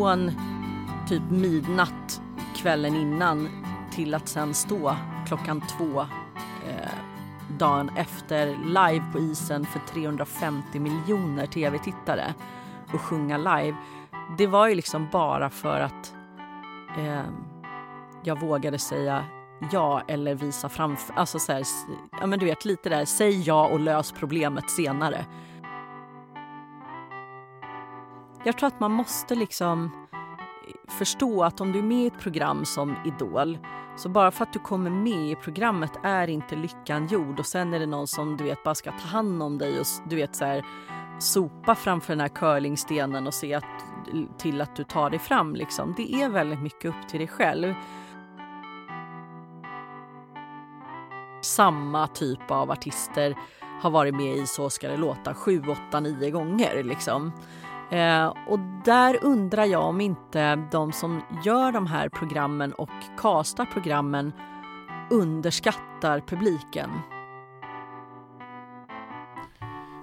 Från typ midnatt kvällen innan till att sen stå klockan två eh, dagen efter live på isen för 350 miljoner tv-tittare och sjunga live. Det var ju liksom bara för att eh, jag vågade säga ja eller visa framför... Alltså så här, ja men du vet lite där, säg ja och lös problemet senare. Jag tror att man måste liksom förstå att om du är med i ett program som Idol så bara för att du kommer med i programmet är inte lyckan gjord och sen är det någon som du vet bara ska ta hand om dig och du vet så här sopa framför den här curlingstenen och se att, till att du tar dig fram liksom. Det är väldigt mycket upp till dig själv. Samma typ av artister har varit med i Så ska det låta sju, åtta, nio gånger liksom. Eh, och där undrar jag om inte de som gör de här programmen och castar programmen underskattar publiken.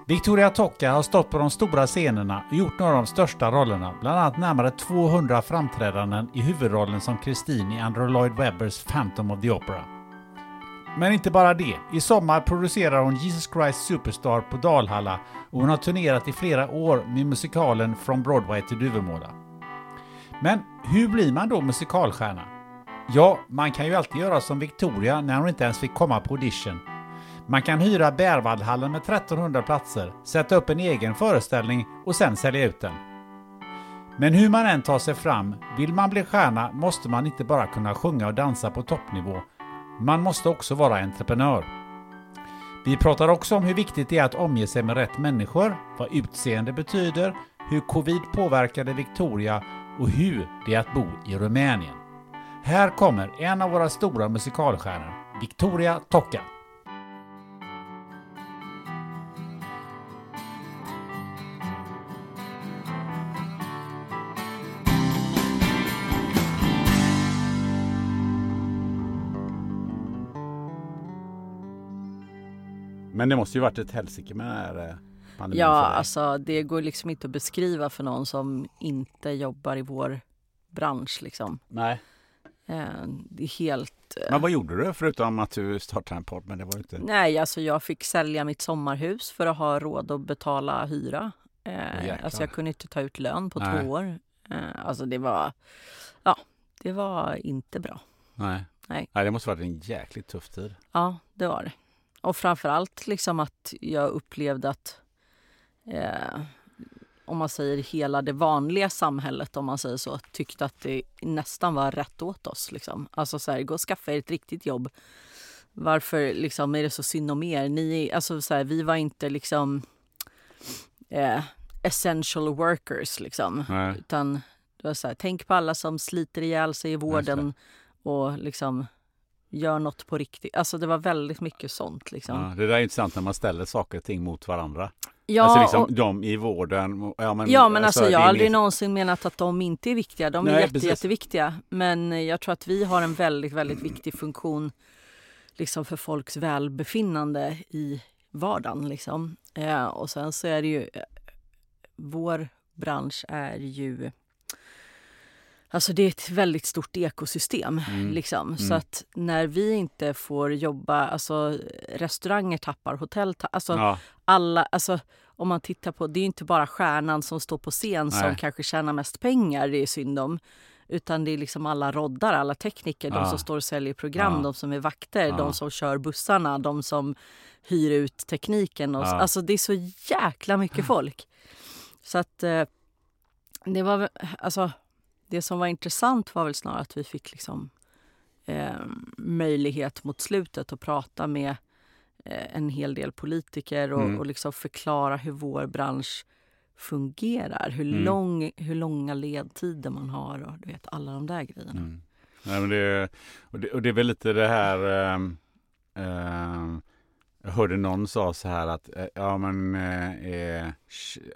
Victoria Tocca har stått på de stora scenerna och gjort några av de största rollerna, bland annat närmare 200 framträdanden i huvudrollen som Christine i Andrew Lloyd Webbers Phantom of the Opera. Men inte bara det. I sommar producerar hon Jesus Christ Superstar på Dalhalla och hon har turnerat i flera år med musikalen From Broadway till Duvemåla. Men hur blir man då musikalstjärna? Ja, man kan ju alltid göra som Victoria när hon inte ens fick komma på audition. Man kan hyra Bärvaldhallen med 1300 platser, sätta upp en egen föreställning och sen sälja ut den. Men hur man än tar sig fram, vill man bli stjärna måste man inte bara kunna sjunga och dansa på toppnivå. Man måste också vara entreprenör. Vi pratar också om hur viktigt det är att omge sig med rätt människor, vad utseende betyder, hur covid påverkade Victoria och hur det är att bo i Rumänien. Här kommer en av våra stora musikalstjärnor, Victoria Tocca. Men det måste ju varit ett helsike med den här eh, pandemin Ja, alltså det går liksom inte att beskriva för någon som inte jobbar i vår bransch liksom. Nej. Eh, det är helt... eh, Men vad gjorde du förutom att du startade en podd? Men det var inte... Nej, alltså jag fick sälja mitt sommarhus för att ha råd att betala hyra. Jäklar. alltså jag kunde inte ta ut lön på Nej. två år. Alltså det var... Ja, det var inte bra. Nej. Nej. Nej, det måste varit en jäkligt tuff tid. Ja, det var det. Och framförallt liksom att jag upplevde att eh, om man säger hela det vanliga samhället om man säger så tyckte att det nästan var rätt åt oss. Liksom. Alltså så här, gå och skaffa er ett riktigt jobb. Varför liksom, är det så synd om er? Ni, alltså, så här, vi var inte liksom eh, essential workers liksom. Nej. Utan det var så här, tänk på alla som sliter ihjäl sig i vården och liksom gör något på riktigt. Alltså det var väldigt mycket sånt liksom. Ja, det där är intressant när man ställer saker och ting mot varandra. Ja, alltså liksom och, de i vården. Ja men, ja men alltså, det jag har aldrig mer- någonsin menat att de inte är viktiga. De är Nej, jätte, precis. jätteviktiga. Men jag tror att vi har en väldigt, väldigt viktig funktion liksom för folks välbefinnande i vardagen. Liksom. Eh, och sen så är det ju eh, vår musikbransch är ju Alltså det är ett väldigt stort ekosystem. Mm. Liksom. Så att när vi inte får jobba, alltså restauranger tappar, hotell tappar, alltså Ja. alla, alltså om man tittar på, det är inte bara stjärnan som står på scen som Nej. kanske tjänar mest pengar, det är synd om. Utan det är liksom alla roddar, alla tekniker, de Ja. som står och säljer program, Ja. de som är vakter, de som kör bussarna, de som hyr ut tekniken. Och. Alltså det är så jäkla mycket folk. Så att eh, det var alltså det som var intressant var väl snarare att vi fick liksom eh, möjlighet mot slutet att prata med eh, en hel del politiker och, Mm. och liksom förklara hur vår bransch fungerar. Hur, Mm. lång, hur långa ledtider man har och du vet alla de där grejerna. Mm. Nej, men det, och, det, och det är väl lite det här... ehm, jag hörde någon sa så här att eh, ja men eh, eh,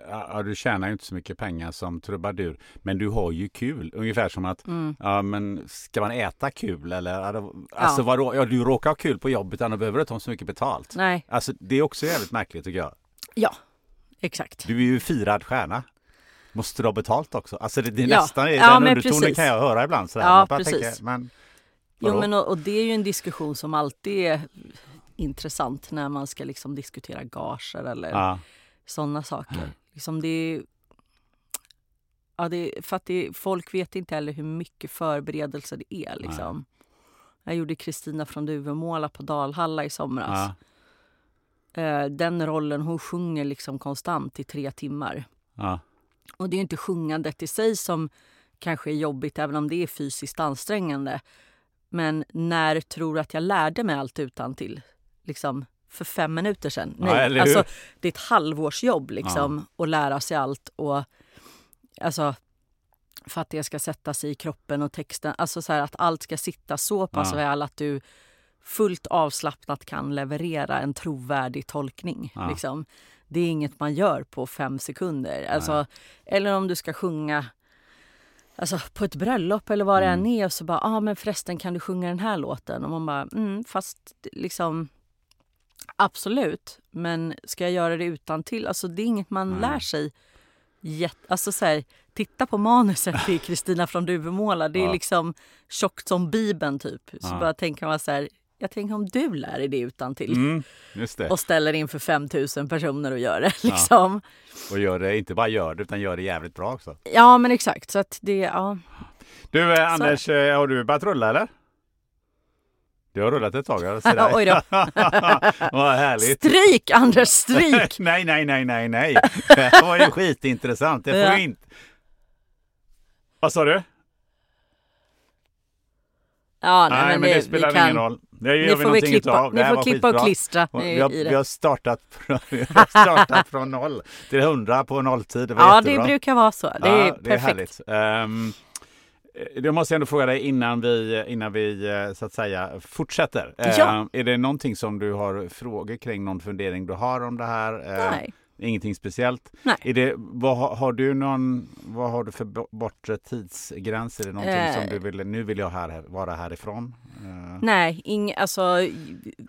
ja, du tjänar ju inte så mycket pengar som trubadur men du har ju kul. Ungefär som att Mm. ja men ska man äta kul eller alltså Ja. vadå? Ja du råkar ha kul på jobbet då behöver du inte ha så mycket betalt. Nej, Alltså det är också jävligt märkligt tycker jag. ja, exakt. Du är ju firad stjärna. Måste du ha betalt också? Alltså det, det är Ja. nästan Ja, den undertonen precis. kan jag höra ibland. Sådär. Ja, precis. Tänker, men, Jo, men och, och det är ju en diskussion som alltid är intressant när man ska liksom diskutera gager eller ja. sådana saker. Liksom det är, ja, det för att det, folk vet inte heller hur mycket förberedelse det är. Liksom. Jag gjorde Kristina från Duvemåla på Dalhalla i somras. Ja. Eh, Den rollen, hon sjunger liksom konstant i tre timmar. Ja. Och det är inte sjungandet i sig som kanske är jobbigt, även om det är fysiskt ansträngande. Men när tror du att jag lärde mig allt utan till? Liksom för fem minuter sedan? Ja, Nej, hur? alltså det är ett halvårsjobb liksom att lära sig allt och alltså för att det ska sätta sig i kroppen och texten, alltså så här att allt ska sitta så pass Ja. väl att du fullt avslappnat kan leverera en trovärdig tolkning. Ja. Liksom. Det är inget man gör på fem sekunder. Alltså, eller om du ska sjunga alltså, på ett bröllop eller vad det Mm. än är och så bara, ah, men förresten kan du sjunga den här låten? Och man bara, mm, fast liksom absolut, men ska jag göra det utan till? Alltså det är inget man Nej. lär sig. Jätte, alltså så här, titta på manuset till Kristina från Duvemåla. Det är Ja. liksom tjockt som Bibeln typ. Så Ja. bara tänker man så här, jag tänker om du lär dig det utan till Mm, det. och ställer inför 5000 personer och gör det. Liksom. Och gör det, inte bara gör det utan gör det jävligt bra också. Ja. men exakt. Så att det, ja. Du eh, Anders, eh, har du börjat rulla eller? Du har rullat ett tag. Oj då. Vad härligt. Stryk Anders, stryk! nej, nej, nej, nej, nej. Det var ju skitintressant. Det får Ja. inte... Vad sa du? Ja, nej, men, det, spelar vi kan, ingen roll. Det gör Ni vi får, någonting klippa. Det ni här får klippa och skitbra. klistra Och Vi har, vi det. har, startat, från, vi har startat från noll till hundra på nolltid. Det Ja, jättebra. det brukar vara så. Det är ja, det är perfekt. härligt. Um, måste jag ändå fråga dig innan vi, innan vi eh, så att säga fortsätter. Eh, Ja. Är det någonting som du har frågor kring, någon fundering du har om det här? Eh, Nej. Ingenting speciellt? Nej. Är det, vad, har- du någon, vad har du för bo- bortre tidsgräns? Är det någonting Eh. som du vill, nu vill jag här, vara härifrån? Eh, Nej, ing, alltså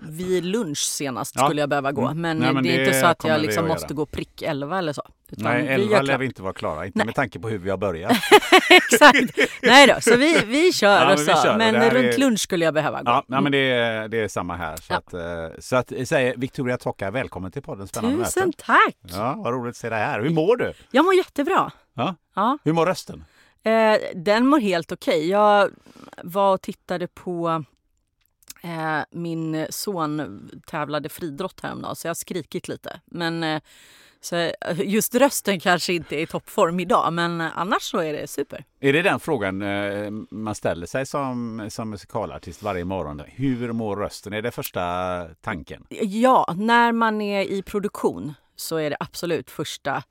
vid lunch senast Ja. skulle jag behöva gå. Mm. Men, Nej, men det är det inte så att jag liksom måste gå prick 11 eller så. Nej, elva lär vi inte vara klara. Inte Nej. med tanke på hur vi har börjat. Exakt. Nej då, så vi, vi kör Ja, och men kör. Men runt är- lunch skulle jag behöva gå. Ja, nej, men det är, det är samma här. Så Ja. att, eh, så att jag säger Victoria Tocka, välkommen till podden Spännande Tusen möten. tack! Ja, vad roligt att se dig här. Hur mår du? Jag mår jättebra. Ja. Ja. Hur mår rösten? Eh, den mår helt okej. Jag var och tittade på eh, min son tävlade friidrott häromdagen så jag har skrikit lite. Men eh, så eh, just rösten kanske inte är i toppform idag men annars så är det super. Är det den frågan eh, man ställer sig som, som musikalartist varje morgon? Hur mår rösten? Är det första tanken? Ja, när man är i produktion så är det absolut första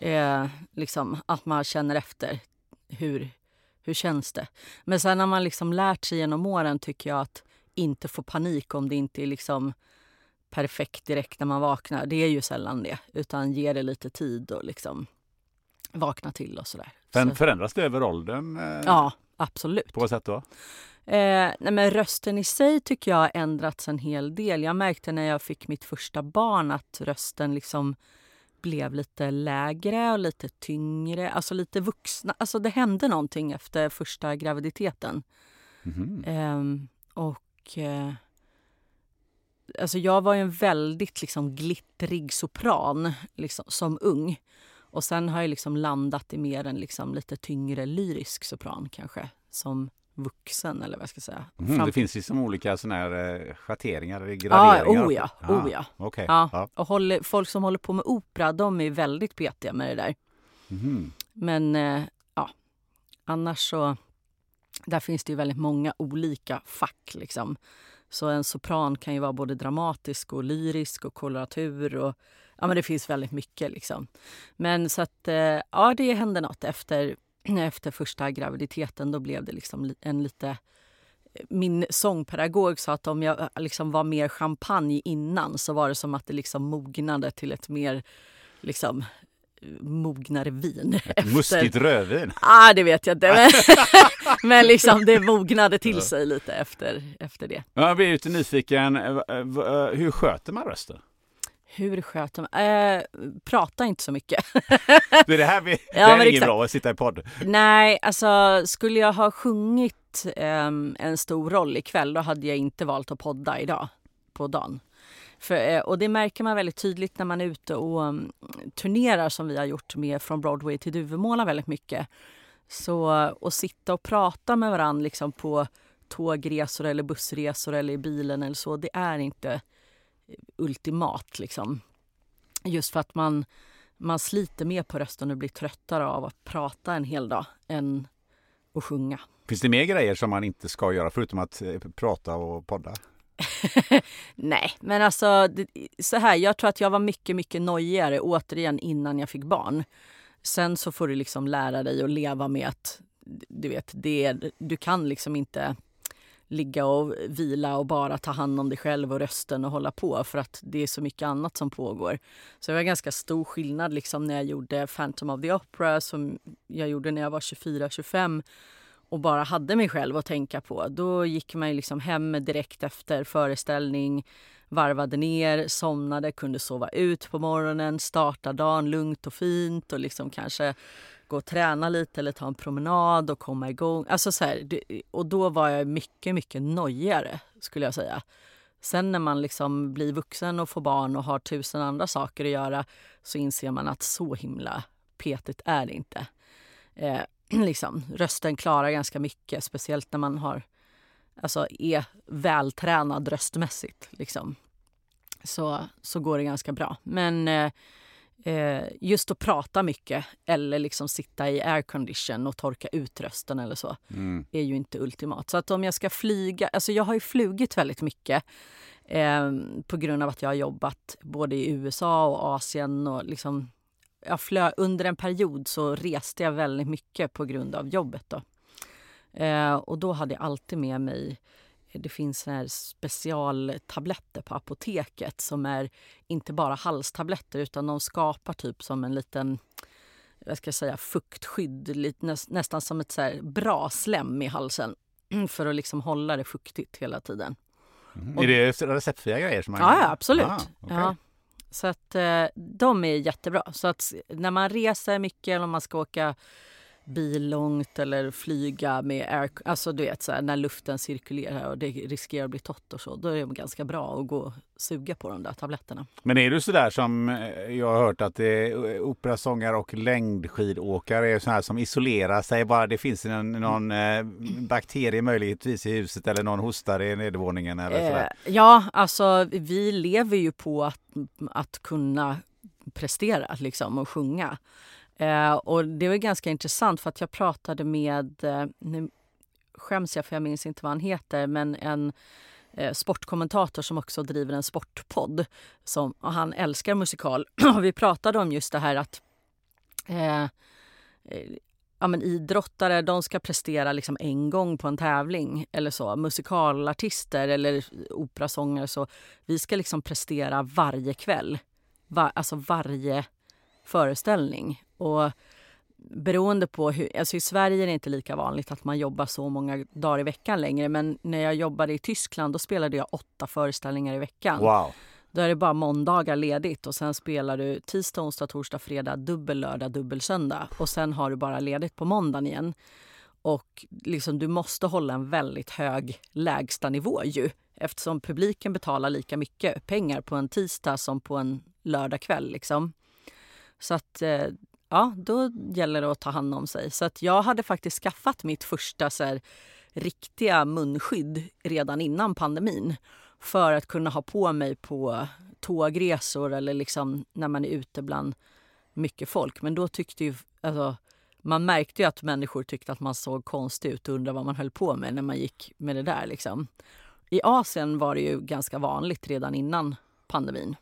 eh, liksom, att man känner efter. Hur, hur känns det? Men sen när man liksom lärt sig genom åren tycker jag att inte få panik om det inte är liksom perfekt direkt när man vaknar. Det är ju sällan det. Utan ge det lite tid och liksom vakna till och sådär. Så, förändras det över åldern? Eh, ja, absolut. På vad sätt då? Eh, nej men rösten i sig tycker jag har ändrats en hel del. Jag märkte när jag fick mitt första barn att rösten liksom blev lite lägre och lite tyngre, alltså lite vuxna. Alltså det hände någonting efter första graviditeten. Mhm. Ehm, och eh, alltså jag var ju en väldigt liksom glittrig sopran liksom, som ung. Och sen har jag liksom landat i mer en liksom lite tyngre lyrisk sopran kanske. Som vuxen eller vad jag ska säga. Mhm, Fram- Det finns liksom olika såna här eh, schatteringar, Ja, graderingar. oh ja, oh ja. Okej. Ja, Ja. och håller, folk som håller på med opera de är väldigt petiga med det där. Mhm. Men eh, ja, annars så... Där finns det ju väldigt många olika fack. Liksom. Så en sopran kan ju vara både dramatisk och lyrisk och koloratur. Och, ja, men det finns väldigt mycket. Liksom. Men så att, eh, ja, det hände något efter, efter första graviditeten. Då blev det liksom en lite... Eh, min sångpedagog sa att om jag eh, liksom var mer champagne innan så var det som att det liksom mognade till ett mer liksom, mognare vin. efter- Muskigt rödvin. Ah, det vet jag inte. Men, men liksom det mognade till sig lite efter, efter det. Jag blir lite nyfiken. eh, eh, eh, Hur sköter man rösten? Hur sköter man? Eh, prata inte så mycket. Det är det här vi... det Ja, är inget bra att sitta i podd. Nej, alltså skulle jag ha sjungit ehm, en stor roll ikväll då hade jag inte valt att podda idag på dagen. För, eh, och det märker man väldigt tydligt när man är ute och um, turnerar som vi har gjort med Från Broadway till Duvemåla väldigt mycket. Så att sitta och prata med varandra liksom på tågresor eller bussresor eller i bilen eller så, det är inte eh, ultimat liksom. Just för att man, man sliter mer på rösten och blir tröttare av att prata en hel dag än att sjunga. Finns det mer grejer som man inte ska göra förutom att eh, prata och podda? Nej, men alltså det, så här, jag tror att jag var mycket, mycket nojigare återigen innan jag fick barn. Sen så får du liksom lära dig att leva med att du vet, det är, du kan liksom inte ligga och vila och bara ta hand om dig själv och rösten och hålla på för att det är så mycket annat som pågår. Så det var ganska stor skillnad liksom när jag gjorde Phantom of the Opera som jag gjorde när jag var 24-25 och bara hade mig själv att tänka på. Då gick man ju liksom hem direkt efter föreställning, varvade ner, somnade, kunde sova ut på morgonen, starta dagen lugnt och fint och liksom kanske gå och träna lite eller ta en promenad och komma igång. Alltså så här, och då var jag mycket, mycket nojigare skulle jag säga. Sen när man liksom blir vuxen och får barn och har tusen andra saker att göra så inser man att så himla petigt är det inte. Eh, liksom, rösten klarar ganska mycket, speciellt när man har, alltså, är vältränad röstmässigt. Liksom. Så, så går det ganska bra. Men eh, eh, just att prata mycket eller liksom sitta i aircondition och torka ut rösten eller så Mm. är ju inte ultimat. Så att om jag ska flyga, alltså jag har ju flugit väldigt mycket eh, på grund av att jag har jobbat både i USA och Asien och liksom jag flö, under en period så reste jag väldigt mycket på grund av jobbet. Då. Eh, och då hade jag alltid med mig det finns såna här specialtabletter på apoteket som är inte bara halstabletter utan de skapar typ som en liten jag ska säga, fuktskydd, lite, näs, nästan som ett så bra slem i halsen för att liksom hålla det fuktigt hela tiden. Mm. Är det receptfria grejer? Som man Ja, ja absolut. Ah, okej. ja. Så att eh, de är jättebra. Så att när man reser mycket eller om man ska åka bil långt eller flyga med air, alltså du vet så här, när luften cirkulerar och det riskerar att bli torrt och så, då är det ganska bra att gå och suga på de där tabletterna. Men är du sådär som eh, jag har hört att det är operasångare och längdskidåkare är så här som isolerar sig bara det finns en, någon eh, bakterie möjligtvis i huset eller någon hostar i nedervåningen eller Eh, sådär. ja, alltså vi lever ju på att, att kunna prestera liksom, och sjunga. Eh, och det var ganska intressant för att jag pratade med, eh, nu skäms jag för jag minns inte vad han heter, men en eh, sportkommentator som också driver en sportpodd. Som, och han älskar musikal. och vi pratade om just det här att eh, eh, ja, men idrottare de ska prestera liksom en gång på en tävling eller så. Musikalartister eller operasångare så. Vi ska liksom prestera varje kväll. Va, alltså varje föreställning. Och beroende på hur, alltså i Sverige är det inte lika vanligt att man jobbar så många dagar i veckan längre. Men när jag jobbade i Tyskland då spelade jag åtta föreställningar i veckan. Wow. Då är det bara måndagar ledigt och sen spelar du tisdag, onsdag, torsdag, fredag, dubbel lördag, dubbel söndag. Och sen har du bara ledigt på måndagen igen. Och liksom, du måste hålla en väldigt hög lägstanivå ju eftersom publiken betalar lika mycket pengar på en tisdag som på en lördagkväll. Liksom. Så att eh, ja, då gäller det att ta hand om sig. Så att jag hade faktiskt skaffat mitt första så här, riktiga munskydd redan innan pandemin för att kunna ha på mig på tågresor eller liksom när man är ute bland mycket folk. Men då tyckte ju... Alltså, man märkte ju att människor tyckte att man såg konstig ut och undrade vad man höll på med när man gick med det där. Liksom. I Asien var det ju ganska vanligt redan innan pandemin.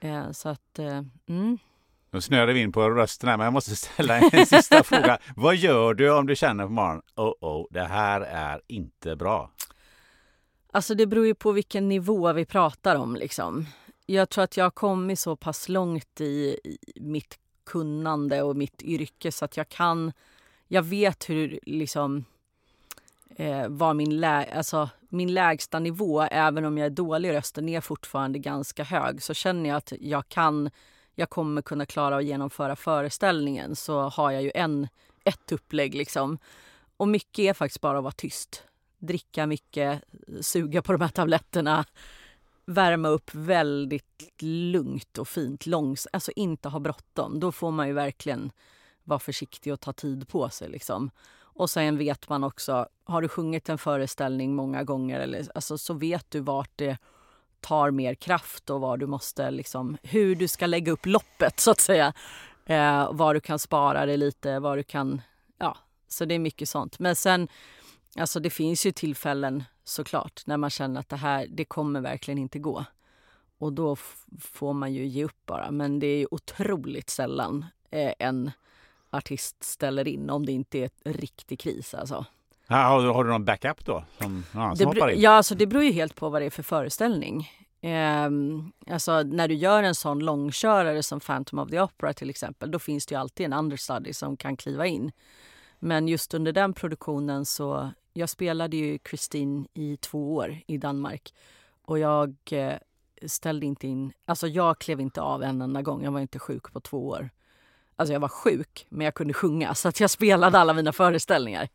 Eh, så att, eh, mm. Nu snöade vi in på rösten här, men jag måste ställa en sista fråga. Vad gör du om du känner på morgonen, oh oh, det här är inte bra? Alltså det beror ju på vilken nivå vi pratar om liksom. Jag tror att jag har kommit så pass långt i, i mitt kunnande och mitt yrke så att jag kan, jag vet hur liksom eh, var min, lä alltså, min lägsta nivå, även om jag är dålig i rösten, är fortfarande ganska hög. Så känner jag att jag kan, jag kommer kunna klara att genomföra föreställningen så har jag ju en, ett upplägg liksom. Och mycket är faktiskt bara att vara tyst. Dricka mycket, suga på de här tabletterna, värma upp väldigt lugnt och fint, långs alltså inte ha bråttom. Då får man ju verkligen vara försiktig och ta tid på sig. Liksom. Och sen vet man också, har du sjungit en föreställning många gånger eller, alltså, så vet du vart det tar mer kraft och var du måste, liksom, hur du ska lägga upp loppet så att säga. Eh, var du kan spara dig lite, var du kan, ja, så det är mycket sånt. Men sen, alltså det finns ju tillfällen såklart när man känner att det här, det kommer verkligen inte gå. Och då får man ju ge upp bara. Men det är otroligt sällan eh, en artist ställer in om det inte är riktig kris. Alltså. Har, du, har du någon backup då? Som, ja, som det, Ja, alltså det beror ju helt på vad det är för föreställning. Eh, alltså när du gör en sån långkörare som Phantom of the Opera till exempel, då finns det ju alltid en understudy som kan kliva in. Men just under den produktionen så, jag spelade ju Christine i två år i Danmark och jag eh, ställde inte in, alltså jag klev inte av en enda gång, jag var inte sjuk på två år. Alltså jag var sjuk, men jag kunde sjunga så att jag spelade alla mina föreställningar.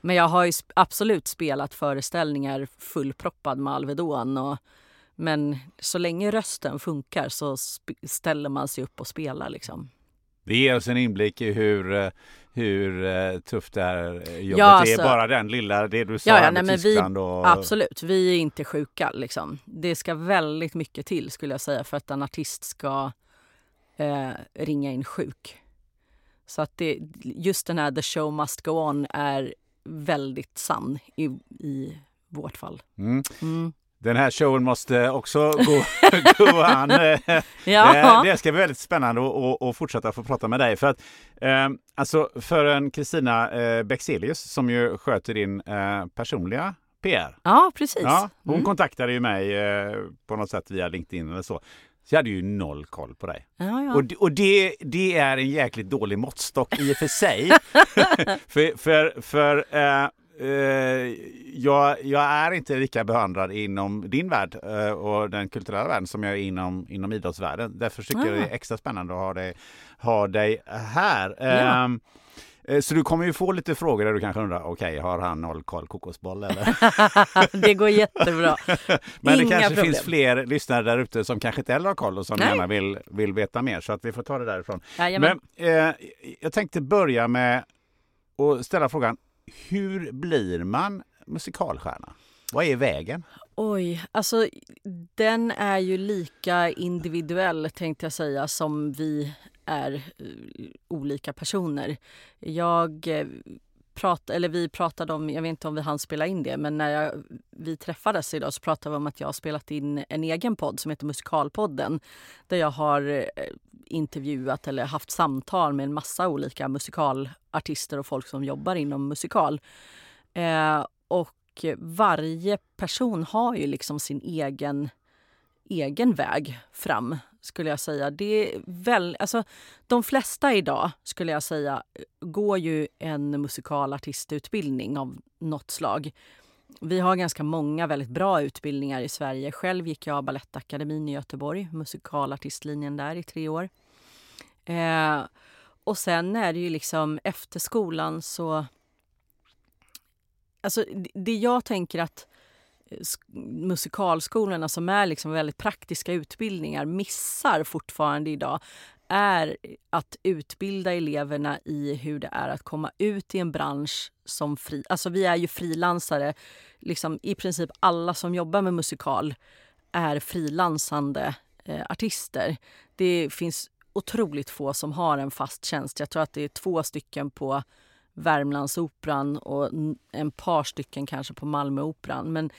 Men jag har absolut spelat föreställningar fullproppad med Alvedon. Och, men så länge rösten funkar så ställer man sig upp och spelar. Liksom. Det ger oss en inblick i hur, eh, hur uh, tufft det här jobbet ja, alltså, är. Bara den lilla, det du sa ja, ja, nej, med Tyskland. Vi, och... Absolut, vi är inte sjuka. Liksom. Det ska väldigt mycket till skulle jag säga för att en artist ska uh, ringa in sjuk. Så att det, just den här the show must go on är väldigt sann i, i vårt fall. Mm. Mm. Den här showen måste också gå, gå an. ja. Det ska bli väldigt spännande att fortsätta få prata med dig. För att, eh, alltså för en Kristina eh, Bexelius som ju sköter din eh, personliga PR. Ja, precis. Ja, hon mm. kontaktade ju mig eh, på något sätt via LinkedIn eller så. Så jag hade ju noll koll på dig. Ja, ja. Och, och det, det är en jäkligt dålig måttstock i och för sig. för för, för äh, äh, jag, jag, är inte lika behandlad inom din värld äh, och den kulturella världen som jag är inom, inom idrottsvärlden. Därför tycker jag det är extra spännande att ha dig, ha dig här. Eh, så du kommer ju få lite frågor där du kanske undrar, okej, okay, har han noll koll kokosboll eller? det går jättebra. Men Inga det kanske problem. finns fler lyssnare där ute som kanske inte heller har koll och som Nej. gärna vill, vill veta mer. Så att vi får ta det därifrån. Jajamän. Men eh, jag tänkte börja med att ställa frågan, hur blir man musikalstjärna? Vad är vägen? Oj, alltså den är ju lika individuell tänkte jag säga som vi är eh, olika personer. Jag eh, prat, eller vi pratade om, jag vet inte om vi hann spela in det, men när jag, vi träffades idag så pratade vi om att jag har spelat in en egen podd som heter Musikalpodden. Där jag har eh, intervjuat eller haft samtal med en massa olika musikalartister och folk som jobbar inom musikal. och varje person har ju liksom sin egen, egen väg fram skulle jag säga. Det är väl, alltså, de flesta idag, skulle jag säga, går ju en musikalartistutbildning av något slag. vi har ganska många väldigt bra utbildningar i Sverige. Själv gick jag Balettakademin i Göteborg, musikalartistlinjen där i tre år. Eh, och sen är det ju liksom efter skolan så... Alltså det jag tänker att eh, musikalskolorna som är liksom väldigt praktiska utbildningar missar fortfarande idag är att utbilda eleverna i hur det är att komma ut i en bransch som fri... Alltså vi är ju frilansare. Liksom, I princip alla som jobbar med musikal är frilansande eh, artister. Det finns otroligt få som har en fast tjänst. Jag tror att det är två stycken på Värmlandsoperan och en par stycken kanske på Malmöoperan. Men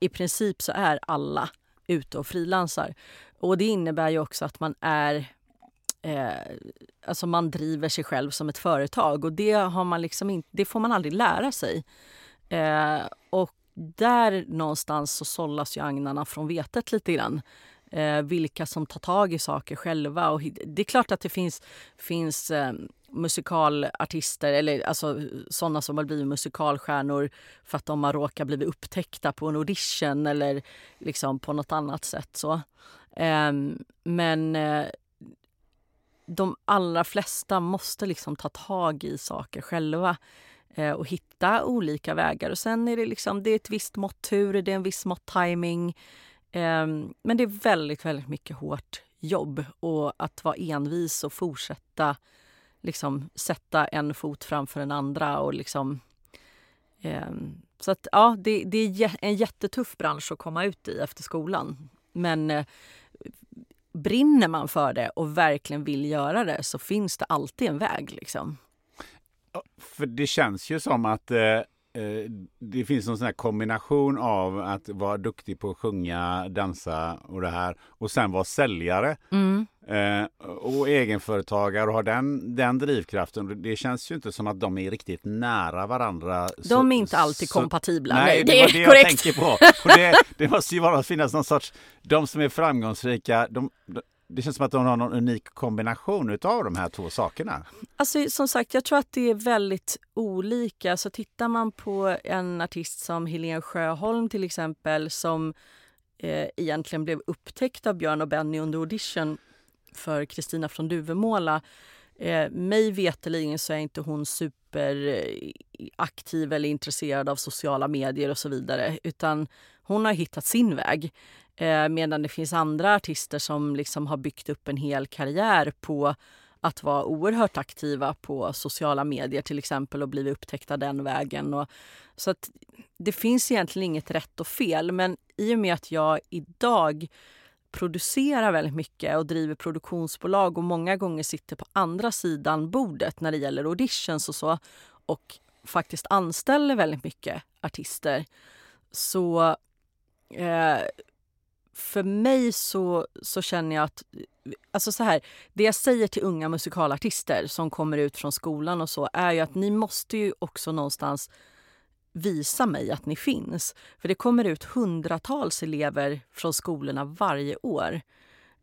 i princip så är alla ute och frilansar. Och det innebär ju också att man är eh, alltså man driver sig själv som ett företag och det, har man liksom in, det får man aldrig lära sig. Eh, och där någonstans så sållas ju agnarna från vetet lite grann. Eh, vilka som tar tag i saker själva. Och det är klart att det finns, finns eh, musikalartister eller alltså sådana som har blivit musikalstjärnor för att de har råkat bli upptäckta på en audition eller liksom på något annat sätt. så. Eh, men eh, de allra flesta måste liksom ta tag i saker själva eh, och hitta olika vägar. Och Sen är det, liksom, det är ett visst mått tur, det är en viss mått timing. Eh, men det är väldigt, väldigt mycket hårt jobb och att vara envis och fortsätta liksom, sätta en fot framför den andra. Och liksom, eh, så att, ja, det, det, är en jättetuff bransch att komma ut i efter skolan. Men eh, brinner man för det och verkligen vill göra det så finns det alltid en väg. Liksom. För det känns ju som att eh, det finns en sån kombination av att vara duktig på att sjunga, dansa och det här och sen vara säljare. Mm. Eh, och egenföretagare och ha den, den drivkraften. Det känns ju inte som att de är riktigt nära varandra. De är inte alltid så, kompatibla. Nej, det, det var det jag korrekt. tänker på. Och det, det måste ju vara, finnas någon sorts, de som är framgångsrika, de, det känns som att de har någon unik kombination av de här två sakerna. Alltså, som sagt, jag tror att det är väldigt olika. Så tittar man på en artist som Helene Sjöholm till exempel som eh, egentligen blev upptäckt av Björn och Benny under audition för Kristina från Duvemåla. Eh, mig veterligen så är inte hon superaktiv eh, eller intresserad av sociala medier och så vidare. Utan hon har hittat sin väg. Eh, medan det finns andra artister som liksom har byggt upp en hel karriär på att vara oerhört aktiva på sociala medier till exempel och blivit upptäckta den vägen. Och, så att det finns egentligen inget rätt och fel men i och med att jag idag producerar väldigt mycket och driver produktionsbolag och många gånger sitter på andra sidan bordet när det gäller auditions och så och faktiskt anställer väldigt mycket artister så eh, för mig så, så känner jag att... Alltså så här, det jag säger till unga musikalartister som kommer ut från skolan och så är ju att ni måste ju också någonstans visa mig att ni finns. För det kommer ut hundratals elever från skolorna varje år.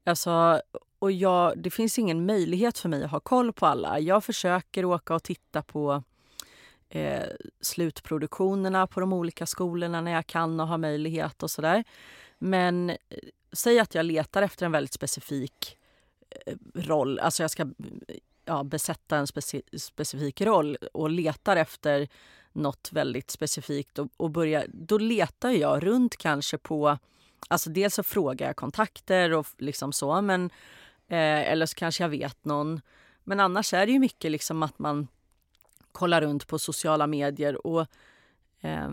Alltså, och jag, det finns ingen möjlighet för mig att ha koll på alla. Jag försöker åka och titta på eh, slutproduktionerna på de olika skolorna när jag kan och har möjlighet och sådär. Men eh, säg att jag letar efter en väldigt specifik eh, roll. Alltså jag ska eh, ja, besätta en speci specifik roll och letar efter nåt väldigt specifikt och, och börjar, då letar jag runt kanske på... Alltså dels så frågar jag kontakter och liksom så, men, eh, eller så kanske jag vet någon. Men annars är det ju mycket liksom att man kollar runt på sociala medier och eh,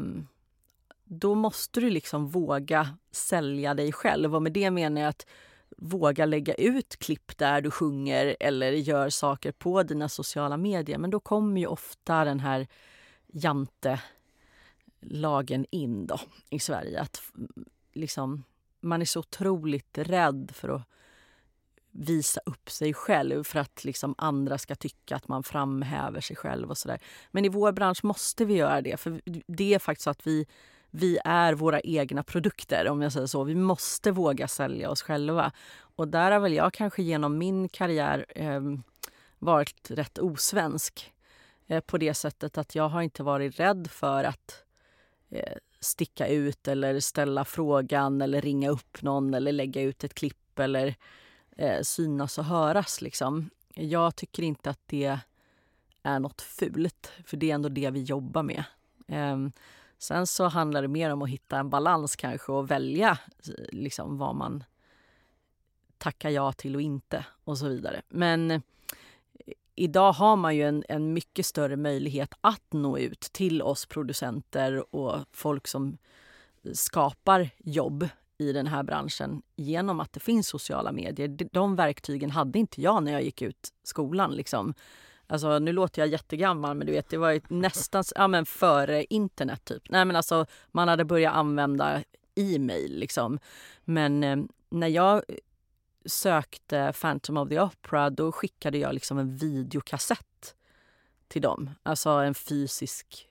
då måste du liksom våga sälja dig själv. Och med det menar jag att våga lägga ut klipp där du sjunger eller gör saker på dina sociala medier. Men då kommer ju ofta den här jantelagen in då, i Sverige. Att liksom, man är så otroligt rädd för att visa upp sig själv för att liksom andra ska tycka att man framhäver sig själv och sådär. Men i vår bransch måste vi göra det, för det är faktiskt så att vi vi är våra egna produkter, om jag säger så. Vi måste våga sälja oss själva. Och där har väl jag kanske genom min karriär eh, varit rätt osvensk eh, på det sättet att jag har inte varit rädd för att eh, sticka ut eller ställa frågan eller ringa upp någon eller lägga ut ett klipp eller eh, synas och höras. Liksom. Jag tycker inte att det är något fult, för det är ändå det vi jobbar med. Ehm, Sen så handlar det mer om att hitta en balans kanske och välja liksom, vad man tackar ja till och inte och så vidare. Men eh, idag har man ju en, en mycket större möjlighet att nå ut till oss producenter och folk som skapar jobb i den här branschen genom att det finns sociala medier. De verktygen hade inte jag när jag gick ut skolan. Liksom. Alltså, nu låter jag jättegammal, men du vet, det var nästan ja, men före internet. typ. Nej, men alltså, man hade börjat använda e-mail. Liksom. Men eh, när jag sökte Phantom of the Opera då skickade jag liksom en videokassett till dem. Alltså en fysisk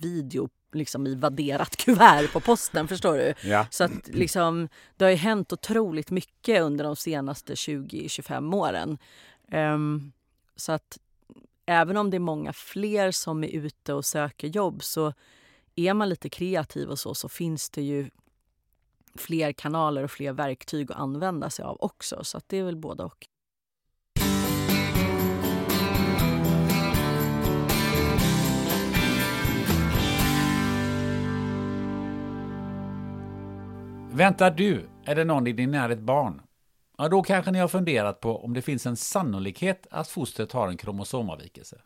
video liksom i vadderat kuvert på posten. förstår du? Ja. Så att liksom, det har ju hänt otroligt mycket under de senaste 20-25 åren. Um, så att även om det är många fler som är ute och söker jobb så är man lite kreativ och så, så finns det ju fler kanaler och fler verktyg att använda sig av också. Så det är väl både och. Väntar du eller någon i din närhet barn? Ja, då kanske ni har funderat på om det finns en sannolikhet att fostret har en kromosomavvikelse.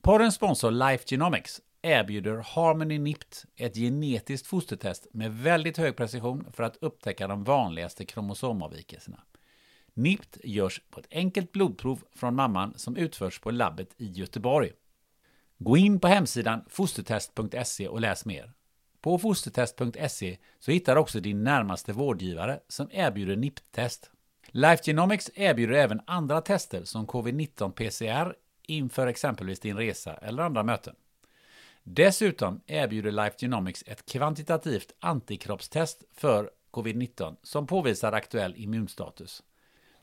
Porrens sponsor Life Genomics erbjuder Harmony NIPT ett genetiskt fostertest med väldigt hög precision för att upptäcka de vanligaste kromosomavvikelserna. NIPT görs på ett enkelt blodprov från mamman som utförs på labbet i Göteborg. Gå in på hemsidan fostertest.se och läs mer. På fostertest.se så hittar du också din närmaste vårdgivare som erbjuder NIPT-test. Life Genomics erbjuder även andra tester som covid-19 PCR inför exempelvis din resa eller andra möten. Dessutom erbjuder Life Genomics ett kvantitativt antikroppstest för covid-19 som påvisar aktuell immunstatus.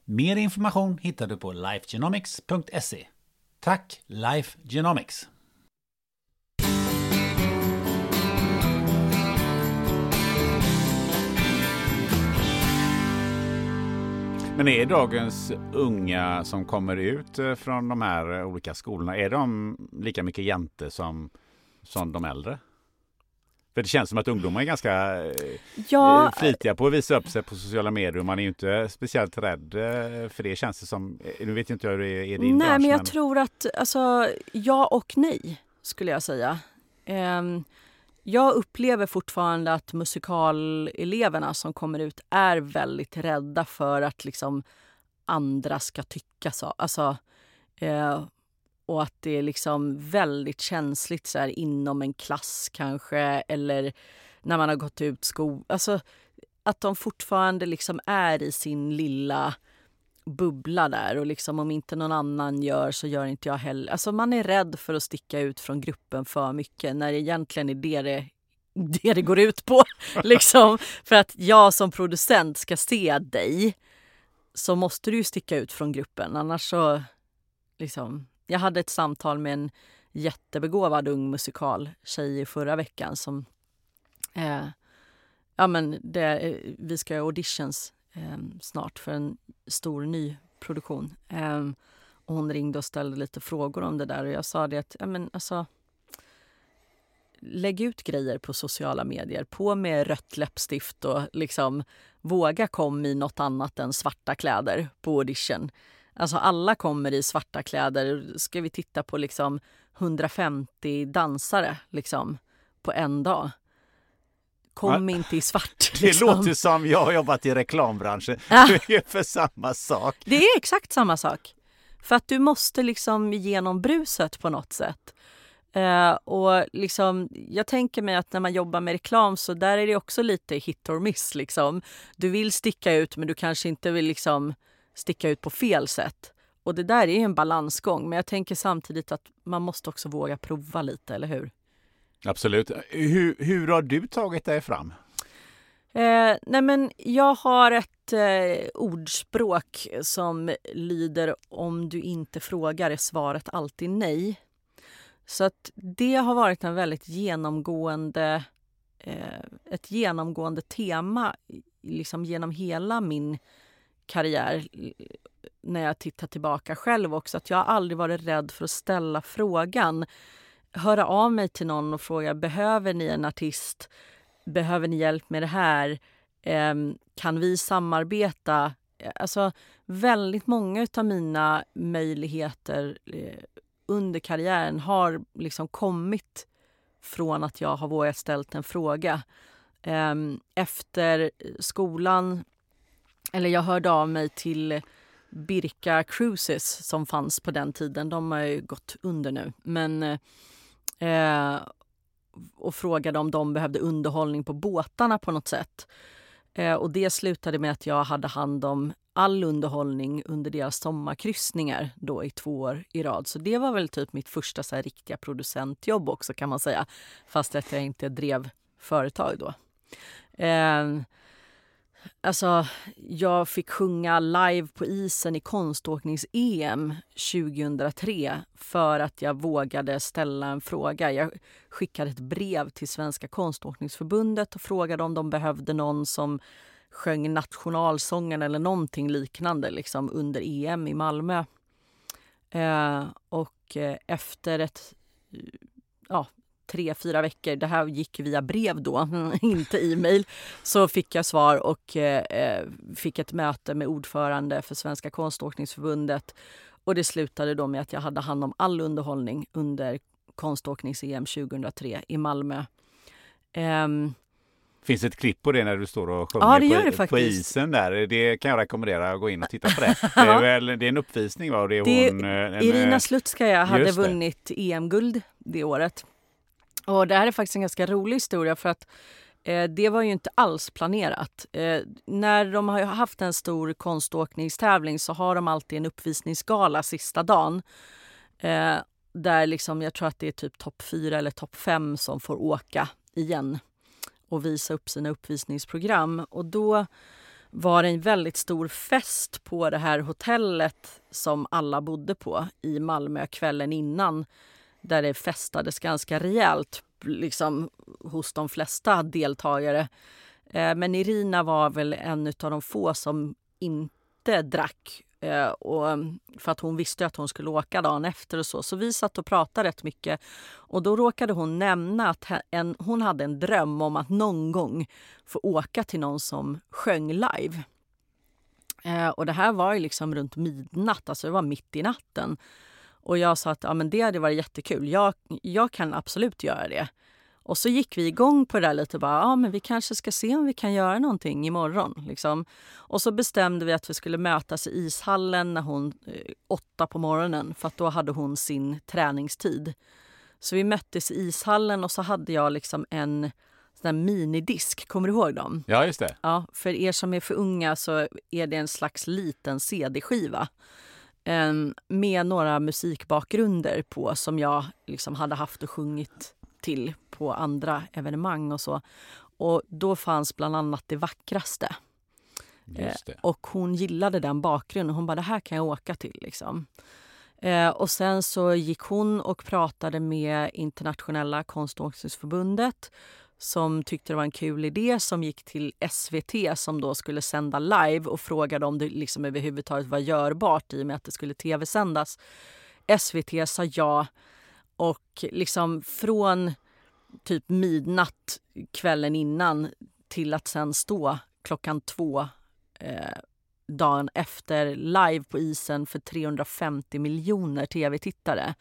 Mer information hittar du på lifegenomics.se. Tack Life Genomics! Men är dagens unga som kommer ut eh, från de här olika skolorna, är de lika mycket jante som som de äldre? För det känns som att ungdomar är ganska eh, ja, eh, flitiga på att visa upp sig på sociala medier man är ju inte speciellt rädd eh, för det känns det som. Nu vet inte jag hur det är i din Nej bransch, men jag men... tror att alltså ja och nej skulle jag säga. Um, jag upplever fortfarande att musikaleleverna som kommer ut är väldigt rädda för att liksom andra ska tycka så. Alltså, eh, och att det är liksom väldigt känsligt så här, inom en klass kanske eller när man har gått ut skolan. Alltså, att de fortfarande liksom är i sin lilla bubbla där och liksom om inte någon annan gör så gör inte jag heller. Alltså man är rädd för att sticka ut från gruppen för mycket när det egentligen är det det, det, det går ut på. liksom. För att jag som producent ska se dig så måste du sticka ut från gruppen annars så liksom jag hade ett samtal med en jättebegåvad ung musikaltjej i förra veckan som... Eh, ja, men det, vi ska göra auditions eh, Ehm, snart för en stor ny produktion. Eh, och hon ringde och ställde lite frågor om det där och jag sa det att ja, men alltså, lägg ut grejer på sociala medier. På med rött läppstift och liksom våga kom i något annat än svarta kläder på audition. Alltså alla kommer i svarta kläder. Ska vi titta på liksom 150 dansare liksom på en dag? Kom ja. inte i svart. Det liksom. låter som jag har jobbat i reklambranschen. Ja. Det är för samma sak. Det är exakt samma sak. För att du måste liksom genom bruset på något sätt. Uh, och liksom, jag tänker mig att när man jobbar med reklam så där är det också lite hit or miss. Liksom. Du vill sticka ut men du kanske inte vill liksom sticka ut på fel sätt. Och det där är en balansgång, men jag tänker samtidigt att man måste också våga prova lite, eller hur? Absolut. Hur, hur har du tagit dig fram? Eh, nej men jag har ett eh, ordspråk som lyder om du inte frågar är svaret alltid nej. Så att det har varit en väldigt genomgående eh, ett genomgående tema liksom genom hela min karriär när jag tittar tillbaka själv också. Att jag har aldrig varit rädd för att ställa frågan. Höra av mig till någon och fråga behöver ni en artist? Behöver ni hjälp med det här? Eh, kan vi samarbeta? Eh, alltså, väldigt många av mina möjligheter eh, under karriären har liksom kommit från att jag har vågat ställt en fråga. Eh, efter skolan, eller jag hörde av mig till Birka Cruises som fanns på den tiden. De har ju gått under nu. Men, eh, eh, och frågade om de behövde underhållning på båtarna på något sätt. Eh, och det slutade med att jag hade hand om all underhållning under deras sommarkryssningar då i två år i rad. Så det var väl typ mitt första så här, riktiga producentjobb också kan man säga. Fast att jag inte drev företag då. Eh, Alltså, jag fick sjunga live på isen i konståknings-EM 2003 för att jag vågade ställa en fråga. Jag skickade ett brev till Svenska konståkningsförbundet och frågade om de behövde någon som sjöng nationalsången eller någonting liknande liksom, under EM i Malmö. Eh, och eh, efter ett ja, tre, fyra veckor, det här gick via brev då, inte e-mail, så fick jag svar och eh, fick ett möte med ordförande för Svenska konståkningsförbundet. Och det slutade då med att jag hade hand om all underhållning under konståknings-EM 2003 i Malmö. Um, Finns det ett klipp på det när du står och sjunger ja, på, på, isen där? Det kan jag rekommendera att gå in och titta på det. Det är, väl, det är en uppvisning va? Och det är det, hon, en, Irina Slutskaja hade vunnit EM-guld det året. Och det här är faktiskt en ganska rolig historia för att eh, det var ju inte alls planerat. Eh, när de har haft en stor konståkningstävling så har de alltid en uppvisningsgala sista dagen. Eh, där liksom, jag tror att det är typ topp fyra eller topp fem som får åka igen och visa upp sina uppvisningsprogram. Och då var det en väldigt stor fest på det här hotellet som alla bodde på i Malmö kvällen innan där det festades ganska rejält liksom, hos de flesta deltagare. Eh, men Irina var väl en av de få som inte drack. Eh, och för att hon visste att hon skulle åka dagen efter och så. Så vi satt och pratade rätt mycket. Och då råkade hon nämna att en, hon hade en dröm om att någon gång få åka till någon som sjöng live. Eh, och det här var ju liksom runt midnatt, alltså det var mitt i natten. Och jag sa att ja, men det hade varit jättekul. Jag, jag kan absolut göra det. Och så gick vi igång på det där lite. Bara, ja, men vi kanske ska se om vi kan göra någonting imorgon. Liksom. Och så bestämde vi att vi skulle mötas i ishallen när hon, eh, åtta på morgonen för då hade hon sin träningstid. Så vi möttes i ishallen och så hade jag liksom en sån minidisk. Kommer du ihåg dem? Ja, just det. Ja, för er som är för unga så är det en slags liten cd-skiva med några musikbakgrunder på som jag liksom hade haft och sjungit till på andra evenemang och så. Och då fanns bland annat Det vackraste. Eh, och hon gillade den bakgrunden. Hon bara, det här kan jag åka till. Liksom. Eh, och sen så gick hon och pratade med Internationella konståkningsförbundet som tyckte det var en kul idé som gick till SVT som då skulle sända live och frågade om det liksom överhuvudtaget var görbart i och med att det skulle tv-sändas. SVT sa ja och liksom från typ midnatt kvällen innan till att sen stå klockan två eh, dagen efter live på isen för 350 miljoner tv-tittare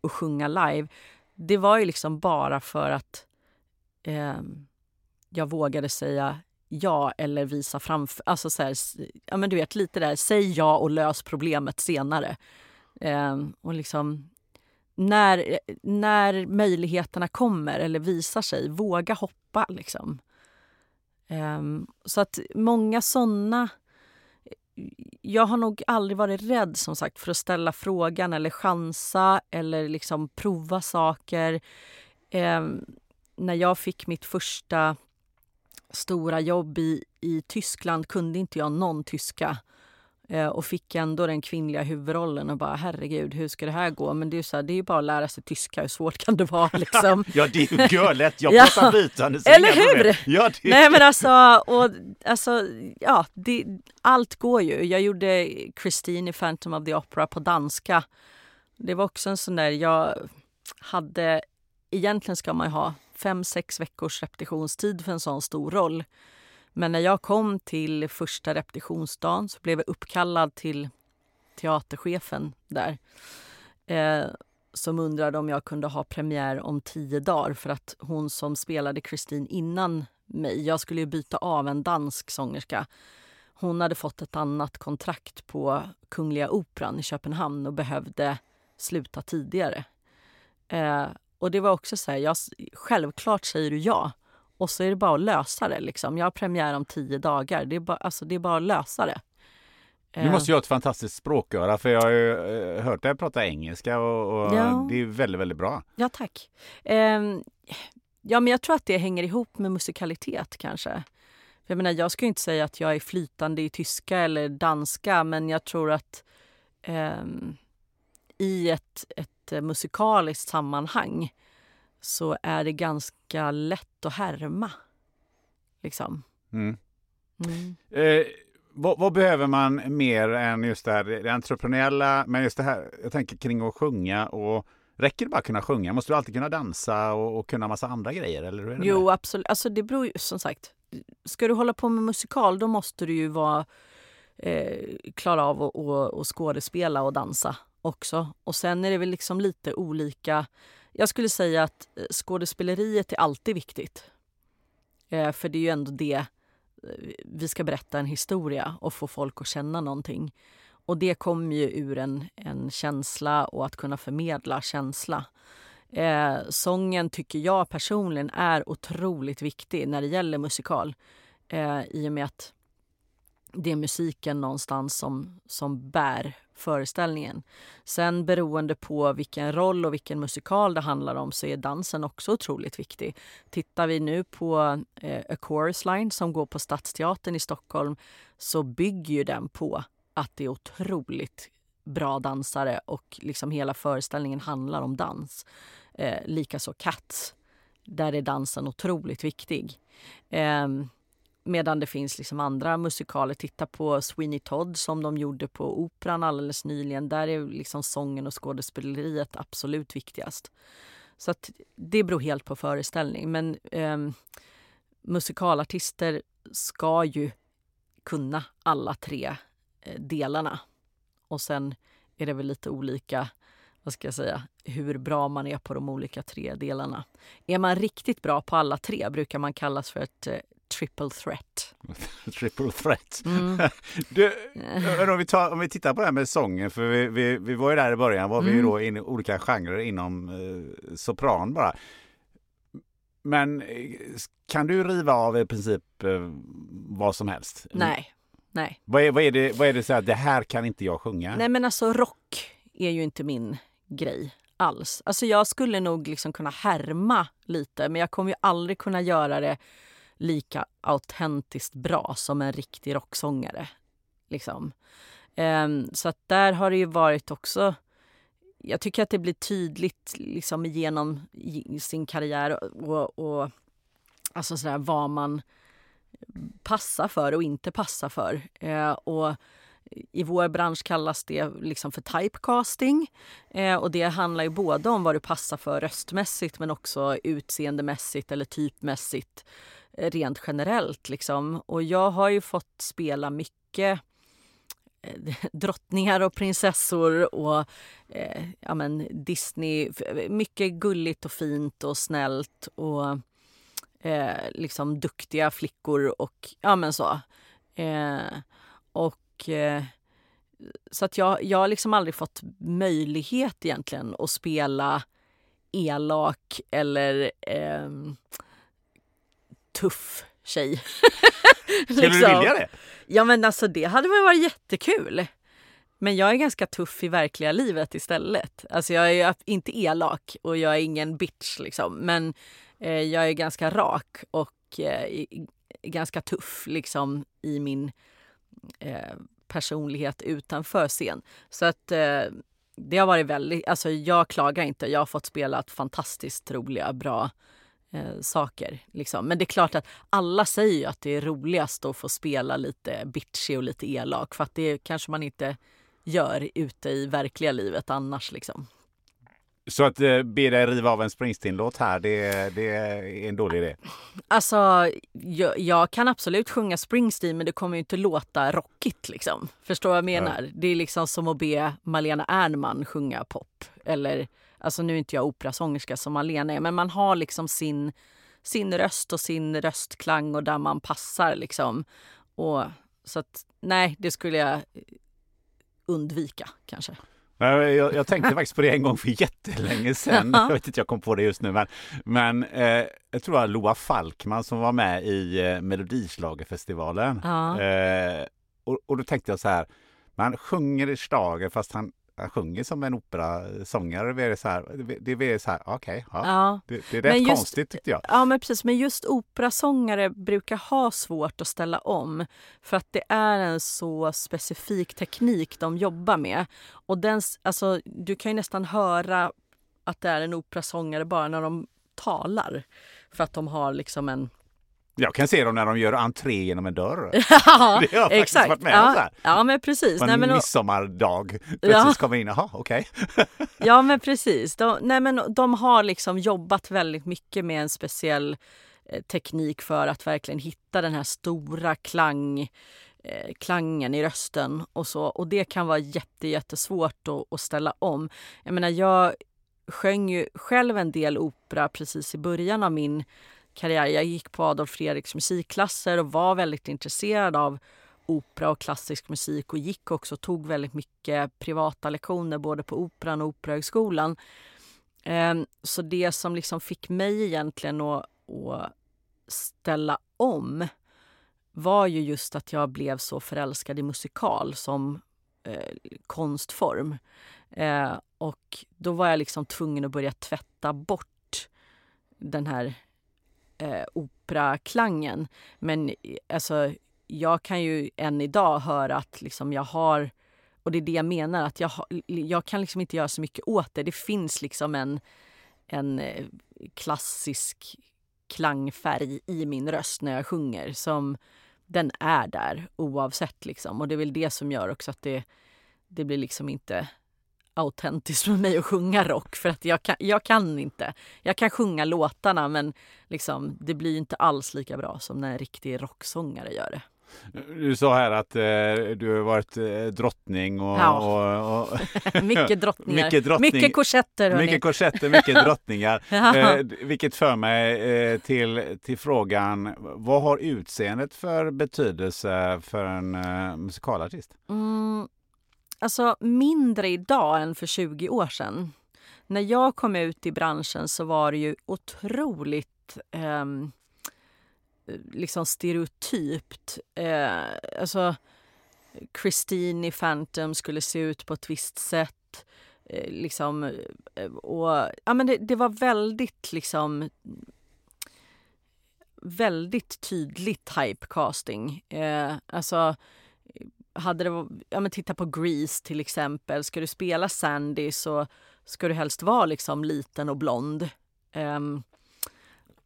och sjunga live. Det var ju liksom bara för att eh, jag vågade säga ja eller visa framför... Alltså så här, ja, men du vet, lite där, säg ja och lös problemet senare. Eh, och liksom, när, när möjligheterna kommer eller visar sig, våga hoppa. Liksom. Eh, så att många såna... Jag har nog aldrig varit rädd som sagt för att ställa frågan eller chansa eller liksom prova saker. Eh, när jag fick mitt första stora jobb i, i Tyskland kunde inte jag någon tyska. Eh, och fick ändå den kvinnliga huvudrollen och bara herregud hur ska det här gå? Men det är ju så här, det är bara att lära sig tyska, hur svårt kan det vara liksom? ja det är ju görlätt, jag Ja. pratar flytande. Eller hur? Ja, det... Nej men alltså, och, alltså ja, det, allt går ju. Jag gjorde Christine i Phantom of the Opera på danska. Det var också en sån där, jag hade, egentligen ska man ju ha fem, sex veckors repetitionstid för en sån stor roll. Men när jag kom till första repetitionsdagen så blev jag uppkallad till teaterchefen där. Eh, som undrade om jag kunde ha premiär om tio dagar för att hon som spelade Christine innan mig, jag skulle ju byta av en dansk sångerska. Hon hade fått ett annat kontrakt på Kungliga Operan i Köpenhamn och behövde sluta tidigare. Eh, och det var också så här, jag, självklart säger du ja. Och så är det bara att lösa det. Liksom. Jag har premiär om tio dagar. Det är bara, alltså, det är bara att lösa det. Du måste ju ha ett fantastiskt språköra för jag har ju eh, hört dig prata engelska och, och Ja. det är väldigt, väldigt bra. Ja, tack. Ehm, ja, men jag tror att det hänger ihop med musikalitet kanske. Jag menar, jag ska inte säga att jag är flytande i tyska eller danska, men jag tror att ehm, i ett, ett eh, musikaliskt sammanhang så är det ganska lätt att härma. Liksom. Mm. Mm. Eh, vad, vad behöver man mer än just det här det entreprenöriella, men just det här, jag tänker kring att sjunga och Räcker det bara att kunna sjunga? Måste du alltid kunna dansa och, och kunna massa andra grejer? Eller hur är det Jo, med? absolut. Alltså, det beror ju, som sagt, ska du hålla på med musikal då måste du ju vara eh, klara av att skådespela och dansa också. Och sen är det väl liksom lite olika. Jag skulle säga att eh, skådespeleriet är alltid viktigt. Eh, för det är ju ändå det eh, vi ska berätta en historia och få folk att känna någonting. Och det kommer ju ur en, en känsla och att kunna förmedla känsla. Eh, sången tycker jag personligen är otroligt viktig när det gäller musikal. Eh, I och med att det är musiken någonstans som, som bär föreställningen. Sen beroende på vilken roll och vilken musikal det handlar om så är dansen också otroligt viktig. Tittar vi nu på eh, A Chorus Line som går på Stadsteatern i Stockholm så bygger ju den på att det är otroligt bra dansare och liksom hela föreställningen handlar om dans. Eh, Likaså Cats, där är dansen otroligt viktig. Eh, medan det finns liksom andra musikaler. Titta på Sweeney Todd som de gjorde på Operan alldeles nyligen. Där är liksom sången och skådespeleriet absolut viktigast. Så att det beror helt på föreställning. Men eh, musikalartister ska ju kunna alla tre eh, delarna. Och sen är det väl lite olika, vad ska jag säga, hur bra man är på de olika tre delarna. Är man riktigt bra på alla tre brukar man kallas för ett eh, triple threat. Triple threat. Mm. Du, om, vi tar, om vi tittar på det här med sången, för vi, vi, vi var ju där i början, var vi ju Mm. då i olika genrer inom eh, sopran bara. Men eh, kan du riva av i princip eh, vad som helst? Nej, nej. Vad är, vad är det, vad är det så här, det här kan inte jag sjunga? Nej men alltså rock är ju inte min grej alls. Alltså jag skulle nog liksom kunna härma lite men jag kommer ju aldrig kunna göra det lika autentiskt bra som en riktig rocksångare. Liksom. Ehm, så att där har det ju varit också jag tycker att det blir tydligt liksom genom sin karriär och, och alltså sådär vad man passar för och inte passar för. Eh, och i vår bransch kallas det liksom för typecasting. Eh, och det handlar ju både om vad du passar för röstmässigt men också utseendemässigt eller typmässigt rent generellt. Liksom. Och jag har ju fått spela mycket eh, drottningar och prinsessor och eh, ja, men Disney. Mycket gulligt och fint och snällt och eh, liksom duktiga flickor och ja men så. Eh, och eh, så att jag, jag har liksom aldrig fått möjlighet egentligen att spela elak eller ehm, tuff tjej. Skulle du vilja det? Ja men alltså det hade väl varit jättekul. Men jag är ganska tuff i verkliga livet istället. Alltså jag är inte elak och jag är ingen bitch liksom. Men eh, jag är ganska rak och eh, ganska tuff liksom i min eh, personlighet utanför scen. Så att eh, det har varit väldigt, alltså jag klagar inte. Jag har fått spela fantastiskt roliga, bra eh, saker. Liksom. Men det är klart att alla säger ju att det är roligast att få spela lite bitchy och lite elak för att det kanske man inte gör ute i verkliga livet annars. Liksom. Så att eh, be dig riva av en Springsteen-låt här, det, det är en dålig idé? Alltså, jag, jag, kan absolut sjunga Springsteen men det kommer ju inte låta rockigt liksom. Förstår vad jag menar? Ja. Det är liksom som att be Malena Ernman sjunga pop. Eller, alltså nu är inte jag operasångerska som Malena är, men man har liksom sin, sin röst och sin röstklang och där man passar liksom. Och, så att nej, det skulle jag undvika kanske. Jag, jag, tänkte faktiskt på det en gång för jättelänge sedan. Jag vet inte, jag kom på det just nu. Men, men eh, jag tror var Loa Falkman som var med i eh, Melodislagerfestivalen. Ja. Eh, och, och då tänkte jag så här, man sjunger i slager fast han han sjunger som en operasångare. Det är så här, det är så här okej, okay, ja. ja. Det, det, är rätt just, konstigt tyckte jag. Ja, men precis. Men just operasångare brukar ha svårt att ställa om för att det är en så specifik teknik de jobbar med. Och den, alltså, du kan ju nästan höra att det är en operasångare bara när de talar för att de har liksom en jag kan se dem när de gör entré genom en dörr. ja, det har jag faktiskt varit med ja, om. Så Ja, men precis. På en nej, men, midsommardag. Plötsligt ja. kommer in, jaha, okej. Okay. ja, men precis. De, nej, men de har liksom jobbat väldigt mycket med en speciell eh, teknik för att verkligen hitta den här stora klang, eh, klangen i rösten och så. Och det kan vara jätte, jättesvårt att, att ställa om. Jag menar, jag sjöng ju själv en del opera precis i början av min karriär. Jag gick på Adolf Fredriks musikklasser och var väldigt intresserad av opera och klassisk musik och gick också och tog väldigt mycket privata lektioner både på Operan och Operahögskolan. Ehm, så det som liksom fick mig egentligen att, att ställa om var ju just att jag blev så förälskad i musikal som eh, konstform. Eh, och då var jag liksom tvungen att börja tvätta bort den här eh, operaklangen. Men alltså, jag kan ju än idag höra att liksom jag har och det är det jag menar, att jag, jag kan liksom inte göra så mycket åt det. Det finns liksom en, en eh, klassisk klangfärg i min röst när jag sjunger som den är där oavsett liksom. Och det är väl det som gör också att det, det blir liksom inte autentiskt för mig att sjunga rock för att jag kan, jag kan inte. Jag kan sjunga låtarna men liksom, det blir inte alls lika bra som när en riktig rocksångare gör det. Du sa här att eh, du har varit eh, drottning och... Ja. och, och mycket drottningar. mycket, drottning, mycket korsetter. Hörni. Mycket korsetter, mycket drottningar. eh, vilket för mig eh, till, till frågan, vad har utseendet för betydelse för en eh, musikalartist? Mm, Alltså mindre idag än för 20 år sedan. När jag kom ut i branschen så var det ju otroligt eh, liksom stereotypt. Eh, alltså Christine i Phantom skulle se ut på ett visst sätt. Eh, liksom, eh, och, ja, men det, det, var väldigt liksom väldigt tydligt typecasting. Eh, alltså hade det, ja men titta på Grease till exempel. Ska du spela Sandy så ska du helst vara liksom liten och blond. Um,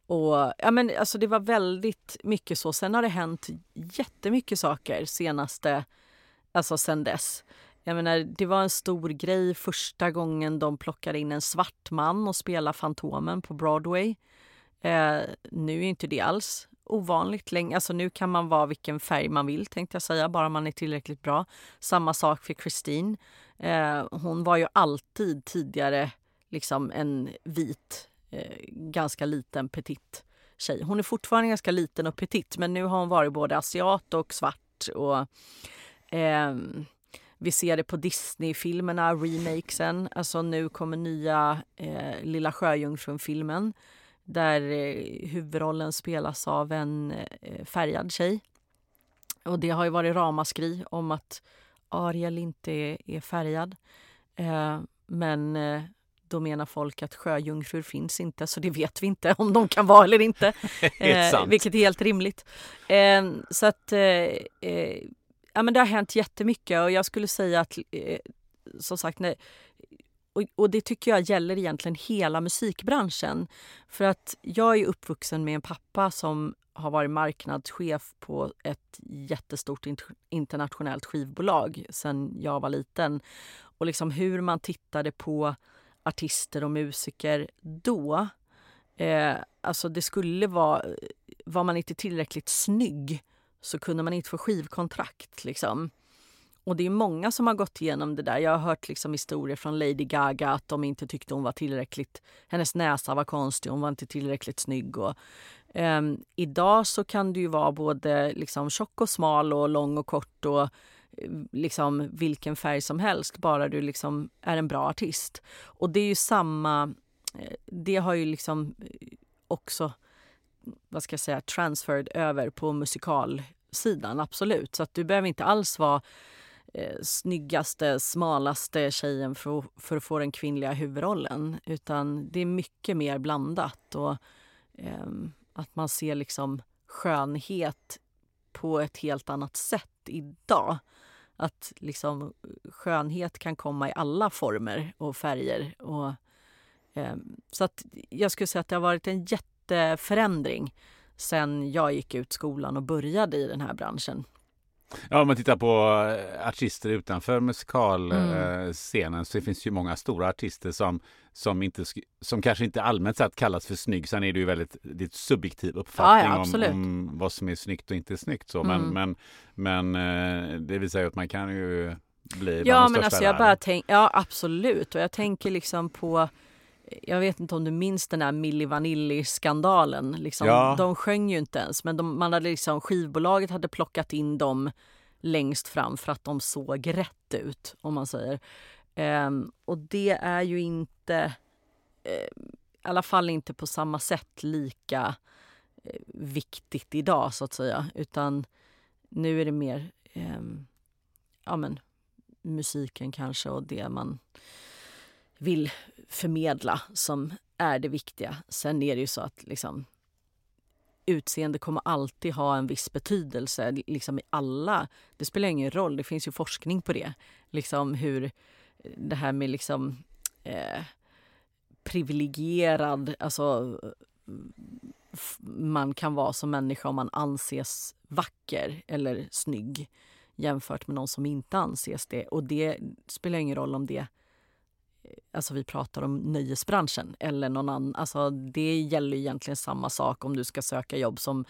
och ja men alltså det var väldigt mycket så. Sen har det hänt jättemycket saker senaste, alltså sen dess. Jag menar, det var en stor grej första gången de plockade in en svart man och spelade Fantomen på Broadway. Eh, nu är inte det alls ovanligt länge. Alltså nu kan man vara vilken färg man vill tänkte jag säga, bara man är tillräckligt bra. Samma sak för Christine. Eh, hon var ju alltid tidigare liksom en vit, eh, ganska liten petit tjej. Hon är fortfarande ganska liten och petit men nu har hon varit både asiat och svart. Och, eh, vi ser det på Disney-filmerna, remakesen. Alltså nu kommer nya eh, Lilla Sjöjungfrun-filmen där eh, huvudrollen spelas av en eh, färgad tjej. Och det har ju varit ramaskri om att Ariel inte är, färgad. Eh, men då menar folk att sjöjungfrur finns inte, så det vet vi inte om de kan vara eller inte. vilket är helt rimligt. så att ja, men det har hänt jättemycket och jag skulle säga att som sagt, nej, och, och, det tycker jag gäller egentligen hela musikbranschen. För att jag är uppvuxen med en pappa som har varit marknadschef på ett jättestort internationellt skivbolag sen jag var liten. Och liksom hur man tittade på artister och musiker då. Eh, alltså det skulle vara, var man inte tillräckligt snygg så kunde man inte få skivkontrakt. Liksom. Och det är många som har gått igenom det där. Jag har hört liksom historier från Lady Gaga att de inte tyckte hon var tillräckligt... Hennes näsa var konstig, hon var inte tillräckligt snygg. Och, um, idag så kan du ju vara både liksom tjock och smal och lång och kort och eh, liksom vilken färg som helst, bara du liksom är en bra artist. Och det är ju samma... Eh, det har ju liksom eh, också vad ska jag säga, transferred över på musikalsidan, absolut. Så att du behöver inte alls vara eh, snyggaste, smalaste tjejen för, för att få den kvinnliga huvudrollen. Utan det är mycket mer blandat och eh, att man ser liksom skönhet på ett helt annat sätt idag. Att liksom skönhet kan komma i alla former och färger. Och, eh, så att jag skulle säga att det har varit en jätteförändring sen jag gick ut skolan och började i den här branschen. Ja, om man tittar på eh, artister utanför musikalscenen mm. så det finns ju många stora artister som, som, inte, som kanske inte allmänt sett kallas för snygg. Sen är det ju väldigt det är subjektiv uppfattning ja, ja, om, om, vad som är snyggt och inte snyggt. Så. Men, mm. men, men eh, det visar ju att man kan ju bli Ja, men alltså jag bara tänk, ja absolut. Och jag tänker liksom på jag vet inte om du minns den här Milli Vanilli-skandalen. Liksom, ja. De sjöng ju inte ens, men de, man hade liksom, skivbolaget hade plockat in dem längst fram för att de såg rätt ut, om man säger. Um, och det är ju inte, uh, i alla fall inte på samma sätt lika uh, viktigt idag, så att säga. Utan nu är det mer um, ja, men, musiken kanske och det man vill förmedla som är det viktiga. Sen är det ju så att liksom, utseende kommer alltid ha en viss betydelse liksom i alla. Det spelar ingen roll, det finns ju forskning på det. Liksom hur det här med liksom eh, privilegierad, alltså man kan vara som människa om man anses vacker eller snygg jämfört med någon som inte anses det. Och det spelar ingen roll om det alltså vi pratar om nöjesbranschen eller någon annan. Alltså det gäller egentligen samma sak om du ska söka jobb som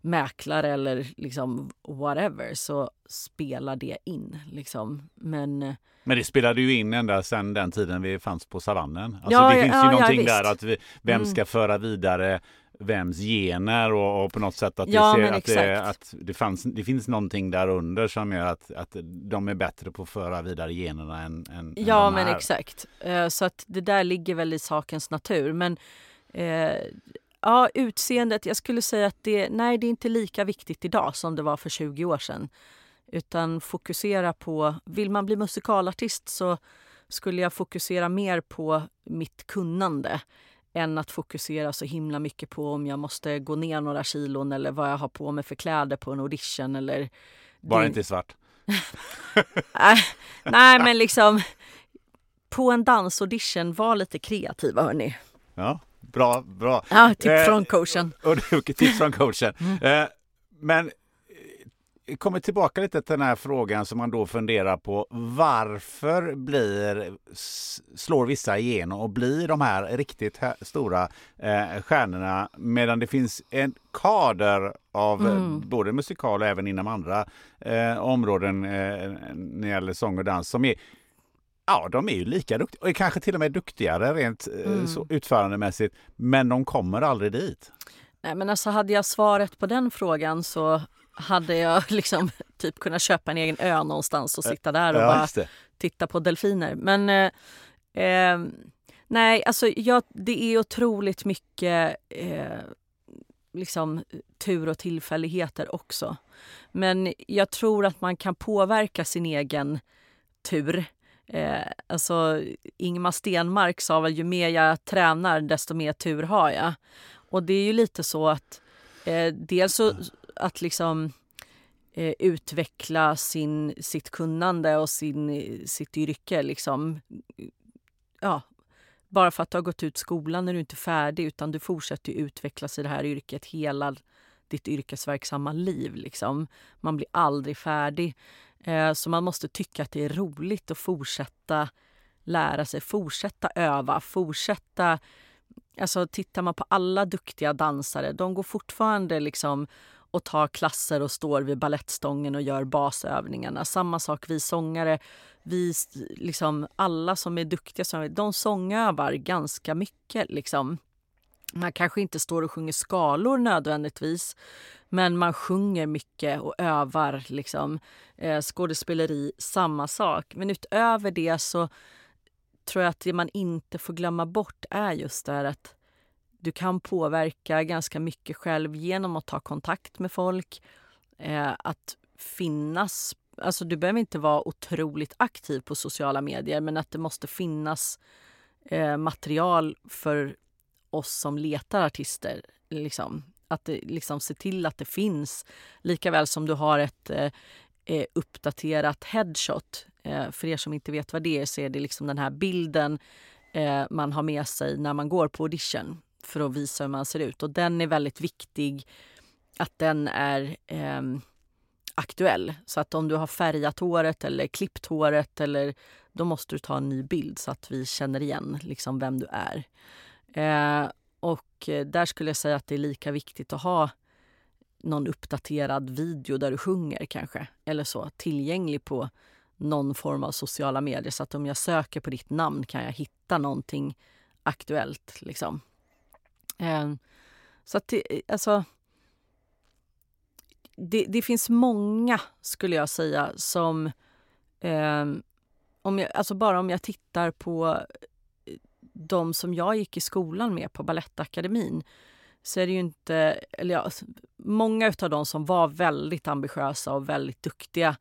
mäklare eller liksom whatever så spelar det in. Liksom. Men, eh, Men det spelade ju in ända sedan den tiden vi fanns på savannen. Alltså ja, det finns ja, ju någonting ja, där att vi, vem ska mm. föra vidare vems gener och, och, på något sätt att, ja, ser, att, det, att det, fanns, det finns någonting där under som gör att, att de är bättre på att föra vidare generna än, än Ja än men är. exakt. Uh, så att det där ligger väl i sakens natur. Men uh, ja, utseendet, jag skulle säga att det, nej, det är inte lika viktigt idag som det var för 20 år sedan. Utan fokusera på, vill man bli musikalartist så skulle jag fokusera mer på mitt kunnande än att fokusera så himla mycket på om jag måste gå ner några kilon eller vad jag har på mig för kläder på en audition. Eller Bara det... inte svart. nej, men liksom på en dansaudition, var lite kreativa hörni. Ja, bra, bra. Ja, tips eh, från coachen. Och, tips från coachen. Mm. Eh, men kommer tillbaka lite till den här frågan som man då funderar på. Varför blir, slår vissa igenom och blir de här riktigt stora eh, stjärnorna medan det finns en kader av mm. både musikal och även inom andra eh, områden eh, när det gäller sång och dans som är Ja, de är ju lika duktiga och kanske till och med duktigare rent eh, mm. så utförandemässigt. Men de kommer aldrig dit. Nej, men alltså hade jag svaret på den frågan så hade jag liksom typ kunnat köpa en egen ö någonstans och sitta där och ja, bara titta på delfiner. Men eh, eh, nej, alltså jag, det är otroligt mycket eh, liksom tur och tillfälligheter också. Men jag tror att man kan påverka sin egen tur. Eh, alltså Ingmar Stenmark sa väl ju mer jag tränar desto mer tur har jag. Och det är ju lite så att eh, dels så att liksom eh, utveckla sin, sitt kunnande och sin, sitt yrke. Liksom. Ja, bara för att du har gått ut skolan är du inte färdig utan du fortsätter utvecklas i det här yrket hela ditt yrkesverksamma liv. Liksom. Man blir aldrig färdig. Eh, så man måste tycka att det är roligt att fortsätta lära sig, fortsätta öva, fortsätta... Alltså tittar man på alla duktiga dansare, de går fortfarande liksom och tar klasser och står vid ballettstången och gör basövningarna. Samma sak vi sångare. Vi, liksom, alla som är duktiga, de sångövar ganska mycket. Liksom. Man kanske inte står och sjunger skalor nödvändigtvis men man sjunger mycket och övar. Liksom. Eh, skådespeleri, samma sak. Men utöver det så tror jag att det man inte får glömma bort är just det här att du kan påverka ganska mycket själv genom att ta kontakt med folk. Eh, att finnas... Alltså du behöver inte vara otroligt aktiv på sociala medier men att det måste finnas eh, material för oss som letar artister. Liksom. Att det, liksom, se till att det finns. Likaväl som du har ett eh, eh, uppdaterat headshot. Eh, för er som inte vet vad det är så är det liksom den här bilden eh, man har med sig när man går på audition för att visa hur man ser ut. Och den är väldigt viktig att den är eh, aktuell. Så att om du har färgat håret eller klippt håret eller då måste du ta en ny bild så att vi känner igen liksom vem du är. Eh, och eh, där skulle jag säga att det är lika viktigt att ha någon uppdaterad video där du sjunger kanske eller så tillgänglig på någon form av sociala medier så att om jag söker på ditt namn kan jag hitta någonting aktuellt. Liksom. Ehm, så att det, eh, alltså... Det, det, finns många, skulle jag säga, som... Eh, om jag, alltså bara om jag tittar på eh, de som jag gick i skolan med på Balettakademin så är det ju inte... Eller ja, många av de som var väldigt ambitiösa och väldigt duktiga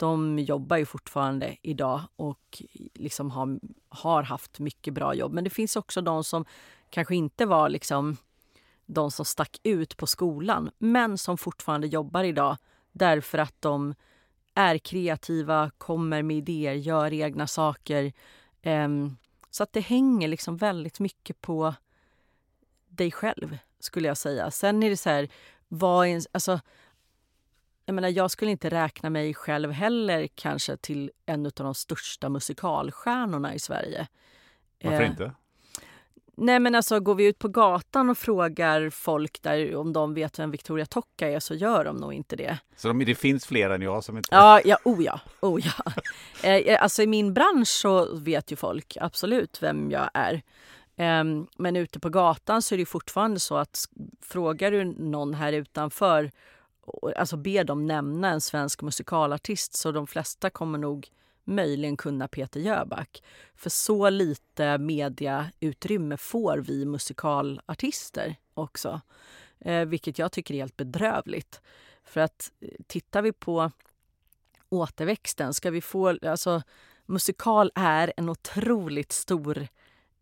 de jobbar ju fortfarande idag och liksom har, har haft mycket bra jobb. Men det finns också de som kanske inte var liksom de som stack ut på skolan men som fortfarande jobbar idag därför att de är kreativa, kommer med idéer, gör egna saker. Um, så att det hänger liksom väldigt mycket på dig själv, skulle jag säga. Sen är det så här, vad är, alltså, jag menar, jag skulle inte räkna mig själv heller kanske till en av de största musikalstjärnorna i Sverige. Varför eh, inte? Nej men alltså går vi ut på gatan och frågar folk där om de vet vem Victoria Tocca är så gör de nog inte det. Så de, det finns fler än jag som inte Ja, ja, oh ja, oh ja. Eh, eh, alltså i min bransch så vet ju folk absolut vem jag är. Eh, men ute på gatan så är det fortfarande så att frågar du någon här utanför alltså ber dem nämna en svensk musikalartist så de flesta kommer nog möjligen kunna Peter Jöback. För så lite mediautrymme får vi musikalartister också. Eh, vilket jag tycker är helt bedrövligt. För att eh, tittar vi på återväxten, ska vi få... Alltså, musikal är en otroligt stor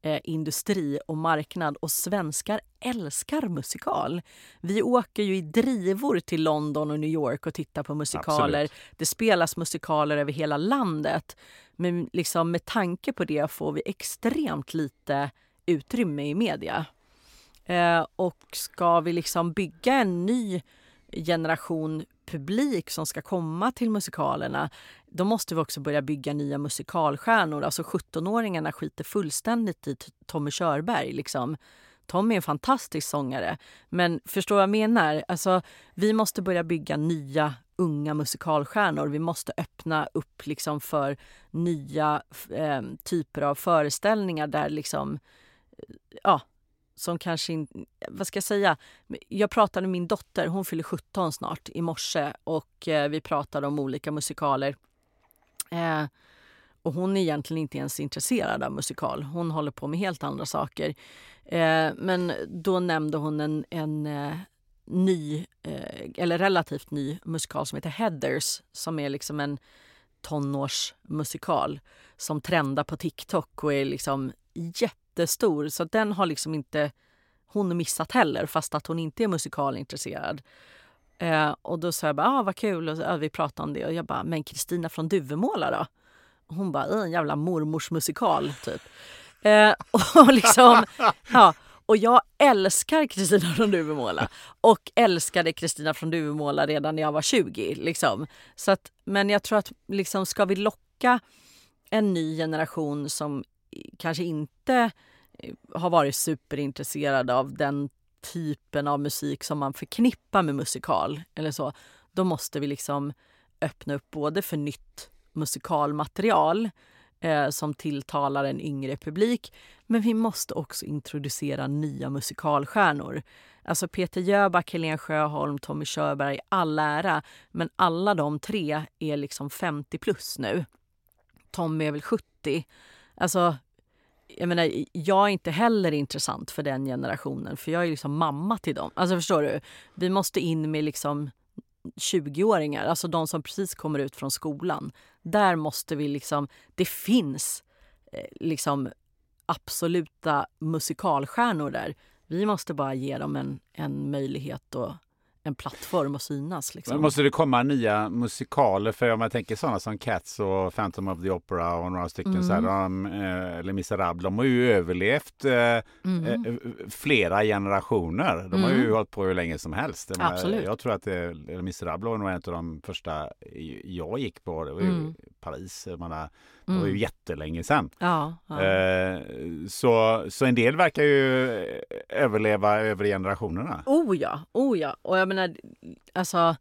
eh, industri och marknad och svenskar älskar musikal. Vi åker ju i drivor till London och New York och tittar på musikaler. Absolut. Det spelas musikaler över hela landet. Men liksom med tanke på det får vi extremt lite utrymme i media. Eh, och ska vi liksom bygga en ny generation publik som ska komma till musikalerna då måste vi också börja bygga nya musikalstjärnor. Alltså 17-åringarna skiter fullständigt i Tommy Körberg. Liksom. Tommy är en fantastisk sångare. Men förstår vad jag menar? Alltså, vi måste börja bygga nya unga musikalstjärnor. Vi måste öppna upp liksom för nya eh, typer av föreställningar där liksom, eh, ja, som kanske inte... Vad ska jag säga? Jag pratade med min dotter, hon fyller 17 snart, i morse och eh, vi pratade om olika musikaler. Eh, och hon är egentligen inte ens intresserad av musikal. Hon håller på med helt andra saker. Eh, men då nämnde hon en, en eh, ny, eh, eller relativt ny musikal som heter Heathers som är liksom en tonårsmusikal som trendar på TikTok och är liksom jättestor. Så den har liksom inte hon missat heller fast att hon inte är musikalintresserad. Eh, och då sa jag bara, ah, vad kul, och så, ja, vi pratade om det och jag bara, men Kristina från Duvemåla då? Och hon bara, en jävla mormors musikal typ. Eh, och liksom, ja, och jag älskar Kristina från Duvemåla och älskade Kristina från Duvemåla redan när jag var 20. Liksom. Så att, men jag tror att liksom, ska vi locka en ny generation som kanske inte eh, har varit superintresserad av den typen av musik som man förknippar med musikal eller så, då måste vi liksom öppna upp både för nytt musikalmaterial eh, som tilltalar en yngre publik. Men vi måste också introducera nya musikalstjärnor. Alltså Peter Jöback, Helen Sjöholm, Tommy Körberg, all ära. Men alla de tre är liksom 50 plus nu. Tommy är väl 70. Alltså, jag menar, jag är inte heller intressant för den generationen för jag är liksom mamma till dem. Alltså förstår du? Vi måste in med liksom 20-åringar, alltså de som precis kommer ut från skolan. Där måste vi liksom, det finns eh, liksom absoluta musikalstjärnor där. Vi måste bara ge dem en, en möjlighet att en plattform att synas. Liksom. måste det komma nya musikaler? För om jag tänker sådana som Cats och Phantom of the Opera och några stycken mm. så här, de, eh, eller Miserable, de har ju överlevt eh, mm. Eh, flera generationer. De mm. har ju mm. hållit på hur länge som helst. Absolut. Jag tror att det, Miserable var nog en av de första jag gick på. Det var ju mm. Paris. Man har, det var ju mm. jättelänge sedan. Ja, ja. Så, så en del verkar ju överleva över generationerna. Oh ja, oh ja. Och jag menar, alltså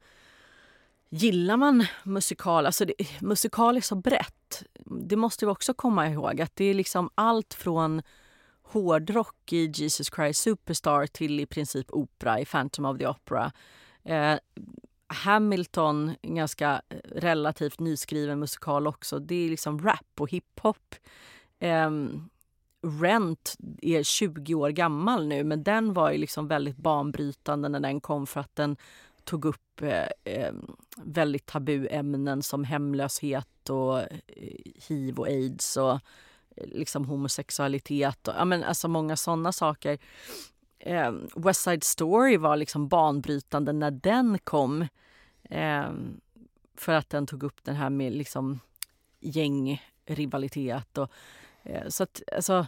gillar man musikal, alltså det, musikal är så brett. Det måste vi också komma ihåg att det är liksom allt från hårdrock i Jesus Christ Superstar till i princip opera i Phantom of the Opera. Eh, Hamilton, en ganska eh, relativt nyskriven musikal också. Det är liksom rap och hiphop. Um, Rent är 20 år gammal nu men den var ju liksom väldigt banbrytande när den kom för att den tog upp eh, eh väldigt tabuämnen som hemlöshet och eh, hiv och aids och eh, liksom homosexualitet och ja, men alltså många sådana saker eh, West Side Story var liksom banbrytande när den kom. Eh, för att den tog upp den här med liksom gängrivalitet. Och, Eh, så att alltså,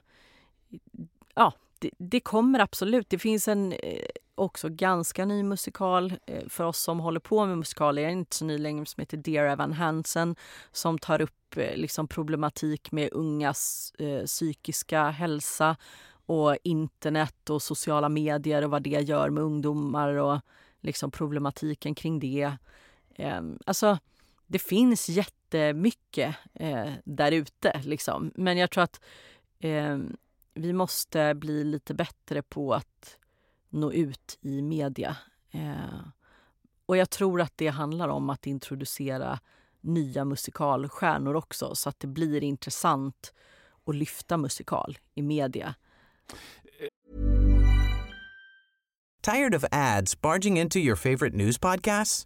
ja, det, det, kommer absolut. Det finns en eh, också ganska ny musikal eh, för oss som håller på med musikaler. inte så ny längre som heter Dear Evan Hansen som tar upp liksom problematik med ungas psykiska hälsa och internet och sociala medier och vad det gör med ungdomar och liksom problematiken kring det. Eh, alltså, det finns jättemycket eh, där ute, liksom. men jag tror att eh, vi måste bli lite bättre på att nå ut i media. Eh, och jag tror att det handlar om att introducera nya musikalstjärnor också så att det blir intressant att lyfta musikal i media. Tired of ads barging into your favorite news podcasts?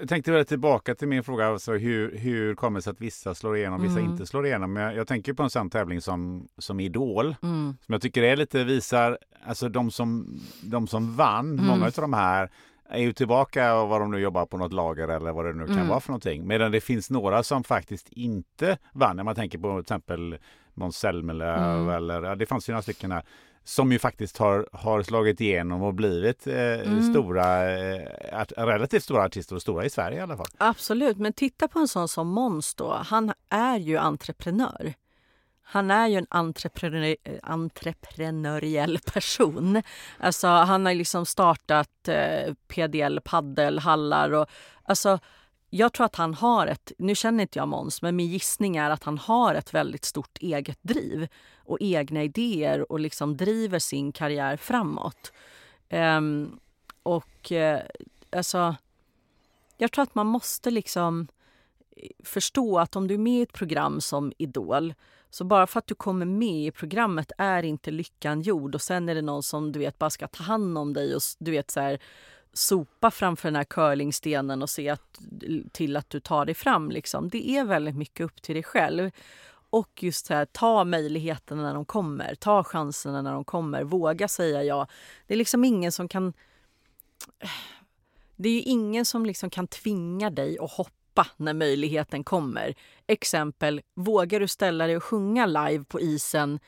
Jag tänkte väl tillbaka till min fråga, alltså hur, hur kommer det sig att vissa slår igenom, vissa mm. inte slår igenom? Jag, jag tänker på en sån tävling som, som Idol, mm. som jag tycker är lite visar, alltså de som, de som vann, mm. många av de här är ju tillbaka och vad de nu jobbar på något lager eller vad det nu kan mm. vara för någonting. Medan det finns några som faktiskt inte vann. När man tänker på till exempel Måns Zelmerlöw mm. eller, ja, det fanns ju några stycken här som ju faktiskt har, har slagit igenom och blivit eh, mm. stora, eh, relativt stora artister och stora i Sverige i alla fall. Absolut, men titta på en sån som Måns då. Han är ju entreprenör. han är ju en entreprenör, entreprenöriell person. Alltså han har liksom startat eh, PDL paddelhallar och alltså jag tror att han har ett, nu känner inte jag Måns, men min gissning är att han har ett väldigt stort eget driv och egna idéer och liksom driver sin karriär framåt. Um, och uh, alltså, jag tror att man måste liksom eh, förstå att om du är med i ett program som Idol så bara för att du kommer med i programmet är inte lyckan gjord och sen är det någon som du vet bara ska ta hand om dig och du vet så här, sopa framför den här curlingstenen och se att, till att du tar dig fram. Liksom. Det är väldigt mycket upp till dig själv. Och just så här, ta möjligheterna när de kommer, ta chanserna när de kommer, våga säga ja. Det är liksom ingen som kan... Det är ju ingen som liksom kan tvinga dig att hoppa när möjligheten kommer. Exempel, vågar du ställa dig och sjunga live på isen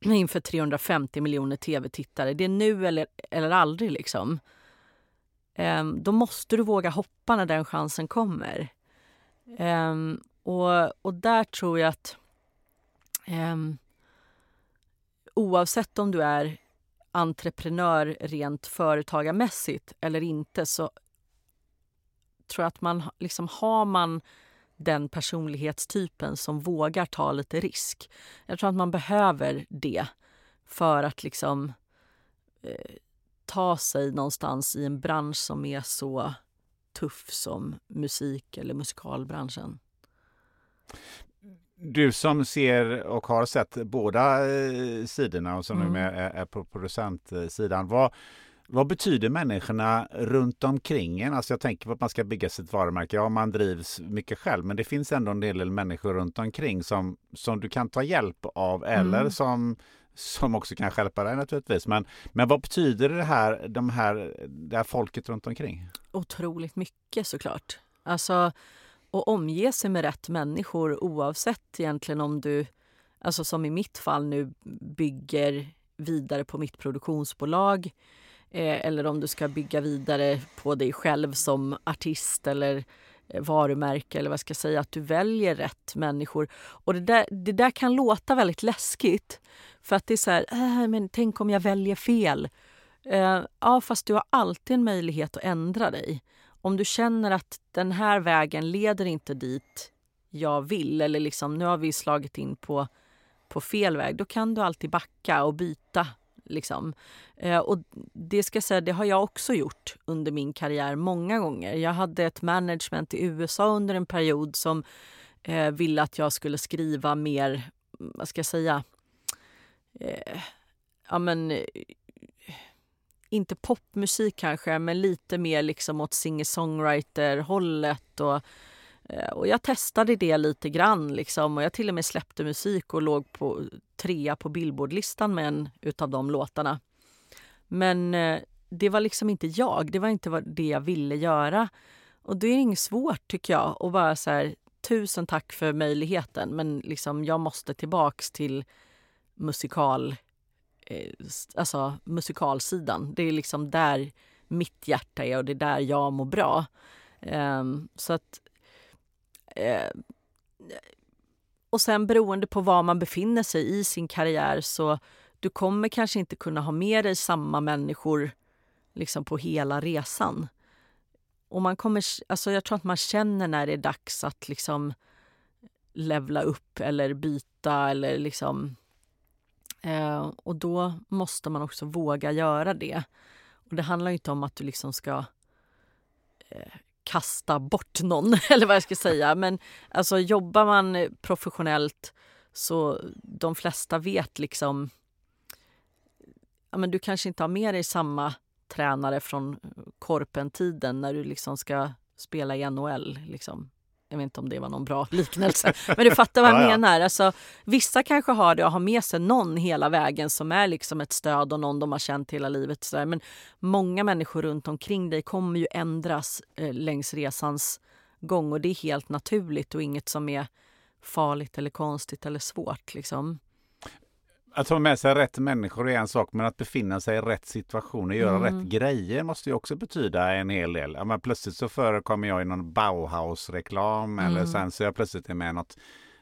inför 350 miljoner tv-tittare? Det är nu eller, eller aldrig liksom. Um, då måste du våga hoppa när den chansen kommer. Um, och, och där tror jag att Ehm, oavsett om du är entreprenör rent företagarmässigt eller inte så tror jag att man liksom har man den personlighetstypen som vågar ta lite risk. Jag tror att man behöver det för att liksom eh, ta sig någonstans i en bransch som är så tuff som musik eller musikalbranschen? Du som ser och har sett båda eh, sidorna och som mm. nu är, är på producentsidan. Vad, vad betyder människorna runt omkring en? Alltså jag tänker på att man ska bygga sitt varumärke. Ja, man drivs mycket själv, men det finns ändå en del människor runt omkring som, som du kan ta hjälp av eller mm. som som också kan hjälpa dig naturligtvis. Men, men vad betyder det här, de här, det här folket runt omkring? Otroligt mycket såklart. Alltså att omge sig med rätt människor oavsett egentligen om du, alltså som i mitt fall nu, bygger vidare på mitt produktionsbolag eh, eller om du ska bygga vidare på dig själv som artist eller eh, varumärke eller vad ska jag säga, att du väljer rätt människor. Och det där, det där kan låta väldigt läskigt för att det är så här, äh, men tänk om jag väljer fel. Eh, ja, fast du har alltid en möjlighet att ändra dig. Om du känner att den här vägen leder inte dit jag vill eller liksom nu har vi slagit in på, på fel väg, då kan du alltid backa och byta. Liksom. Eh, och det ska säga, det har jag också gjort under min karriär många gånger. Jag hade ett management i USA under en period som eh, ville att jag skulle skriva mer, vad ska jag säga, eh, ja men inte popmusik kanske, men lite mer liksom åt singer-songwriter-hållet. Och, eh, och jag testade det lite grann liksom, och jag till och med släppte musik och låg på trea på Billboardlistan med en utav de låtarna. Men eh, det var liksom inte jag, det var inte det jag ville göra. Och det är inget svårt tycker jag att bara så här, tusen tack för möjligheten men liksom jag måste tillbaks till musikal, eh, alltså musikalsidan. Det är liksom där mitt hjärta är och det är där jag mår bra. Eh, så att... Eh, och sen beroende på var man befinner sig i sin karriär så du kommer kanske inte kunna ha med dig samma människor liksom på hela resan. Och man kommer, alltså jag tror att man känner när det är dags att liksom levla upp eller byta eller liksom Eh, och då måste man också våga göra det. Och det handlar inte om att du liksom ska eh, kasta bort någon, eller vad jag ska säga. Men alltså jobbar man professionellt så de flesta vet liksom... Ja, men du kanske inte har med dig samma tränare från Korpen-tiden när du liksom ska spela i NHL. Liksom. Jag vet inte om det var någon bra liknelse. Men du fattar vad jag ja, menar. Alltså, vissa kanske har det och har med sig någon hela vägen som är liksom ett stöd och någon de har känt hela livet. Så Men många människor runt omkring dig kommer ju ändras eh, längs resans gång och det är helt naturligt och inget som är farligt eller konstigt eller svårt. Liksom. Att ha med sig rätt människor är en sak, men att befinna sig i rätt situation och göra mm. rätt grejer måste ju också betyda en hel del. Ja, men plötsligt så förekommer jag i någon Bauhaus-reklam mm. eller sen så är jag plötsligt med i något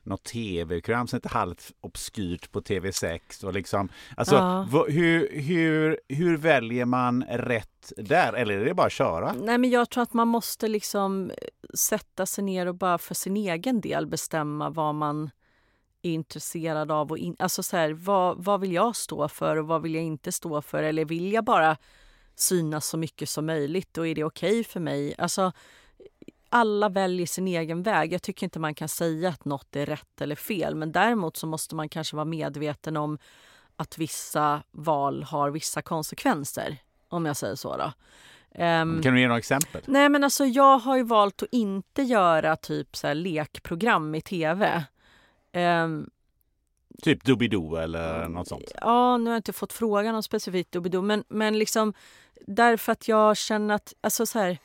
något tv-program som heter Halvt obskyrt på TV6 och liksom alltså Ja. hur, hur, hur väljer man rätt där eller är det bara att köra? Nej, men jag tror att man måste liksom sätta sig ner och bara för sin egen del bestämma vad man är intresserad av. Och in, alltså så här, vad, vad vill jag stå för och vad vill jag inte stå för? Eller vill jag bara synas så mycket som möjligt och är det okej för mig? Alltså, alla väljer sin egen väg. Jag tycker inte man kan säga att något är rätt eller fel. Men däremot så måste man kanske vara medveten om att vissa val har vissa konsekvenser. Om jag säger så då. Ehm, Kan du ge några exempel? Nej men alltså jag har ju valt att inte göra typ så lekprogram i tv. Ehm, Typ Doobidoo eller något sånt? ja, nu har jag inte fått frågan om specifikt Doobidoo men, men liksom därför att jag känner att, alltså så här,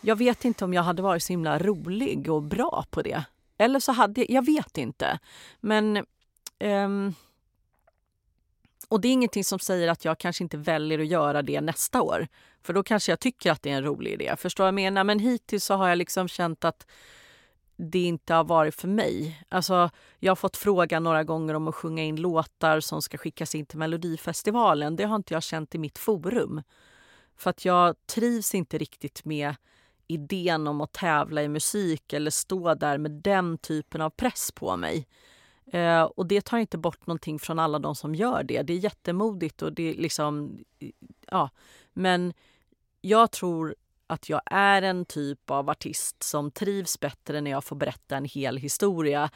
jag vet inte om jag hade varit så himla rolig och bra på det. Eller så hade jag, jag vet inte. Men ehm, och det är ingenting som säger att jag kanske inte väljer att göra det nästa år. För då kanske jag tycker att det är en rolig idé. Förstår jag menar? Men hittills så har jag liksom känt att det inte har varit för mig. Alltså, jag har fått frågan några gånger om att sjunga in låtar som ska skickas in till Melodifestivalen. Det har inte jag känt i mitt forum. För att jag trivs inte riktigt med idén om att tävla i musik eller stå där med den typen av press på mig. Eh, och det tar inte bort någonting från alla de som gör det. Det är jättemodigt och det är liksom... Ja, men jag tror att jag är en typ av artist som trivs bättre när jag får berätta en hel historia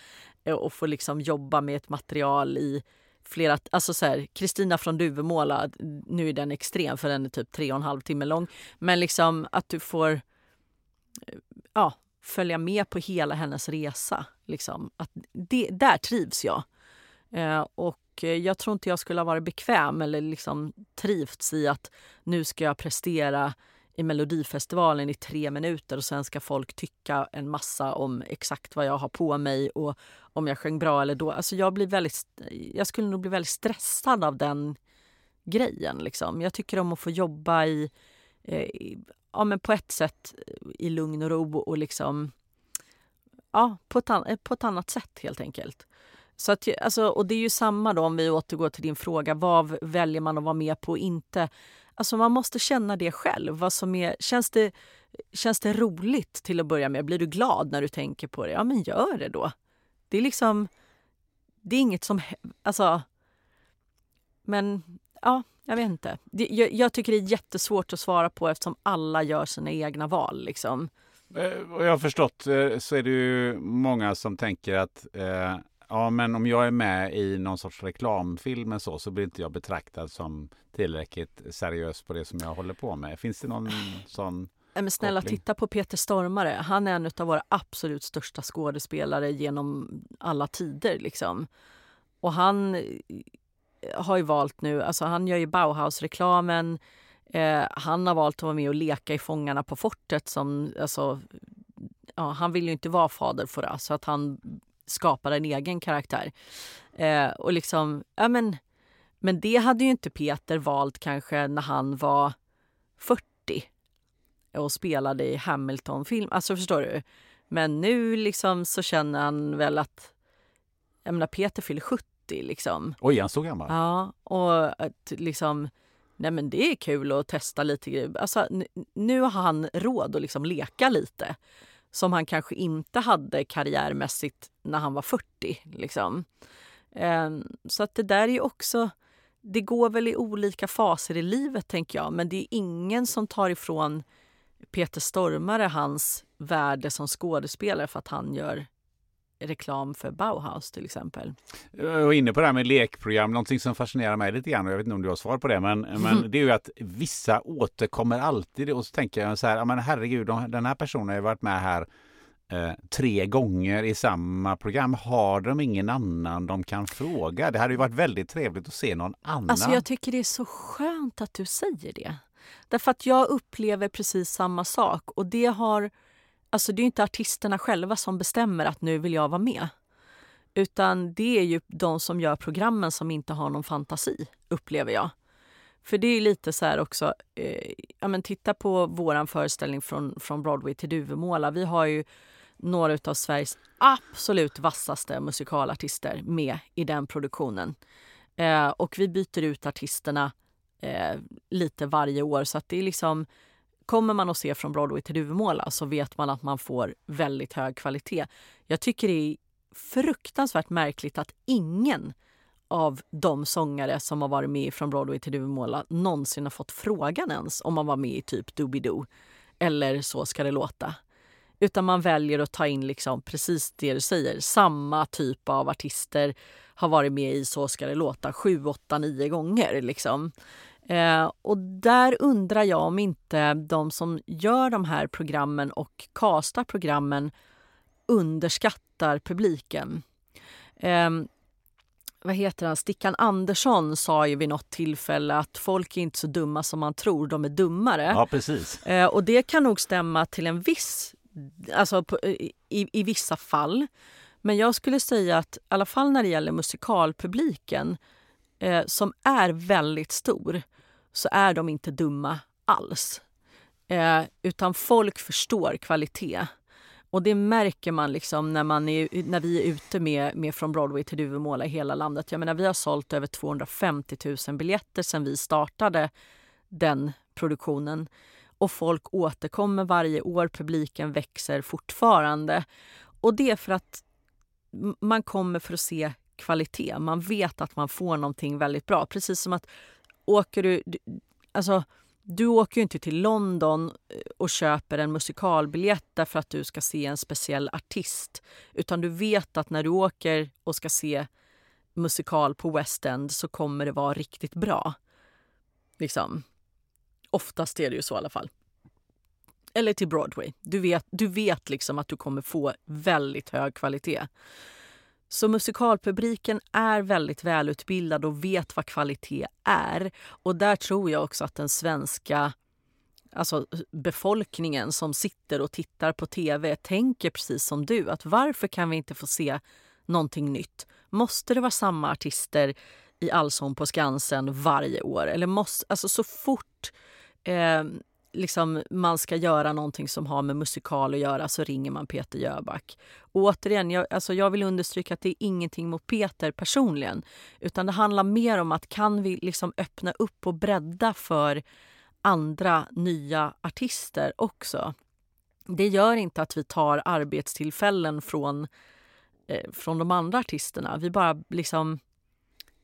eh, och får liksom jobba med ett material i flera... Alltså så här, Kristina från Duvemåla, nu är den extrem för den är typ tre och en halv timme lång. Men liksom att du får eh, ja, följa med på hela hennes resa. Liksom. Att det, där trivs jag. Eh, och eh, jag tror inte jag skulle ha varit bekväm eller liksom trivts i att nu ska jag prestera i Melodifestivalen i tre minuter och sen ska folk tycka en massa om exakt vad jag har på mig och om jag sjöng bra eller då. Alltså jag, blir väldigt, jag skulle nog bli väldigt stressad av den grejen. Liksom. Jag tycker om att få jobba i, eh, ja, men på ett sätt eh, i lugn och ro och liksom ja, på, ett, an- på ett annat sätt helt enkelt. Så att, alltså, och det är ju samma då om vi återgår till din fråga, vad väljer man att vara med på och inte? Alltså man måste känna det själv. Vad som är, känns, det, känns det roligt till att börja med? Blir du glad när du tänker på det? Ja, men gör det då. Det är liksom, det är inget som, alltså, men ja, jag vet inte. Det, jag, jag tycker det är jättesvårt att svara på eftersom alla gör sina egna val liksom. Eh, Vad jag har förstått eh, så är det ju många som tänker att eh, ja, men om jag är med i någon sorts reklamfilm så, så blir inte jag betraktad som tillräckligt seriös på det som jag håller på med. Finns det någon sån? Men snälla, koppling. titta på Peter Stormare. Han är en av våra absolut största skådespelare genom alla tider. Liksom. Och han eh, har ju valt nu, alltså han gör ju Bauhaus-reklamen. Eh, han har valt att vara med och leka i Fångarna på fortet. Som, alltså, ja, han vill ju inte vara fader Fouras, så att han skapar en egen karaktär. Eh, och liksom, ja men, men det hade ju inte Peter valt kanske när han var 40 och spelade i Hamilton-film. Alltså förstår du? Men nu liksom så känner han väl att, jag menar Peter fyller 70 liksom. Oj, han så gammal? Ja, och att liksom, nej men det är kul att testa lite. Alltså, nu har han råd att liksom leka lite som han kanske inte hade karriärmässigt när han var 40. Liksom. Ehm, så att det där är ju också, det går väl i olika faser i livet tänker jag, men det är ingen som tar ifrån Peter Stormare hans värde som skådespelare för att han gör reklam för Bauhaus till exempel. Jag var inne på det här med lekprogram, någonting som fascinerar mig lite grann och jag vet inte om du har svar på det men, men det är ju att vissa återkommer alltid och så tänker jag så här, ja, men herregud, de- den här personen har ju varit med här eh, tre gånger i samma program. Har de ingen annan de kan fråga? Det hade ju varit väldigt trevligt att se någon annan. Alltså jag tycker det är så skönt att du säger det. Därför att jag upplever precis samma sak och det har Alltså det är inte artisterna själva som bestämmer att nu vill jag vara med. Utan det är ju de som gör programmen som inte har någon fantasi, upplever jag. För det är lite så här också, eh, ja men titta på våran föreställning från, från Broadway till Duvemåla. Vi har ju några av Sveriges absolut vassaste musikalartister med i den produktionen. Eh, och vi byter ut artisterna eh, lite varje år så att det är liksom Kommer man att se från Broadway till Duvemåla så vet man att man får väldigt hög kvalitet. Jag tycker det är fruktansvärt märkligt att ingen av de sångare som har varit med från Broadway till Duvemåla någonsin har fått frågan ens om man var med i typ Doobidoo eller Så ska det låta. Utan man väljer att ta in liksom precis det du säger. Samma typ av artister har varit med i Så ska det låta sju, åtta, nio gånger. Liksom. Eh, och där undrar jag om inte de som gör de här programmen och kastar programmen underskattar publiken. Eh, vad heter han, Stickan Andersson sa ju vid något tillfälle att folk är inte så dumma som man tror, de är dummare. Ja, precis. Eh, och det kan nog stämma till en viss, alltså på, i, i vissa fall. Men jag skulle säga att i alla fall när det gäller musikalpubliken eh, som är väldigt stor så är de inte dumma alls. Eh, utan folk förstår kvalitet. Och det märker man liksom när, man är, när vi är ute med, med Från Broadway till Duvemåla i hela landet. Jag menar, vi har sålt över 250 000 biljetter sedan vi startade den produktionen. Och folk återkommer varje år, publiken växer fortfarande. Och det är för att man kommer för att se kvalitet. Man vet att man får någonting väldigt bra. Precis som att åker du... Alltså, du åker ju inte till London eh, och köper en musikalbiljett därför att du ska se en speciell artist. Utan du vet att när du åker och ska se musikal på West End så kommer det vara riktigt bra. Liksom. Oftast är det ju så i alla fall. Eller till Broadway. Du vet, du vet liksom att du kommer få väldigt hög kvalitet. Så musikalpubliken är väldigt välutbildad och vet vad kvalitet är. Och där tror jag också att den svenska alltså befolkningen som sitter och tittar på tv tänker precis som du. att Varför kan vi inte få se någonting nytt? Måste det vara samma artister i Allsång på Skansen varje år? Eller måste, alltså så fort eh, liksom, man ska göra någonting som har med musikal att göra så ringer man Peter Jöback. Och återigen, jag, alltså jag vill understryka att det är ingenting mot Peter personligen. Utan det handlar mer om att kan vi liksom öppna upp och bredda för andra nya artister också. Det gör inte att vi tar arbetstillfällen från, eh, från de andra artisterna. Vi bara liksom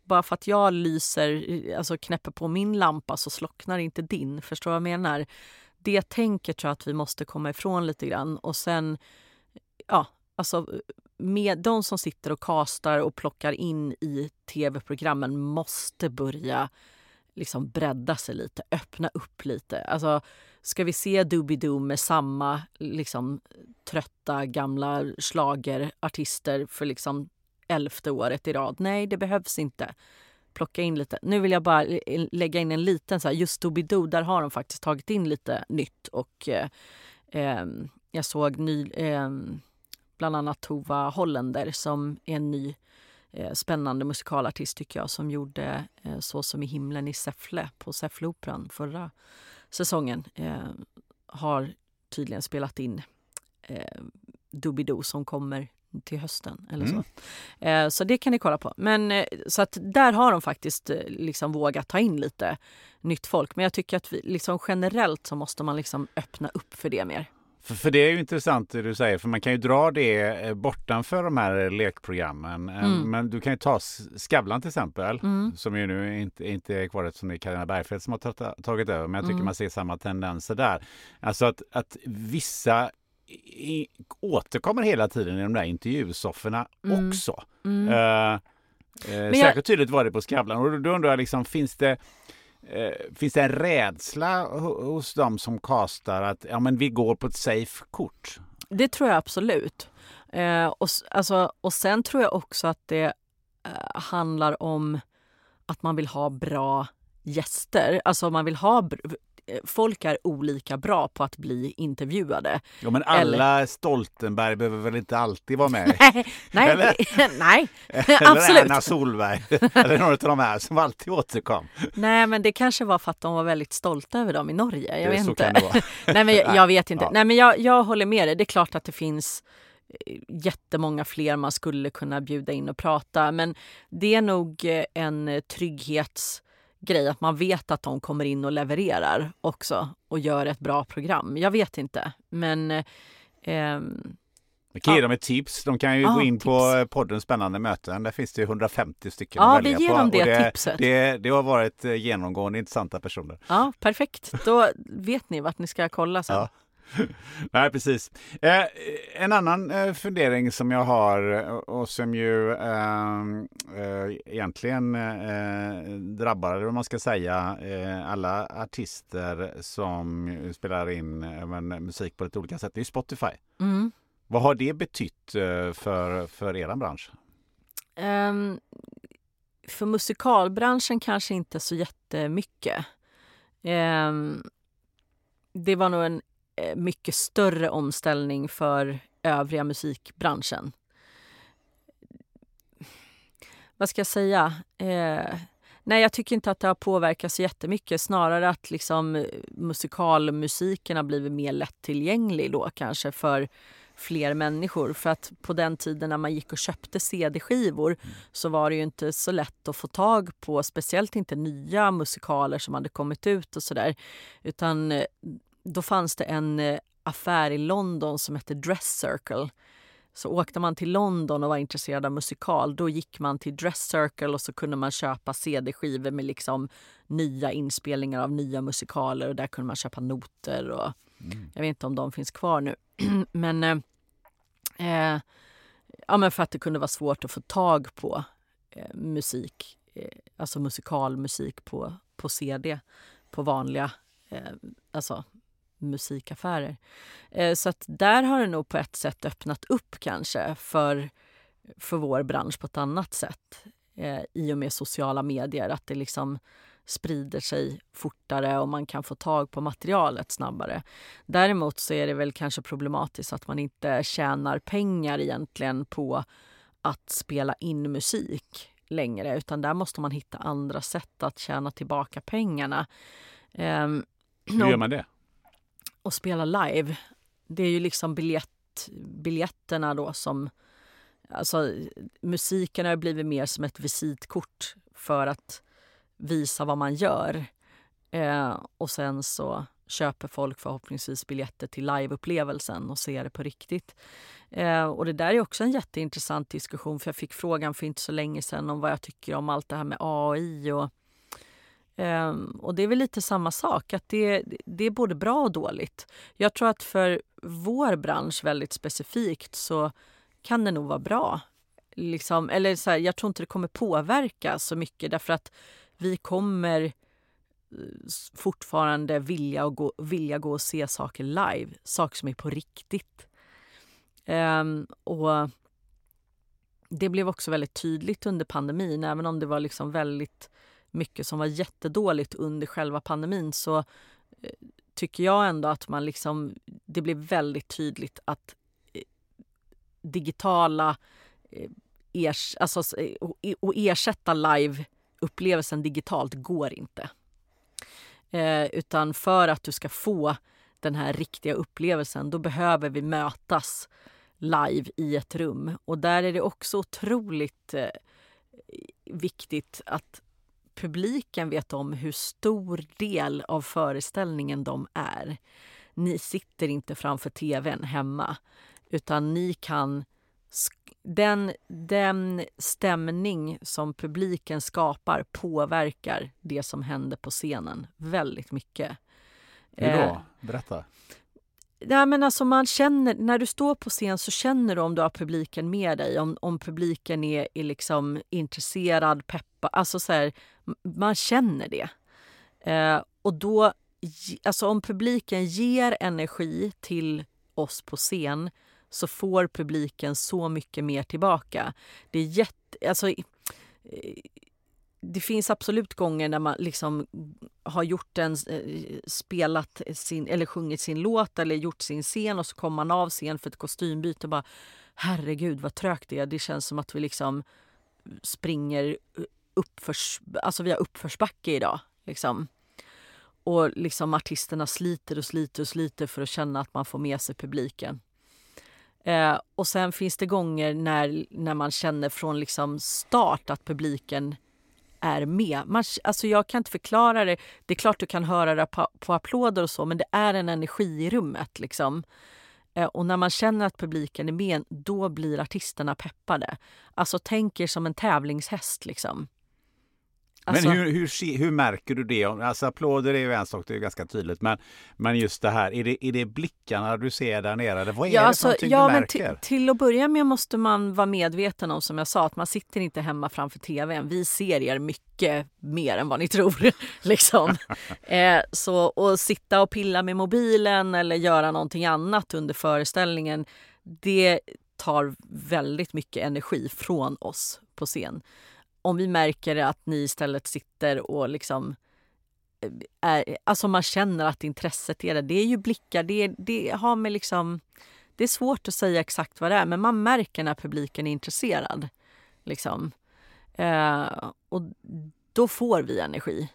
bara för att jag lyser, alltså knäpper på min lampa så slocknar inte din. Förstår vad jag menar? Det tänket tror jag att vi måste komma ifrån lite grann. Och sen, ja, alltså med de som sitter och kastar och plockar in i tv-programmen måste börja liksom bredda sig lite, öppna upp lite. Alltså, ska vi se Doobidoo med samma liksom, trötta gamla slagerartister för liksom elfte året i rad. Nej, det behövs inte. Plocka in lite. Nu vill jag bara lägga in en liten så här, just Doobidoo, där har de faktiskt tagit in lite nytt och eh, eh, jag såg ny, eh, bland annat Tova Hollander som är en ny eh, spännande musikalartist tycker jag som gjorde eh, Så som i himlen i Säffle på Säffleoperan förra säsongen. Eh, har tydligen spelat in eh, Doobidoo som kommer till hösten eller så. Mm. Eh, så det kan ni kolla på. Men eh, så att där har de faktiskt eh, liksom vågat ta in lite nytt folk. Men jag tycker att vi, liksom generellt så måste man liksom öppna upp för det mer. För, för det är ju intressant det du säger, för man kan ju dra det bortanför de här lekprogrammen. Mm. Men du kan ju ta Skavlan till exempel, mm. som ju nu inte, inte är kvar eftersom det är Carina Bergfeldt som har tagit över. Men jag tycker mm. man ser samma tendenser där. Alltså att, att vissa i, återkommer hela tiden i de där intervjusofforna mm. också. Mm. Uh, särskilt jag... tydligt var det på Skavlan. Och då undrar jag, liksom, finns det uh, finns det en rädsla hos dem som kastar att ja, men vi går på ett safe kort? Det tror jag absolut. och, alltså, och sen tror jag också att det handlar om att man vill ha bra gäster. Alltså man vill ha eh, folk är olika bra på att bli intervjuade. Ja, men alla Stoltenberg behöver väl inte alltid vara med? nej, Eller? nej Eller absolut. Erna Solberg, eller några av de här som alltid återkom. Nej, men det kanske var för att de var väldigt stolta över dem i Norge. Jag Det- vet inte. Nej, men jag, jag vet inte. Ja. Nej, men jag, jag håller med dig. Det är klart att det finns eh, jättemånga fler man skulle kunna bjuda in och prata. Men det är nog eh, en eh, trygghetsgrej att man vet att de kommer in och levererar också och gör ett bra program. Jag vet inte, men eh, Vi kan ge Ja. dem ett tips. De kan ju Ja, gå in på tips. eh, podden Spännande möten. Där finns det 150 stycken Ja, att vi välja ger på. dem det Och det, tipset. Det, det har varit eh, genomgående intressanta personer. ja, perfekt. Då vet ni vart ni ska kolla sen. Ja. Nej, precis. Eh, en annan eh, fundering som jag har eh, och som ju eh, eh, egentligen eh, drabbar, vad man ska säga, eh, alla artister som spelar in men, musik på lite olika sätt, det är Spotify. Mm. Vad har det betytt för, för er bransch? Ehm, för musikalbranschen kanske inte så jättemycket. Um, det var nog en Eh, mycket större omställning för övriga musikbranschen. Vad ska jag säga? Eh, nej, jag tycker inte att det har påverkat så jättemycket. Snarare att liksom eh, musikalmusiken har blivit mer lättillgänglig då kanske för fler människor. För att på den tiden när man gick och köpte CD-skivor så var det ju inte så lätt att få tag på, speciellt inte nya musikaler som hade kommit ut och sådär. Utan eh, då fanns det en eh, affär i London som hette Dress Circle. Så åkte man till London och var intresserad av musikal, då gick man till Dress Circle och så kunde man köpa CD-skivor med liksom nya inspelningar av nya musikaler och där kunde man köpa noter och jag vet inte om de finns kvar nu. men, eh, eh, ja, men för att det kunde vara svårt att få tag på eh, musik, eh, alltså musikalmusik på, på CD på vanliga eh, alltså, musikaffärer. Eh, så att där har det nog på ett sätt öppnat upp kanske för, för vår bransch på ett annat sätt eh, i och med sociala medier. Att det liksom sprider sig fortare och man kan få tag på materialet snabbare. Däremot så är det väl kanske problematiskt att man inte tjänar pengar egentligen på att spela in musik längre utan där måste man hitta andra sätt att tjäna tillbaka pengarna. Ehm, Hur gör man det? Och spela live. Det är ju liksom biljett, biljetterna då som... Alltså, musiken har blivit mer som ett visitkort för att visa vad man gör. Eh, och sen så köper folk förhoppningsvis biljetter till liveupplevelsen och ser det på riktigt. Eh, och det där är också en jätteintressant diskussion för jag fick frågan för inte så länge sedan om vad jag tycker om allt det här med AI och Um, och det är väl lite samma sak, att det, det är både bra och dåligt. Jag tror att för vår bransch väldigt specifikt så kan det nog vara bra. Liksom, eller så här, jag tror inte det kommer påverka så mycket därför att vi kommer eh, fortfarande vilja, och gå, vilja gå och se saker live, saker som är på riktigt. Um, och det blev också väldigt tydligt under pandemin, även om det var liksom väldigt mycket som var jättedåligt under själva pandemin så eh, tycker jag ändå att man liksom, det blev väldigt tydligt att eh, digitala eh, ers, alltså, och- e, och ersätta live-upplevelsen digitalt går inte. Eh, utan för att du ska få den här riktiga upplevelsen då behöver vi mötas live i ett rum. Och där är det också otroligt eh, viktigt att publiken vet om hur stor del av föreställningen de är. Ni sitter inte framför tvn hemma utan ni kan... Den, den stämning som publiken skapar påverkar det som händer på scenen väldigt mycket. Hur då? Eh, Berätta. Ja, men alltså man känner, när du står på scen så känner du om du har publiken med dig. Om, om publiken är, är liksom intresserad, peppad. Alltså så här, man känner det. Eh, och då, alltså om publiken ger energi till oss på scen så får publiken så mycket mer tillbaka. Det är jätte, alltså, eh, det finns absolut gånger när man liksom har gjort en, eh, spelat sin, eller sjungit sin låt eller gjort sin scen och så kommer man av scen för ett kostymbyte och bara herregud vad trögt det är. Det känns som att vi liksom springer eh, uppförs, alltså vi har uppförsbacke idag. Liksom. Och liksom artisterna sliter och sliter och sliter för att känna att man får med sig publiken. Eh, och sen finns det gånger när, när man känner från liksom start att publiken är med. Man, alltså jag kan inte förklara det. Det är klart du kan höra det på, på applåder och så, men det är en energi i rummet. Liksom. Eh, och när man känner att publiken är med, då blir artisterna peppade. Alltså tänk er som en tävlingshäst. Liksom. Alltså, men hur, hur, hur märker du det? Alltså applåder är ju en sak, det är ganska tydligt. Men, men just det här, är det, är det blickarna du ser där nere? Vad är ja, det alltså, för ja, du märker? Men till att börja med måste man vara medveten om, som jag sa, att man sitter inte hemma framför tvn. Vi ser er mycket mer än vad ni tror. liksom. eh, så att sitta och pilla med mobilen eller göra någonting annat under föreställningen, det tar väldigt mycket energi från oss på scen om vi märker att ni istället sitter och liksom eh, är, alltså man känner att intresset är där. Det är ju blickar, det, det har med liksom det är svårt att säga exakt vad det är, men man märker när publiken är intresserad. Liksom. Eh, och då får vi energi.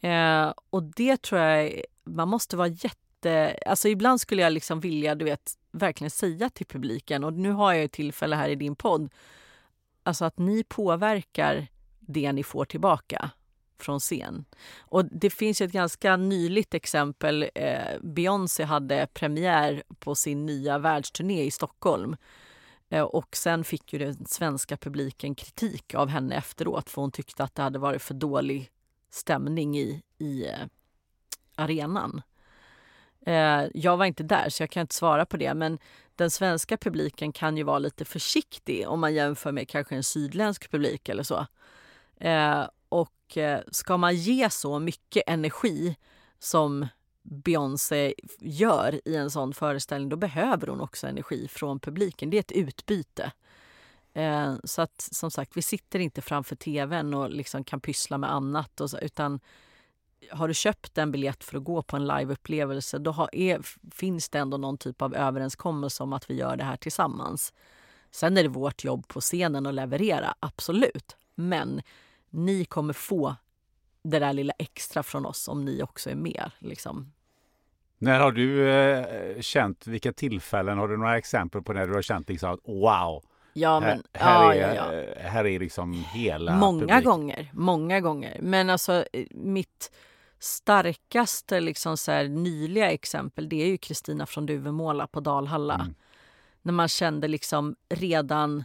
Eh, och det tror jag, man måste vara jätte... Alltså ibland skulle jag liksom vilja, du vet, verkligen säga till publiken, och nu har jag ett tillfälle här i din podd, Alltså att ni påverkar det ni får tillbaka från scen. Och det finns ett ganska nyligt exempel. Eh, Beyoncé hade premiär på sin nya världsturné i Stockholm. Eh, och sen fick ju den svenska publiken kritik av henne efteråt för hon tyckte att det hade varit för dålig stämning i, i eh, arenan. Eh, jag var inte där så jag kan inte svara på det men den svenska publiken kan ju vara lite försiktig om man jämför med kanske en sydländsk publik eller så. Eh, och eh, ska man ge så mycket energi som Beyoncé gör i en sån föreställning, då behöver hon också energi från publiken. Det är ett utbyte. Eh, så att som sagt, vi sitter inte framför tvn och liksom kan pyssla med annat, och så, utan har du köpt en biljett för att gå på en liveupplevelse då har, är, finns det ändå någon typ av överenskommelse om att vi gör det här tillsammans. Sen är det vårt jobb på scenen att leverera, absolut. Men ni kommer få det där lilla extra från oss om ni också är med. Liksom. När har du eh, känt, vilka tillfällen, har du några exempel på när du har känt liksom att wow, Ja, men, här, här, ja, är, ja, ja. här är liksom hela Många publik. gånger, många gånger. Men alltså mitt starkaste liksom så här, nyliga exempel det är ju Kristina från Duvemåla på Dalhalla. Mm. När man kände liksom redan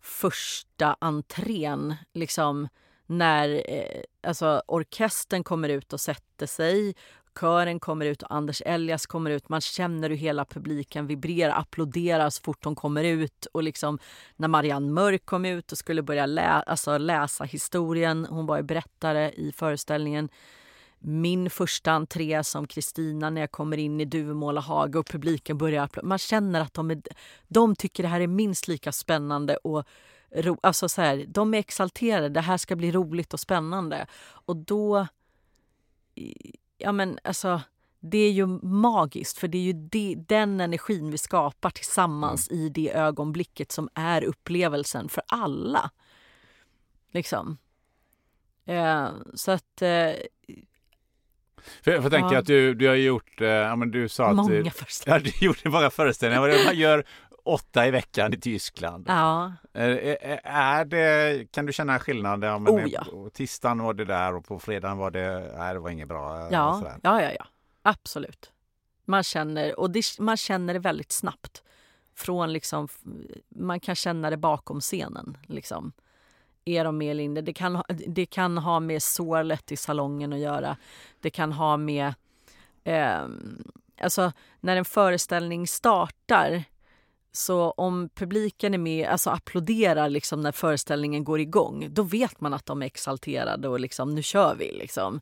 första entrén, liksom när eh, alltså, orkestern kommer ut och sätter sig kören kommer ut och Anders Elias kommer ut. Man känner hur hela publiken vibrerar, applåderar så fort hon kommer ut. Och liksom när Marianne Mörk kom ut och skulle börja lä alltså läsa historien, hon var ju berättare i föreställningen. Min första entré som Kristina när jag kommer in i Duvemåla hage och publiken börjar applådera. Man känner att de, är, de tycker det här är minst lika spännande och ro, alltså så här, de är exalterade. Det här ska bli roligt och spännande. Och då ja men alltså, det är ju magiskt för det är ju det, den energin vi skapar tillsammans mm. i det ögonblicket som är upplevelsen för alla. Liksom. Eh, så att... Eh, för jag tänker ja. att du, du har gjort, eh, ja men du sa att... Många föreställningar. Ja, du gjorde många föreställningar. Man gör åtta i veckan i Tyskland. Ja. Är, är det, kan du känna skillnad? Ja, men oh, ja. Tisdagen var det där och på fredagen var det, nej, det var inget bra. Ja, ja, ja, ja, absolut. Man känner, och det, man känner det väldigt snabbt. Från liksom, man kan känna det bakom scenen. Liksom. Är de med eller inte? Det kan, det kan ha med sålet i salongen att göra. Det kan ha med... Eh, alltså, när en föreställning startar så om publiken är med, alltså applåderar liksom när föreställningen går igång, då vet man att de är exalterade och liksom, nu kör vi. Liksom.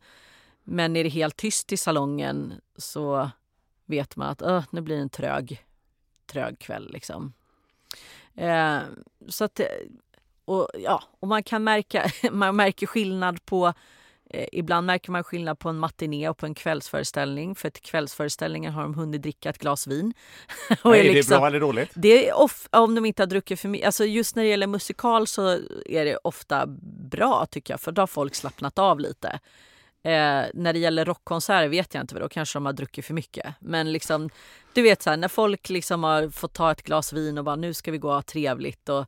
Men är det helt tyst i salongen så vet man att nu blir det en trög, trög kväll. Liksom. Eh, så att, eh, och, ja, och man kan märka, man märker skillnad på eh, Ibland märker man skillnad på en matiné och på en kvällsföreställning. För till kvällsföreställningen har de hunnit dricka ett glas vin. och Nej, är liksom- det bra eller dåligt? det är off, om de inte har druckit för mycket. Alltså just när det gäller musikal så är det ofta bra tycker jag, för då har folk slappnat av lite. Eh, när det gäller rockkonserter vet jag inte, då kanske de har druckit för mycket. Men liksom, du vet så här, när folk liksom har fått ta ett glas vin och bara nu ska vi gå och ha trevligt och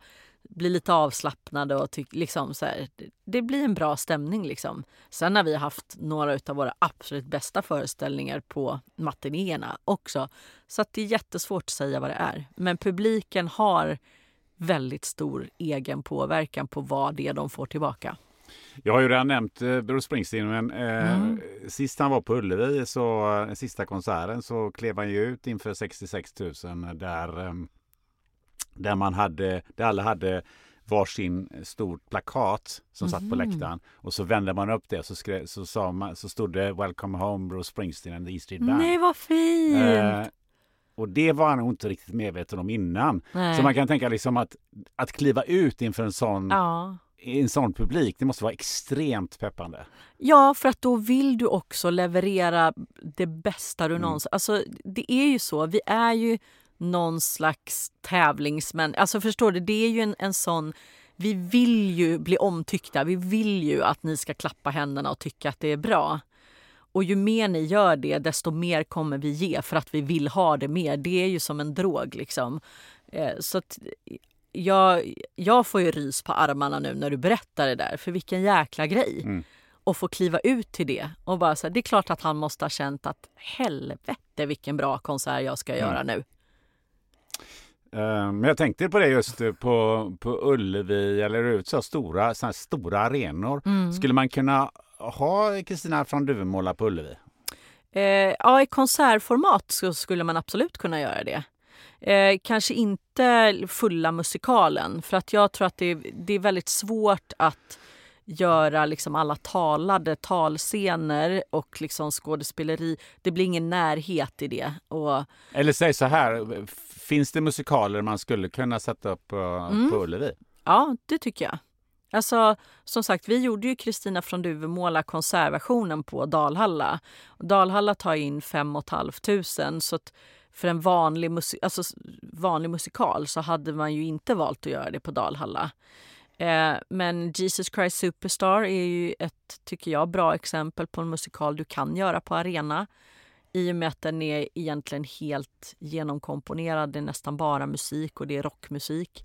bli lite avslappnade och ty- liksom så här, det, blir en bra stämning liksom. Sen har vi haft några av våra absolut bästa föreställningar på matinéerna också. Så det är jättesvårt att säga vad det är. Men publiken har väldigt stor egen påverkan på vad det är de får tillbaka. Jag har ju redan nämnt eh, Bruce Springsteen, men eh, Mm. sist han var på Ullevi, så, eh, sista konserten, så klev han ju ut inför 66 000 där, eh, där, man hade, där alla hade varsin stort plakat som satt på Mhm. läktaren. Och så vände man upp det och så, skrev, så, sa man, så stod det Welcome home Bruce Springsteen and the E Street Band. Nej, vad fint! Eh, och det var han nog inte riktigt medveten om innan. Nej. Så man kan tänka liksom att, att kliva ut inför en sån, ja. en sån publik, det måste vara extremt peppande. Ja, för att då vill du också leverera det bästa du Mm. någonsin... Alltså, det är ju så. Vi är ju någon slags tävlingsmän. Alltså förstår du, det är ju en, en sån... Vi vill ju bli omtyckta. Vi vill ju att ni ska klappa händerna och tycka att det är bra. Och ju mer ni gör det, desto mer kommer vi ge för att vi vill ha det mer. Det är ju som en drog liksom. Eh, så att jag, jag får ju rys på armarna nu när du berättar det där. För vilken jäkla grej Mm. och få kliva ut till det. Och bara så här, det är klart att han måste ha känt att helvete vilken bra konsert jag ska göra nu. Eh, Men jag tänkte på det just eh, på, på Ullevi eller ut så stora, så stora arenor. Mm. Skulle man kunna ha Kristina från Duvemåla på Ullevi? Eh, ja, i konsertformat så skulle man absolut kunna göra det. Eh, kanske inte fulla musikalen, för att jag tror att det det är väldigt svårt att göra liksom alla talade talscener och liksom skådespeleri. Det blir ingen närhet i det. Och, Eller säg så här, finns det musikaler man skulle kunna sätta upp på, Mm. på Ullevi? Ja, det tycker jag. Alltså, som sagt, vi gjorde ju Kristina från Duvemåla konsertversionen på Dalhalla. Dalhalla tar in 5 500 så för en vanlig, musi- alltså, vanlig musikal så hade man ju inte valt att göra det på Dalhalla. Eh, men Jesus Christ Superstar är ju ett, tycker jag, bra exempel på en musikal du kan göra på arena. I och med att den är egentligen helt genomkomponerad. Det är nästan bara musik och det är rockmusik.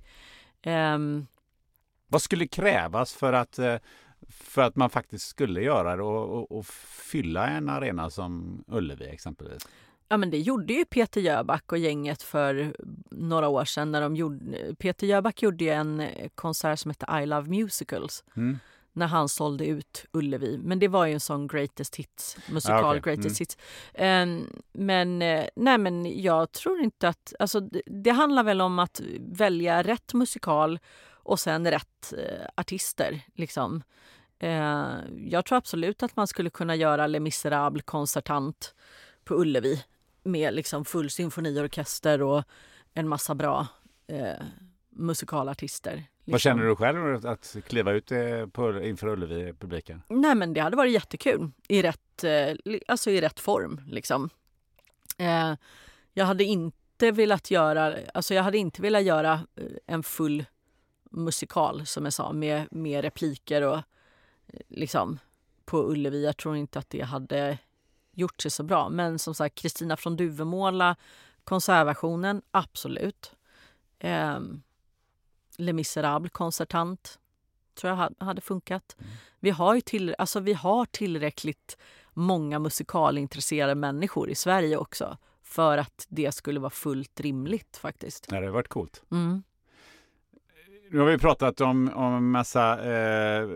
Ehm, Vad skulle krävas för att, eh, för att man faktiskt skulle göra det och, och, och fylla en arena som Ullevi exempelvis? Ja, men det gjorde ju Peter Jöback och gänget för några år sedan. När de gjorde, Peter Jöback gjorde en konsert som hette I Love Musicals Mm. när han sålde ut Ullevi. Men det var ju en sån greatest hits, musikal Ah, okej. greatest hits. Ehm, men eh, nej, men jag tror inte att... Alltså, det, det handlar väl om att välja rätt musikal och sen rätt eh, artister. Liksom. Eh, jag tror absolut att man skulle kunna göra Les Misérables konsertant på Ullevi med liksom full symfoniorkester och en massa bra eh, musikalartister. Liksom. Vad känner du själv att kliva ut eh, på, inför Ullevi-publiken? Nej, men det hade varit jättekul i rätt, eh, alltså i rätt form. Liksom. Eh, jag hade inte velat göra, alltså jag hade inte velat göra eh, en full musikal som jag sa med, med repliker och liksom på Ullevi. Jag tror inte att det hade gjort sig så bra. Men som sagt, Kristina från Duvemåla, konsertversionen, absolut. Eh, Les Misérables konsertant tror jag ha- hade funkat. Vi har ju till, alltså vi har tillräckligt många musikalintresserade människor i Sverige också för att det skulle vara fullt rimligt faktiskt. Ja, det har varit coolt. Mm. Nu har vi pratat om, om en massa eh,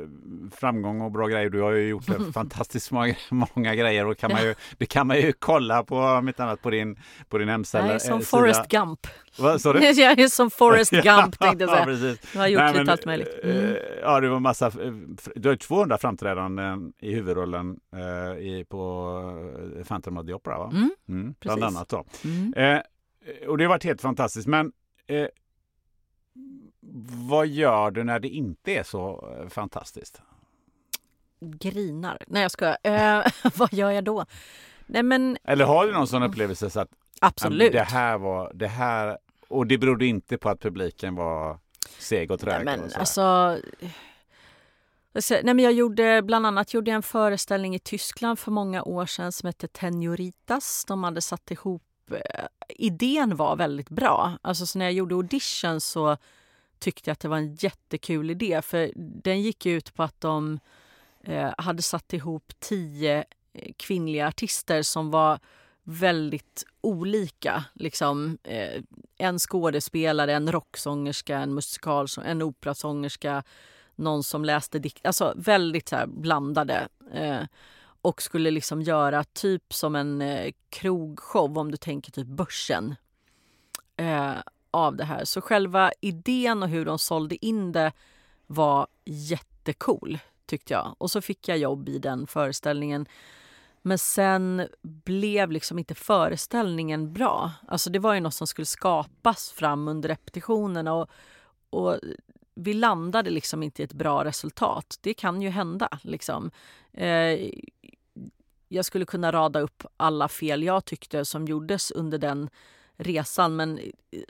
framgång och bra grejer. Du har ju gjort fantastiskt många, många grejer och kan man ju, det kan man ju kolla på om inte annat på din, på din hemsida. Jag är som eh, Forrest sida. Gump. Sa du? Jag är som Forrest Gump tänkte jag ja, säga. precis. Jag har gjort Nej, lite men, allt möjligt. eh, Mm. Ja, det var massa. eh, Du har 200 framträdanden i huvudrollen eh, i, på Phantom of the Opera, va? Mm, bland precis. annat då. Mm. Eh, och det har varit helt fantastiskt. Men vad gör du när det inte är så eh, fantastiskt? Grinar. Nej jag ska. Eh, vad gör jag då? Nej men Eller har du någon sån upplevelse så att absolut. det här var det här och det berodde inte på att publiken var seg och trög? Nej, och men här? alltså... alltså, Nej, men jag gjorde bland annat gjorde jag en föreställning i Tyskland för många år sedan som hette Tenoritas. De hade satt ihop... Eh, idén var väldigt bra. Alltså, så när jag gjorde audition så tyckte jag att det var en jättekul idé. För Den gick ut på att de eh, hade satt ihop tio eh, kvinnliga artister som var väldigt olika. Liksom, eh, en skådespelare, en rocksångerska, en musikalsångerska, en operasångerska, någon som läste dikt. Alltså väldigt så här, blandade. Eh, och skulle liksom göra typ som en eh, krogshow, om du tänker typ Börsen. Eh, av det här. Så själva idén och hur de sålde in det var jättecool, tyckte jag. Och så fick jag jobb i den föreställningen. Men sen blev liksom inte föreställningen bra. Alltså det var ju något som skulle skapas fram under repetitionerna och, och vi landade liksom inte i ett bra resultat. Det kan ju hända. Liksom. Eh, jag skulle kunna rada upp alla fel jag tyckte som gjordes under den resan men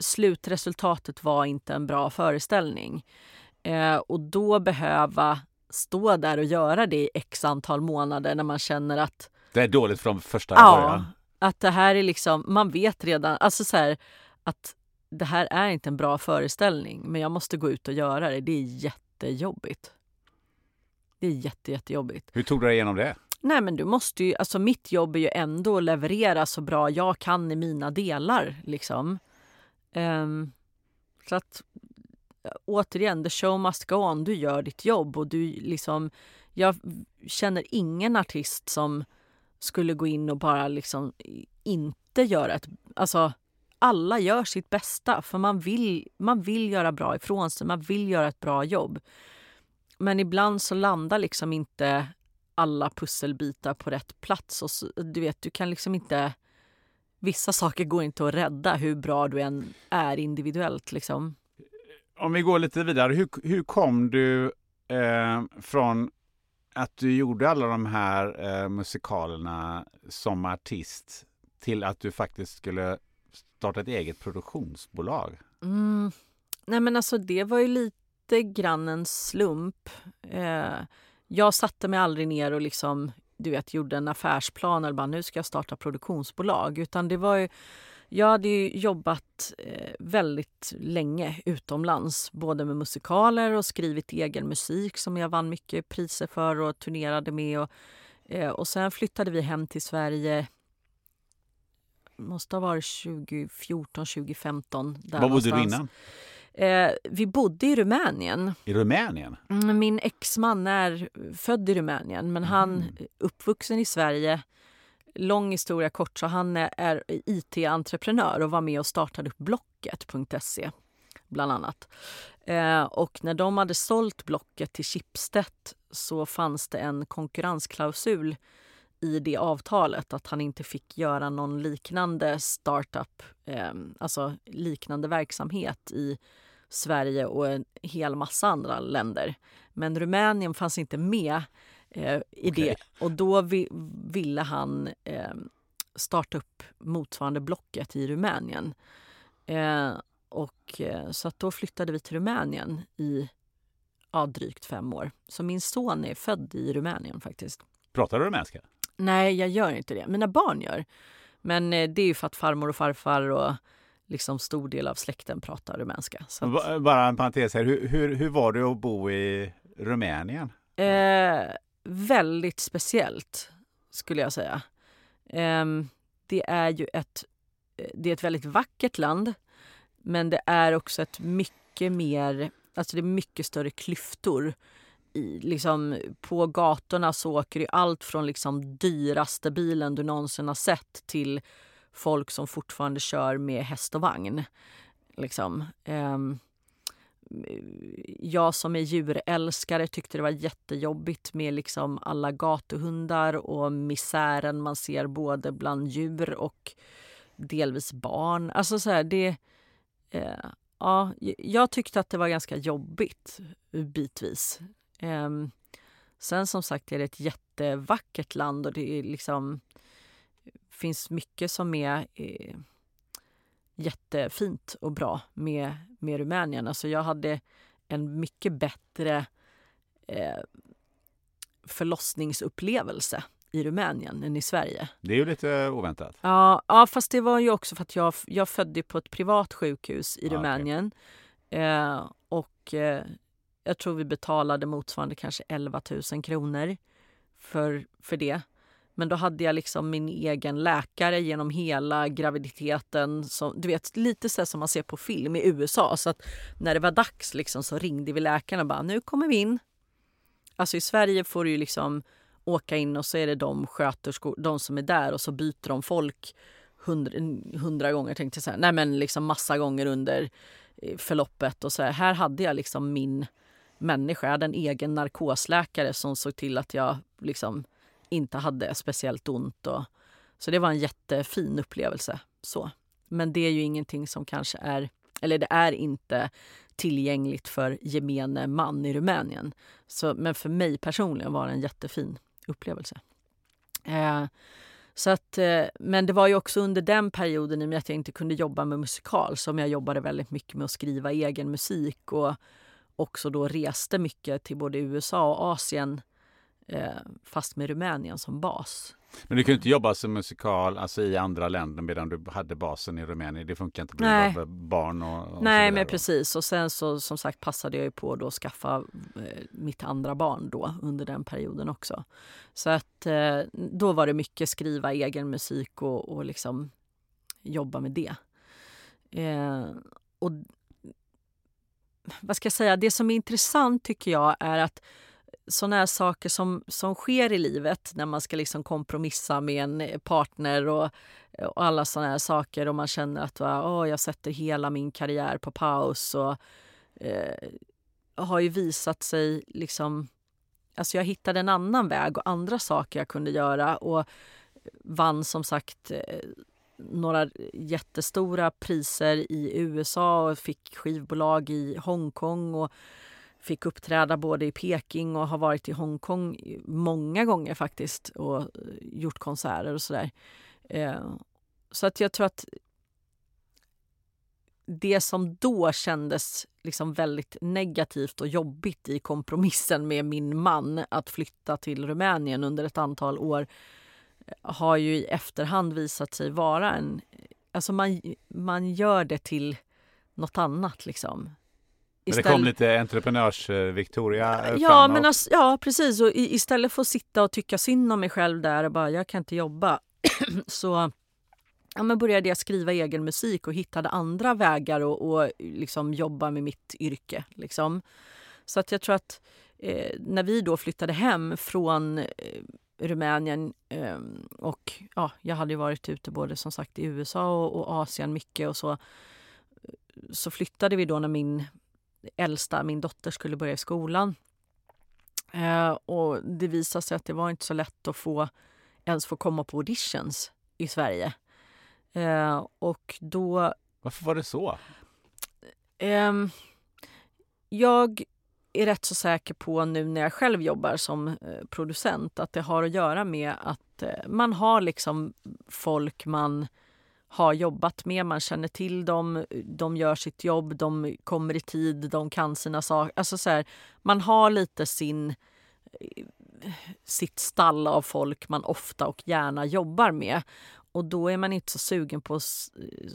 slutresultatet var inte en bra föreställning. Eh, och då behöva stå där och göra det i x antal månader när man känner att Det är dåligt från första Ja, början. att det här är liksom, man vet redan, alltså så här, att det här är inte en bra föreställning men jag måste gå ut och göra det. Det är jättejobbigt. Det är jätte, jättejobbigt. Hur tog du dig igenom det? Nej men du måste ju, alltså mitt jobb är ju ändå att leverera så bra jag kan i mina delar liksom. Um, så att återigen, the show must go on. Du gör ditt jobb och du liksom, jag känner ingen artist som skulle gå in och bara liksom inte göra ett, alltså alla gör sitt bästa för man vill, man vill göra bra ifrån sig, man vill göra ett bra jobb. Men ibland så landar liksom inte alla pusselbitar på rätt plats. Och så, du vet, du kan liksom inte... Vissa saker går inte att rädda hur bra du än är individuellt. Liksom. Om vi går lite vidare, hur, hur kom du eh, från att du gjorde alla de här eh, musikalerna som artist till att du faktiskt skulle starta ett eget produktionsbolag? Mm. Nej men alltså det var ju lite grann en slump. Eh, jag satte mig aldrig ner och liksom, du vet, gjorde en affärsplan eller bara nu ska jag starta produktionsbolag. Utan det var ju, jag hade jobbat eh, väldigt länge utomlands, både med musikaler och skrivit egen musik som jag vann mycket priser för och turnerade med. Och, eh, och sen flyttade vi hem till Sverige måste ha varit 2014, 2015. Där Var bodde du innan? Eh, vi bodde i Rumänien. I Rumänien? Mm, Min exman är född i Rumänien, men han är uppvuxen i Sverige. Lång historia kort, så han är, är IT-entreprenör och var med och startade upp Blocket.se, bland annat. Eh, och när de hade sålt Blocket till Schibsted så fanns det en konkurrensklausul i det avtalet att han inte fick göra någon liknande startup, eh, alltså liknande verksamhet i Sverige och en hel massa andra länder. Men Rumänien fanns inte med eh, i det och då vi, ville han eh, starta upp motsvarande Blocket i Rumänien. Eh, och, eh, så att då flyttade vi till Rumänien i ja, drygt fem år. Så min son är född i Rumänien faktiskt. Pratar du rumänska? Nej, jag gör inte det. Mina barn gör. Men eh, det är ju för att farmor och farfar och liksom stor del av släkten pratar rumänska. Att, Ba- Bara en parentes här, hur, hur, hur var det att bo i Rumänien? eh, väldigt speciellt, skulle jag säga. Ehm, det är ju ett, det är ett väldigt vackert land men det är också ett mycket mer... Alltså det är mycket större klyftor. I, liksom, på gatorna så åker det allt från liksom dyraste bilen du någonsin har sett till folk som fortfarande kör med häst och vagn. Liksom. Um, jag som är djurälskare tyckte det var jättejobbigt med liksom alla gatuhundar och misären man ser både bland djur och delvis barn. Alltså så här, det, eh, ja, jag tyckte att det var ganska jobbigt bitvis. Um, sen som sagt är det ett jättevackert land och det är liksom finns mycket som är eh, jättefint och bra med, med Rumänien. Alltså jag hade en mycket bättre eh, förlossningsupplevelse i Rumänien än i Sverige. Det är ju lite oväntat. Ja, ja fast det var ju också för att jag, jag födde på ett privat sjukhus i ah, Rumänien. Okay. Eh, och eh, jag tror vi betalade motsvarande kanske 11 000 kronor för, för det. Men då hade jag liksom min egen läkare genom hela graviditeten. Som, du vet, lite så som man ser på film i USA. Så att när det var dags liksom, så ringde vi läkaren och bara nu kommer vi in. Alltså i Sverige får du ju liksom åka in och så är det de sköterskor, de som är där och så byter de folk hundra, hundra gånger tänkte jag säga. Nej men liksom massa gånger under eh, förloppet och så här. Här hade jag liksom min människa. Jag hade en egen narkosläkare som såg till att jag liksom inte hade speciellt ont. Och, så det var en jättefin upplevelse. så. Men det är ju ingenting som kanske är, eller det är inte tillgängligt för gemene man i Rumänien. Så, men för mig personligen var det en jättefin upplevelse. Eh, så att, eh, men det var ju också under den perioden i och med att jag inte kunde jobba med musikal som jag jobbade väldigt mycket med att skriva egen musik och också då reste mycket till både USA och Asien eh, fast med Rumänien som bas. Men du kunde inte jobba som musikal alltså i andra länder medan du hade basen i Rumänien? Det funkar inte med barn och, och Nej, men precis. Och sen så som sagt passade jag ju på då att skaffa eh, mitt andra barn då under den perioden också. Så att eh, då var det mycket skriva egen musik och, och liksom jobba med det. Eh, och vad ska jag säga, det som är intressant tycker jag är att såna här saker som, som sker i livet när man ska liksom kompromissa med en eh, partner och, och alla såna här saker och man känner att oh, jag sätter hela min karriär på paus och eh, har ju visat sig liksom... Alltså jag hittade en annan väg och andra saker jag kunde göra och vann som sagt eh, några jättestora priser i USA och fick skivbolag i Hongkong och fick uppträda både i Peking och har varit i Hongkong många gånger faktiskt och eh, gjort konserter och sådär. Eh, så att jag tror att det som då kändes liksom väldigt negativt och jobbigt i kompromissen med min man att flytta till Rumänien under ett antal år har ju i efterhand visat sig vara en... Alltså man, man gör det till något annat. Liksom. Men det kom lite entreprenörs-Victoria Ja, men alltså, ja precis. Och istället för att sitta och tycka synd om mig själv där och bara jag kan inte jobba så ja, men började jag skriva egen musik och hittade andra vägar och, och liksom jobba med mitt yrke. Liksom. Så att jag tror att eh, när vi då flyttade hem från eh, Rumänien eh, och ja, jag hade varit ute både som sagt i USA och, och Asien mycket och så så flyttade vi då när min äldsta, min dotter, skulle börja i skolan. Eh, och det visade sig att det var inte så lätt att få ens få komma på auditions i Sverige. Eh, och då... Varför var det så? Eh, jag är rätt så säker på nu när jag själv jobbar som eh, producent att det har att göra med att eh, man har liksom folk man har jobbat med. Man känner till dem, de gör sitt jobb, de kommer i tid, de kan sina saker. Alltså så här, man har lite sin, eh, sitt stall av folk man ofta och gärna jobbar med. Och då är man inte så sugen på att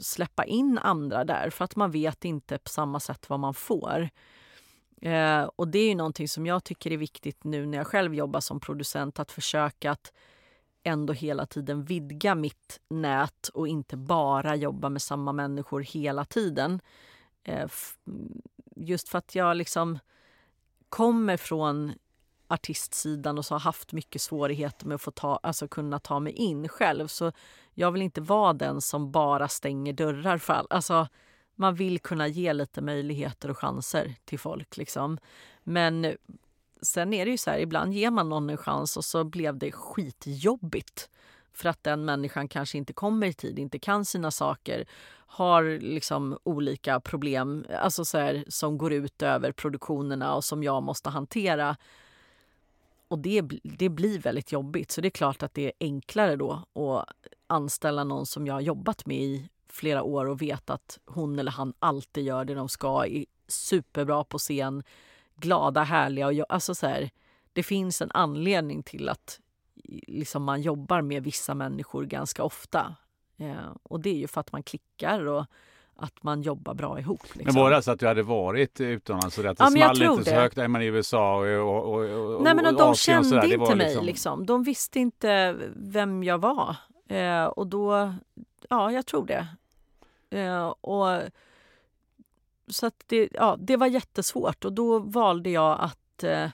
släppa in andra där för att man vet inte på samma sätt vad man får. Eh, och det är ju någonting som jag tycker är viktigt nu när jag själv jobbar som producent att försöka att ändå hela tiden vidga mitt nät och inte bara jobba med samma människor hela tiden. Eh, mm, just för att jag liksom kommer från artistsidan och så har haft mycket svårigheter med att få ta, alltså kunna ta mig in själv. Så jag vill inte vara den som bara stänger dörrar för all, alltså man vill kunna ge lite möjligheter och chanser till folk. Liksom. Men sen är det ju så här, ibland ger man någon en chans och så blev det skitjobbigt för att den människan kanske inte kommer i tid, inte kan sina saker, har liksom olika problem alltså så här, som går ut över produktionerna och som jag måste hantera. Och det, det blir väldigt jobbigt. Så det är klart att det är enklare då att anställa någon som jag har jobbat med i flera år och vet att hon eller han alltid gör det de ska, är superbra på scen, glada, härliga. Och jag, alltså så här, det finns en anledning till att liksom man jobbar med vissa människor ganska ofta. Eh, och det är ju för att man klickar och att man jobbar bra ihop. Liksom. Men var det alltså att du hade varit utomlands och att det ja, small inte så högt? Är man i USA och, och, och Nej men och de kände och inte mig liksom... liksom... De visste inte vem jag var. Eh, och då, ja jag tror det. Eh, och så att det, ja, det var jättesvårt och då valde jag att eh,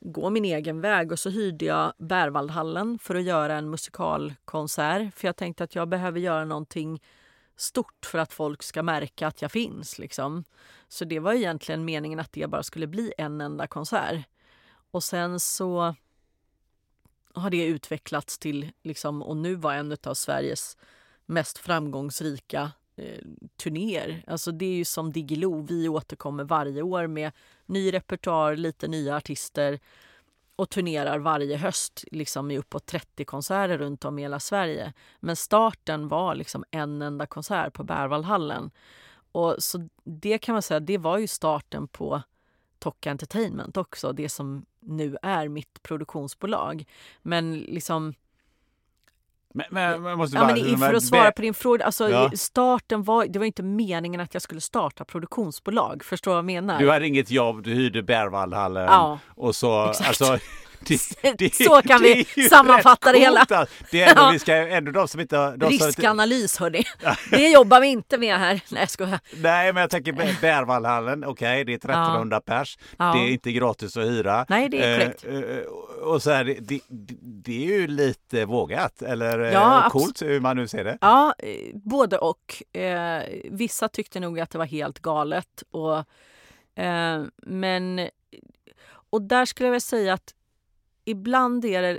gå min egen väg och så hyrde jag Bärvaldhallen för att göra en musikalkonsert. För jag tänkte att jag behöver göra någonting stort för att folk ska märka att jag finns. Liksom. Så det var egentligen meningen att det bara skulle bli en enda konsert. Och sen så har det utvecklats till, liksom, och nu var en av Sveriges mest framgångsrika eh, turnéer. Alltså det är ju som Diggiloo, vi återkommer varje år med ny repertoar, lite nya artister och turnerar varje höst liksom i uppåt 30 konserter runt om i hela Sverige. Men starten var liksom en enda konsert på Berwaldhallen. Och så det kan man säga, det var ju starten på Tocca Entertainment också, det som nu är mitt produktionsbolag. Men liksom men, men, men måste ja, bara, men för att svara på din fråga, alltså ja. starten var, det var inte meningen att jag skulle starta produktionsbolag. Förstår vad jag menar? Du hade inget jobb, du hyrde Berwaldhallen ja, och så, exakt. alltså det, det, så kan vi sammanfatta det hela. Det är ändå, ja. vi ska, ändå de som inte... De Riskanalys som inte... hörni. Det jobbar vi inte med här. Nej jag skojar. Nej men jag tänker Bärvallhallen, okej okay, det är 1300 ja. pers. Ja. Det är inte gratis att hyra. Nej det är korrekt. Eh, eh, och så här, det, det, är ju lite vågat eller eh, ja, coolt hur man nu ser det. Ja, eh, både och. Eh, vissa tyckte nog att det var helt galet. Och, eh, men och där skulle jag vilja säga att ibland är det eh,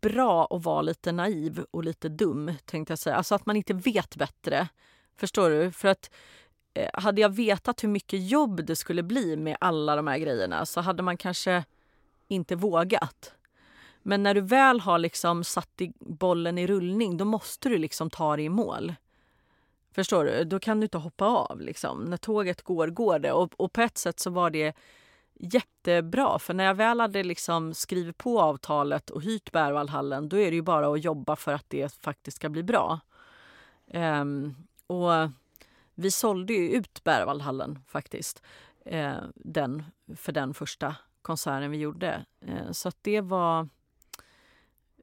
bra att vara lite naiv och lite dum, tänkte jag säga. Alltså att man inte vet bättre. Förstår du? För att eh, hade jag vetat hur mycket jobb det skulle bli med alla de här grejerna så hade man kanske inte vågat. Men när du väl har liksom satt i bollen i rullning, då måste du liksom ta dig i mål. Förstår du? Då kan du inte hoppa av. Liksom. När tåget går, går det. Och, och på ett sätt så var det jättebra. För när jag väl hade liksom skrivit på avtalet och hyrt Berwaldhallen då är det ju bara att jobba för att det faktiskt ska bli bra. Um, och vi sålde ju ut Berwaldhallen faktiskt. Uh, den, för den första konserten vi gjorde. Uh, så att det var...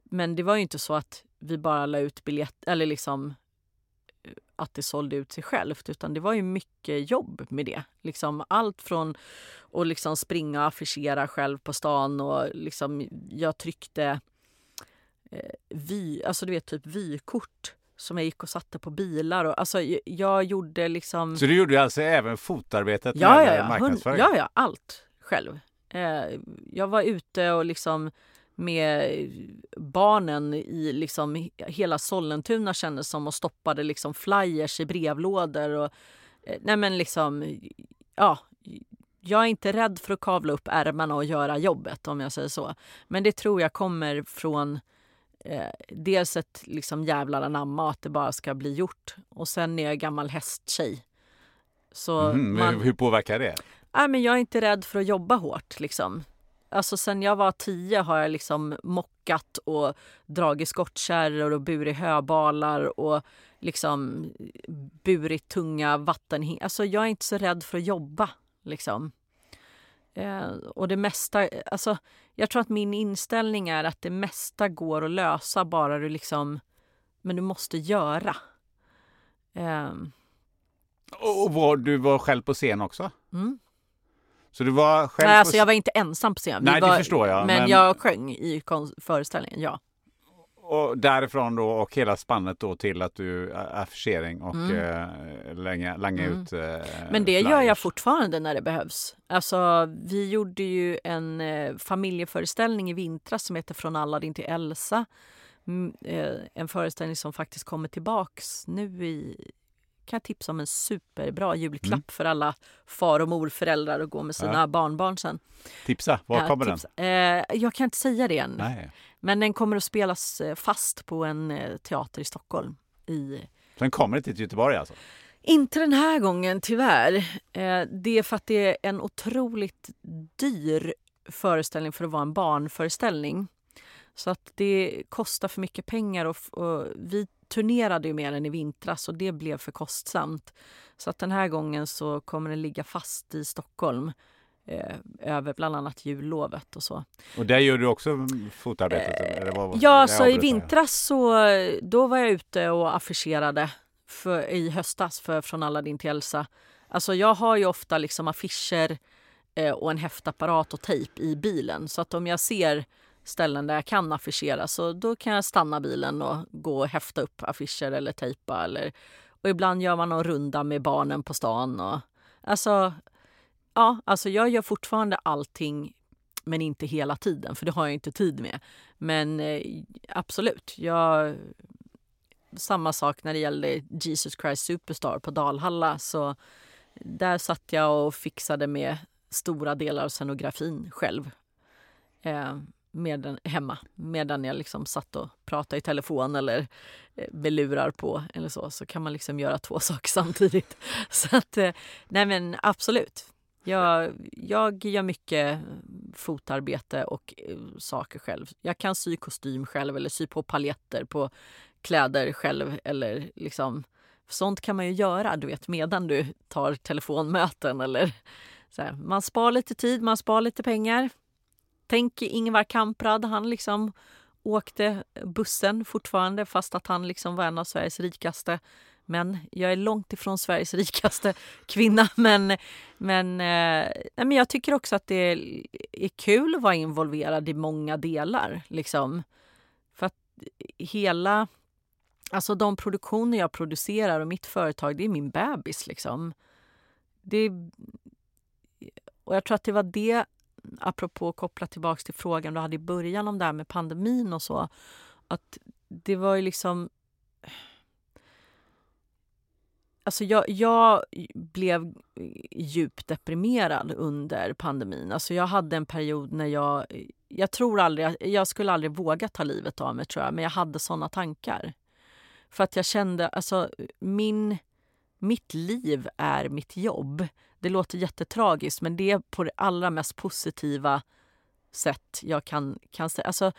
Men det var ju inte så att vi bara la ut biljett eller liksom att det sålde ut sig självt utan det var ju mycket jobb med det. Liksom allt från att liksom springa och affischera själv på stan och liksom jag tryckte eh, vy, alltså du vet typ vykort som jag gick och satte på bilar. Och, alltså, jag gjorde liksom... Så du gjorde alltså även fotarbetet ja, med ja, ja. marknadsföring? Ja, ja, allt själv. Eh, jag var ute och liksom med barnen i liksom hela Sollentuna kändes som och stoppade liksom flyers i brevlådor. Och, eh, nej men liksom, ja, jag är inte rädd för att kavla upp ärmarna och göra jobbet om jag säger så. Men det tror jag kommer från eh, dels ett liksom jävlar anamma att det bara ska bli gjort och sen är jag gammal hästtjej. Så mm, man, hur påverkar det? Nej, men jag är inte rädd för att jobba hårt. Liksom. Alltså sen jag var tio har jag liksom mockat och dragit skottkärror och burit höbalar och liksom burit tunga vatten. Alltså jag är inte så rädd för att jobba liksom. Eh, och det mesta, alltså jag tror att min inställning är att det mesta går att lösa bara du liksom, men du måste göra. Eh. Och var, du var själv på scen också? Mm. Så du var själv Nej, alltså jag var inte ensam på scen. Nej, var, det förstår jag. Men, men, jag sjöng i föreställningen, ja. Och därifrån då och hela spannet då till att du affischering och mm. eh, länga, langa mm. ut eh, Men det flyers. gör jag fortfarande när det behövs. Alltså vi gjorde ju en eh, familjeföreställning i vintras som heter Från Aladdin till Elsa mm, eh, en föreställning som faktiskt kommer tillbaks nu i kan jag tipsa om en superbra julklapp Mm. för alla far och morföräldrar att gå med sina Ja. barnbarn sen. Tipsa, var Ja, kommer tipsa. Eh, jag kan inte säga det än. den? Nej. Men den kommer att spelas eh, fast på en eh, teater i Stockholm. I... Den kommer inte till Göteborg alltså? Inte den här gången tyvärr. Eh, det är för att det är en otroligt dyr föreställning för att vara en barnföreställning. Så att det kostar för mycket pengar och, och vi turnerade ju med den i vintras och det blev för kostsamt. Så att den här gången så kommer den ligga fast i Stockholm eh, över bland annat jullovet och så. Och där gör du också fotarbetet? eller vad, Ja, så i vintras så då var jag ute och affischerade för, i höstas för Från Aladdin till Elsa. Alltså jag har ju ofta liksom affischer eh, och en häftapparat och tejp i bilen. Så att om jag ser ställen där jag kan affischera så då kan jag stanna bilen och gå och häfta upp affischer eller tejpa. Eller, och ibland gör man någon runda med barnen på stan. Och, alltså, ja, alltså jag gör fortfarande allting men inte hela tiden, för det har jag inte tid med. Men eh, absolut, jag... Samma sak när det gällde Jesus Christ Superstar på Dalhalla. Så där satt jag och fixade med stora delar av scenografin själv. Eh, med den, hemma, medan jag liksom satt och pratade i telefon eller eh, med lurar på eller så. Så kan man liksom göra två saker samtidigt. Så att, eh, nej men absolut. Jag, jag gör mycket fotarbete och eh, saker själv. Jag kan sy kostym själv eller sy på paljetter på kläder själv. Eller liksom, sånt kan man ju göra du vet, medan du tar telefonmöten. Eller, så här. Man spar lite tid, man spar lite pengar. Tänk Ingvar Kamprad, han liksom åkte bussen fortfarande fast att han liksom var en av Sveriges rikaste män. Jag är långt ifrån Sveriges rikaste kvinna men, men, eh, men jag tycker också att det är, är kul att vara involverad i många delar. Liksom. För att hela... Alltså de produktioner jag producerar och mitt företag, det är min bebis. Liksom. Det, och jag tror att det var det, apropå koppla tillbaka till frågan du hade i början om det här med pandemin och så, att det var ju liksom... Alltså jag, jag blev djupt deprimerad under pandemin. Alltså jag hade en period när jag... Jag tror aldrig... Jag skulle aldrig våga ta livet av mig, tror jag. Men jag hade såna tankar. För att jag kände... Alltså, min, mitt liv är mitt jobb. Det låter jättetragiskt, men det är på det allra mest positiva sätt jag kan, kan säga. Alltså,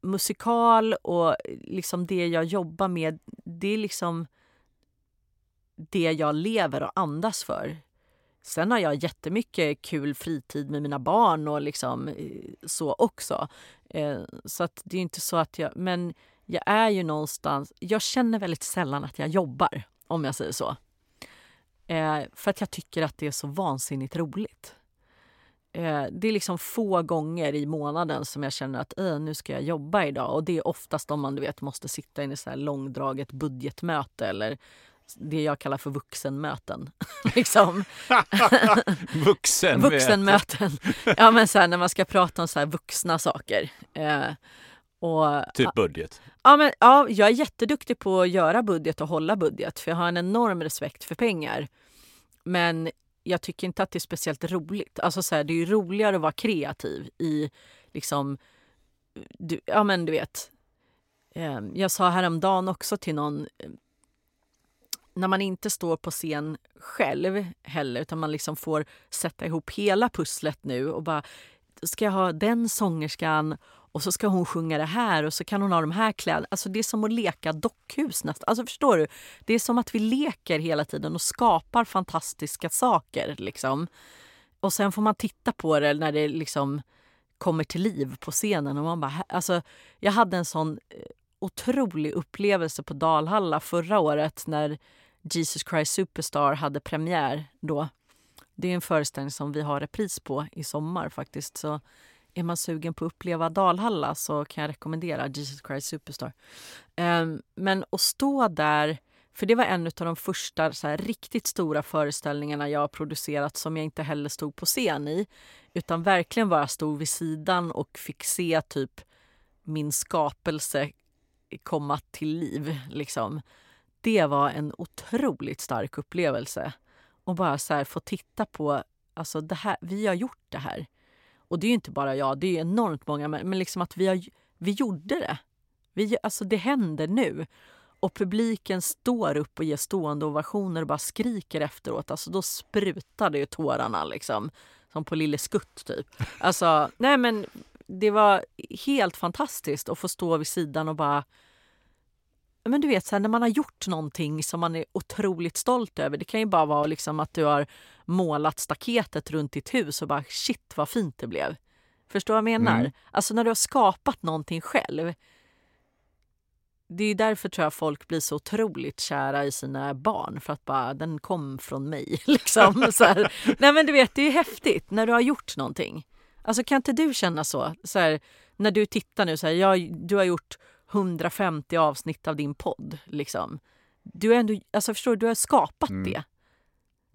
musikal och liksom det jag jobbar med, det är liksom det jag lever och andas för. Sen har jag jättemycket kul fritid med mina barn och liksom eh, så också. Eh, så att det är inte så att jag... Men jag är ju någonstans... Jag känner väldigt sällan att jag jobbar, om jag säger så. Eh, För att jag tycker att det är så vansinnigt roligt. Eh, Det är liksom få gånger i månaden som jag känner att "Äh, nu ska jag jobba idag. Och det är oftast om man du vet, måste sitta i ett långdraget budgetmöte eller det jag kallar för vuxenmöten. liksom. Vuxen. Vuxenmöten. Ja, men så här, när man ska prata om så vuxna saker. Eh, och, Typ budget. ja, men, ja, jag är jätteduktig på att göra budget och hålla budget för jag har en enorm respekt för pengar. Men jag tycker inte att det är speciellt roligt. Alltså så här, det är ju roligare att vara kreativ i liksom... Du, ja, men du vet. Eh, jag sa häromdagen också till någon eh, när man inte står på scen själv heller utan man liksom får sätta ihop hela pusslet nu och bara ska jag ha den sångerskan och så ska hon sjunga det här och så kan hon ha de här kläderna. Alltså det är som att leka dockhus nästan. Alltså förstår du? Det är som att vi leker hela tiden och skapar fantastiska saker liksom. Och sen får man titta på det när det liksom kommer till liv på scenen och man bara, alltså jag hade en sån eh, otrolig upplevelse på Dalhalla förra året när Jesus Christ Superstar hade premiär då. Det är en föreställning som vi har repris på i sommar faktiskt. Så är man sugen på att uppleva Dalhalla så kan jag rekommendera Jesus Christ Superstar. Ehm, men att stå där, för det var en av de första så här, riktigt stora föreställningarna jag har producerat som jag inte heller stod på scen i. Utan verkligen bara stod vid sidan och fick se typ min skapelse komma till liv. Liksom. Det var en otroligt stark upplevelse. Och bara så här, få titta på, alltså det här, vi har gjort det här. Och det är ju inte bara jag, det är enormt många, men, men liksom att vi, har, vi gjorde det. Vi, alltså det händer nu. Och publiken står upp och ger stående ovationer och bara skriker efteråt. Alltså då sprutade ju tårarna liksom. Som på Lille Skutt typ. Alltså, nej men det var helt fantastiskt att få stå vid sidan och bara men du vet, så här, när man har gjort någonting som man är otroligt stolt över. Det kan ju bara vara liksom att du har målat staketet runt ditt hus och bara shit vad fint det blev. Förstår vad jag menar? Mm. Alltså när du har skapat någonting själv. Det är därför tror jag folk blir så otroligt kära i sina barn. För att bara, den kom från mig. Liksom. Så här. Nej men du vet, det är häftigt när du har gjort någonting. Alltså kan inte du känna så? så här, när du tittar nu, så här, jag, du har gjort 150 avsnitt av din podd. Liksom. Du, är ändå, alltså förstår du, har skapat mm. det.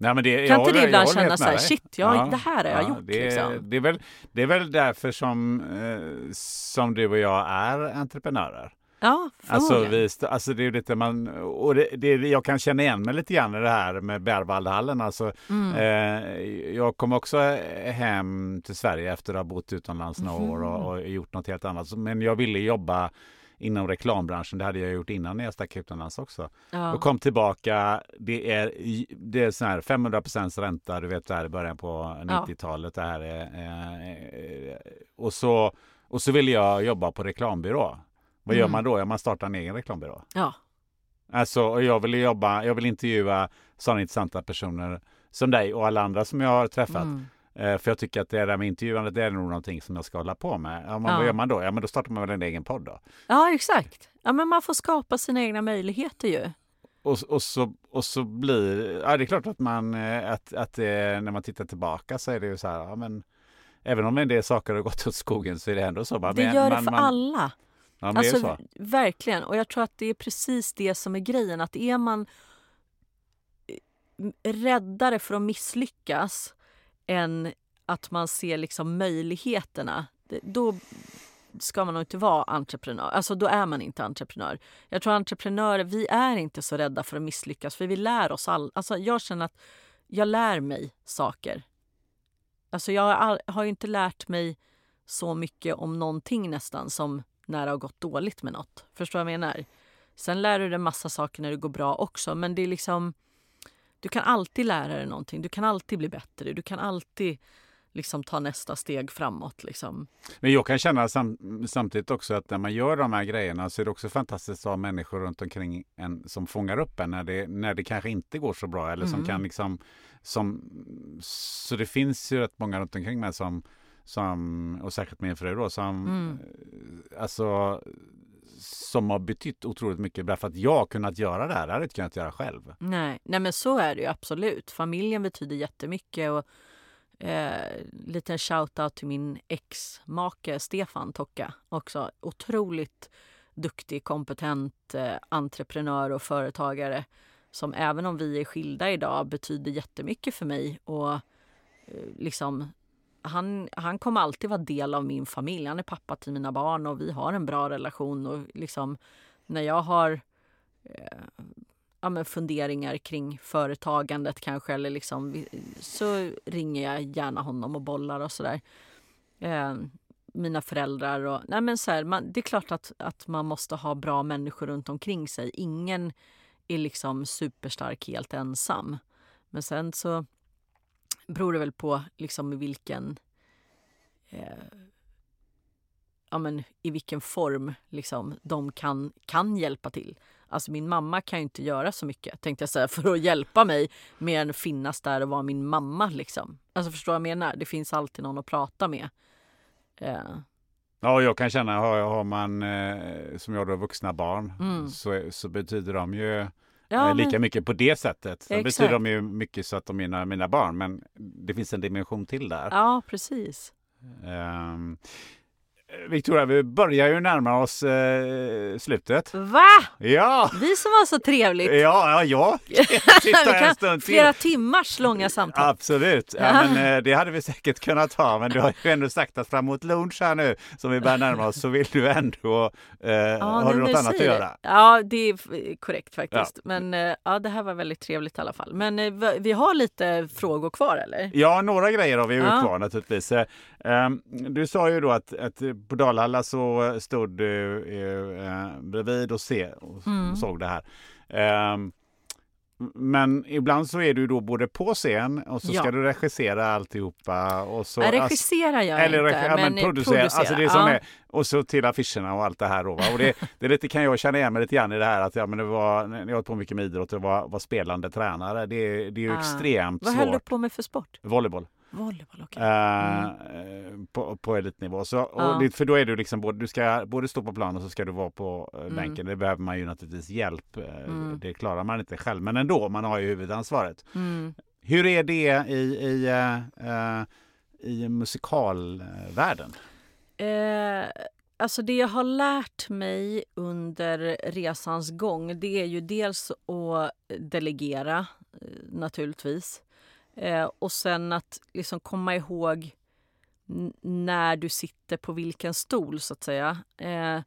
Nej, men det, kan inte du ibland känna så här, shit, jag, ja, det här har jag gjort? Det, liksom. det, är väl, det är väl därför som, eh, som du och jag är entreprenörer. Ja, alltså, vi, alltså det är lite man, och det, det, jag kan känna igen mig lite grann i det här med Berwaldhallen. Alltså, mm. eh, jag kom också hem till Sverige efter att ha bott utomlands några mm. år och, och, gjort något helt annat. Men jag ville jobba inom reklambranschen. Det hade jag gjort innan när jag stack utomlands också. Ja. Och kom tillbaka. Det är, det är sån här 500% ränta, du vet det här i början på 90-talet. Det här är, eh, och, så, och så ville jag jobba på reklambyrå. Vad gör mm. man då? Ja, man startar en egen reklambyrå. Ja. Alltså, jag vill jobba, jag vill intervjua sådana intressanta personer som dig och alla andra som jag har träffat. Mm. Eh, för jag tycker att det där med intervjuandet det är nog någonting som jag ska hålla på med. Ja, men ja. Vad gör man då? Ja, men då startar man väl en egen podd då? Ja, exakt. Ja, men man får skapa sina egna möjligheter ju. Och, och, så, och så blir ja, det är klart att man, eh, att, att det, när man tittar tillbaka så är det ju så här, ja, men även om en del saker har gått åt skogen så är det ändå så. Man, det gör det för man, alla. Ja, alltså, verkligen. Och jag tror att det är precis det som är grejen. Att är man eh, räddare för att misslyckas än att man ser liksom möjligheterna, då ska man nog inte vara entreprenör. Alltså då är man inte entreprenör. Jag tror entreprenörer, vi är inte så rädda för att misslyckas för vi lär oss all, alltså jag känner att jag lär mig saker. Alltså jag har, har inte lärt mig så mycket om någonting nästan som när det har gått dåligt med något. Förstår du vad jag menar? Sen lär du dig massa saker när det går bra också men det är liksom du kan alltid lära dig någonting. Du kan alltid bli bättre. Du kan alltid liksom ta nästa steg framåt. Liksom. Men jag kan känna sam samtidigt också att när man gör de här grejerna så är det också fantastiskt att ha människor runt omkring en som fångar upp en när det, när det kanske inte går så bra. Eller som mm. kan liksom, som, så det finns ju rätt många runt omkring mig som, som och särskilt min fru då, som mm. alltså som har betytt otroligt mycket för att jag har kunnat göra det här. Det hade jag inte kunnat göra själv. Nej, nej men så är det ju absolut. Familjen betyder jättemycket. Och, eh, liten shout-out till min ex-make Stefan Tocka också. Otroligt duktig, kompetent eh, entreprenör och företagare som även om vi är skilda idag betyder jättemycket för mig och eh, liksom han, han kommer alltid vara del av min familj. Han är pappa till mina barn och vi har en bra relation. Och liksom, när jag har eh, ja, men funderingar kring företagandet kanske eller liksom, så ringer jag gärna honom och bollar och sådär. Eh, mina föräldrar och... Nej men så här, man, det är klart att, att man måste ha bra människor runt omkring sig. Ingen är liksom superstark helt ensam. Men sen så beror det väl på liksom i vilken eh, ja, men, i vilken form liksom, de kan, kan hjälpa till. Alltså min mamma kan ju inte göra så mycket tänkte jag säga för att hjälpa mig mer än finnas där och vara min mamma. Liksom. Alltså förstår vad jag menar? Det finns alltid någon att prata med. Eh. Ja, jag kan känna har, har man eh, som jag då vuxna barn mm. så, så betyder de ju ja, eh, lika men... mycket på det sättet. Sen betyder de ju mycket så att de är mina, mina barn, men det finns en dimension till där. Ja, precis. Um, Victoria, vi börjar ju närma oss eh, slutet. Va? Ja! Vi som var så trevligt. Ja, ja, ja. Vi kan, flera timmars långa samtal. Absolut. Ja, men, eh, det hade vi säkert kunnat ha. Men du har ju ändå sagt att framåt lunch här nu som vi börjar närma oss så vill du ändå... Eh, Ja, har du något annat att göra? Ja, det är f- korrekt faktiskt. Men eh, ja, det här var väldigt trevligt i alla fall. Men eh, vi- har lite frågor kvar eller? Ja, några grejer har vi ju Ja. kvar naturligtvis. Eh, ehm, Du sa ju då att, att på Dalhalla så stod du eh, bredvid och, se, och Mm. såg det här. Ehm, Men ibland så är du då både på scen och så ska Ja. du regissera alltihopa. Och så, gör jag eller inte, ja, men men, eh, producera. Alltså det som ja. är, och så till affischerna och allt det här. Då? Och det, det är lite, kan jag känna igen mig lite grann i det här att ja, men det var, jag har hållit på mycket med idrott och var, var spelande tränare. Det, det är ju Ah. extremt Vad höll du svårt. på med för sport? Volleyboll. Volleyboll, okej. Eh, på, på elitnivå. Så, och Ja. för då är du liksom både, du ska både stå på plan och så ska du vara på eh, Mm. bänken. Det behöver man ju naturligtvis hjälp. eh, Mm. Det klarar man inte själv. Men ändå, man har ju huvudansvaret. Mm. Hur är det i, i, eh, eh, i musikalvärlden? Eh, alltså det jag har lärt mig under resans gång det är ju dels att delegera eh, naturligtvis. Eh, och sen att liksom komma ihåg när du sitter på vilken stol så att säga. Eh,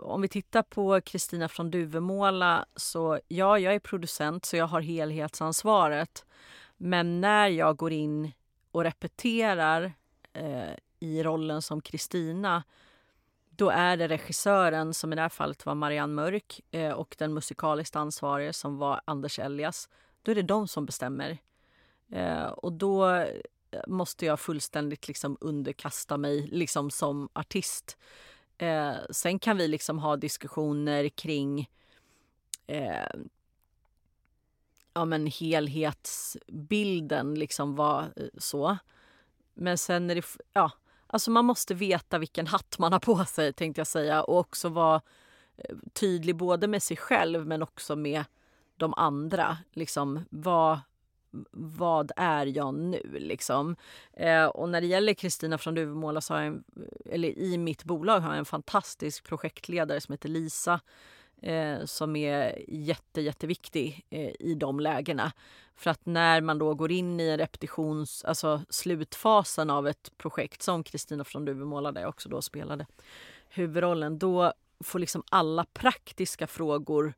om vi tittar på Kristina från Duvemåla så ja, jag är producent så jag har helhetsansvaret. Men när jag går in och repeterar eh, i rollen som Kristina då är det regissören, som i det här fallet var Marianne Mörk eh, och den musikaliskt ansvarige som var Anders Elias. Då är det de som bestämmer. Eh, och då eh, måste jag fullständigt liksom underkasta mig liksom som artist. Eh, sen kan vi liksom ha diskussioner kring eh, ja, men helhetsbilden, liksom var eh, så. Men sen är det, ja, alltså man måste veta vilken hatt man har på sig tänkte jag säga och också vara eh, tydlig både med sig själv men också med de andra. Liksom, vad, vad är jag nu? Liksom. Eh, och när det gäller Kristina från Duvemåla så har jag en, eller i mitt bolag har jag en fantastisk projektledare som heter Lisa eh, som är jätte, jätteviktig eh, i de lägena. För att när man då går in i en repetitions, alltså slutfasen av ett projekt som Kristina från Duvemåla där jag också då spelade huvudrollen, då får liksom alla praktiska frågor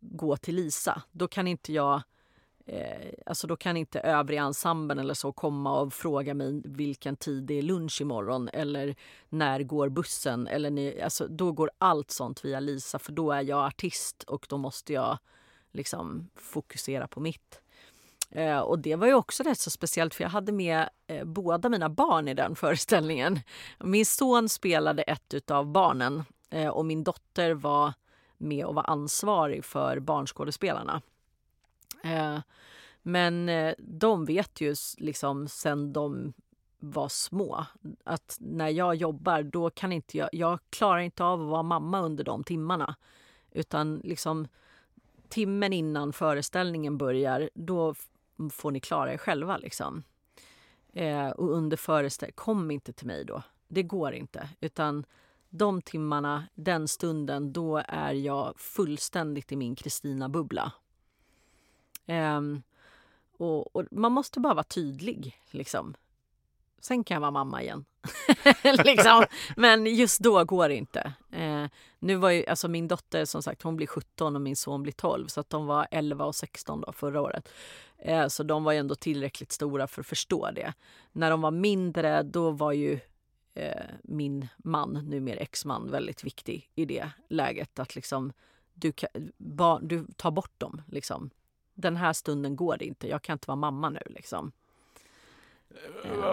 gå till Lisa. Då kan inte jag Eh, alltså då kan inte övriga ensemblen eller så komma och fråga mig vilken tid det är lunch imorgon eller när går bussen. Eller ni, alltså då går allt sånt via Lisa för då är jag artist och då måste jag liksom fokusera på mitt. Eh, och det var ju också rätt så speciellt för jag hade med eh, båda mina barn i den föreställningen. Min son spelade ett utav barnen eh, och min dotter var med och var ansvarig för barnskådespelarna. Eh, men eh, de vet ju liksom sen de var små att när jag jobbar då kan inte jag, jag klarar inte av att vara mamma under de timmarna. Utan liksom timmen innan föreställningen börjar, då får ni klara er själva liksom. Eh, och under föreställningen, kom inte till mig då. Det går inte. Utan de timmarna, den stunden, då är jag fullständigt i min Kristina-bubbla. Um, och, och man måste bara vara tydlig. Liksom. Sen kan jag vara mamma igen. liksom. Men just då går det inte. Eh, nu var ju, alltså min dotter som sagt hon blir 17 och min son blir 12 så att de var 11 och 16 då, förra året. Eh, så de var ju ändå tillräckligt stora för att förstå det. När de var mindre då var ju eh, min man, numera exman, väldigt viktig i det läget. Att liksom du, kan, ba, du tar bort dem. Liksom. Den här stunden går det inte. Jag kan inte vara mamma nu. Liksom.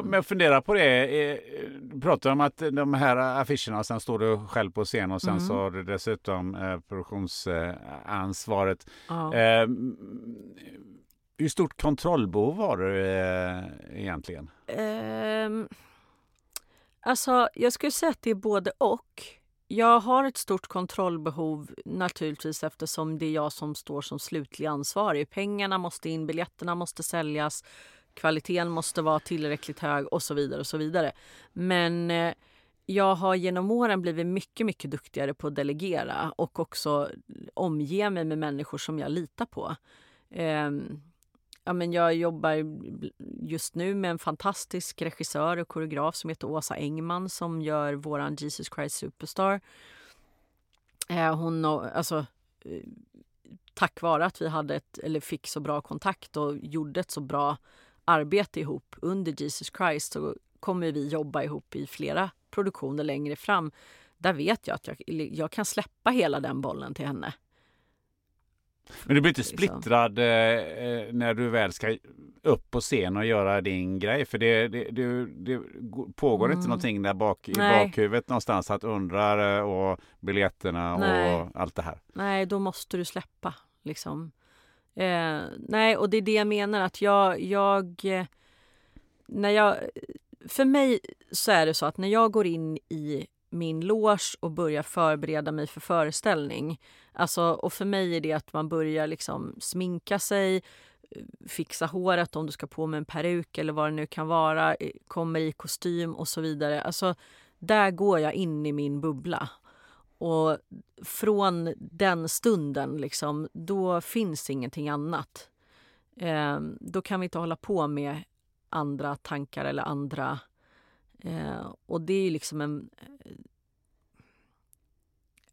Men jag funderar på det. eh, Du pratar om att de här affischerna och sen står du själv på scen och sen Mm. så har du dessutom eh, produktionsansvaret. Ja. Eh, hur stort kontrollbehov har du eh, egentligen? Ehm, alltså, jag skulle säga att det är både och. Jag har ett stort kontrollbehov naturligtvis eftersom det är jag som står som slutlig ansvarig. Pengarna måste in, biljetterna måste säljas, kvaliteten måste vara tillräckligt hög och så vidare. och så vidare. Men eh, jag har genom åren blivit mycket, mycket duktigare på att delegera och också omge mig med människor som jag litar på. Eh, ja, men jag jobbar just nu med en fantastisk regissör och koreograf som heter Åsa Engman som gör våran Jesus Christ Superstar. Eh, hon, alltså, eh, tack vare att vi hade ett, eller fick så bra kontakt och gjorde ett så bra arbete ihop under Jesus Christ så kommer vi jobba ihop i flera produktioner längre fram. Där vet jag att jag, jag kan släppa hela den bollen till henne. Men du blir inte splittrad eh, eh, när du väl ska upp på scen och göra din grej? För det, det, det, det pågår mm. inte någonting där bak i Nej. bakhuvudet någonstans att undrar eh, och biljetterna Nej. och allt det här? Nej, då måste du släppa liksom. Eh, nej, och det är det jag menar att jag, jag eh, när jag för mig så är det så att när jag går in i min loge och börjar förbereda mig för föreställning. Alltså, och för mig är det att man börjar liksom sminka sig, eh, fixa håret om du ska på med en peruk eller vad det nu kan vara, kommer i kostym och så vidare. Alltså, där går jag in i min bubbla. Och från den stunden, liksom, då finns ingenting annat. Eh, då kan vi inte hålla på med andra tankar eller andra... Eh, och det är liksom en... Eh,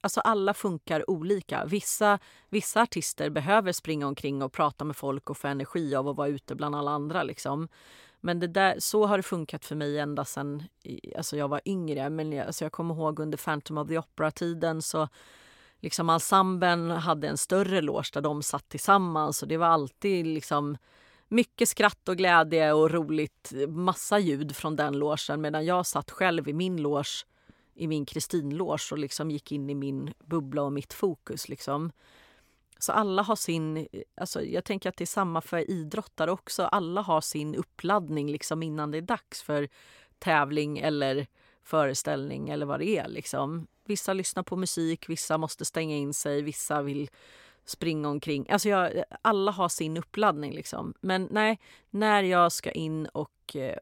Alltså alla funkar olika. Vissa, vissa artister behöver springa omkring och prata med folk och få energi av att vara ute bland alla andra. Liksom. Men det där, så har det funkat för mig ända sedan alltså jag var yngre. Men jag, alltså jag kommer ihåg under Phantom of the Opera-tiden så liksom ensemblen hade en större loge där de satt tillsammans och det var alltid liksom mycket skratt och glädje och roligt, massa ljud från den logen medan jag satt själv i min loge i min Kristinlås och liksom gick in i min bubbla och mitt fokus. Liksom. Så alla har sin... Alltså jag tänker att det är samma för idrottare också. Alla har sin uppladdning liksom innan det är dags för tävling eller föreställning eller vad det är. Liksom. Vissa lyssnar på musik, vissa måste stänga in sig, vissa vill springa omkring. Alltså jag, alla har sin uppladdning. Liksom. Men nej, när jag ska in och eh,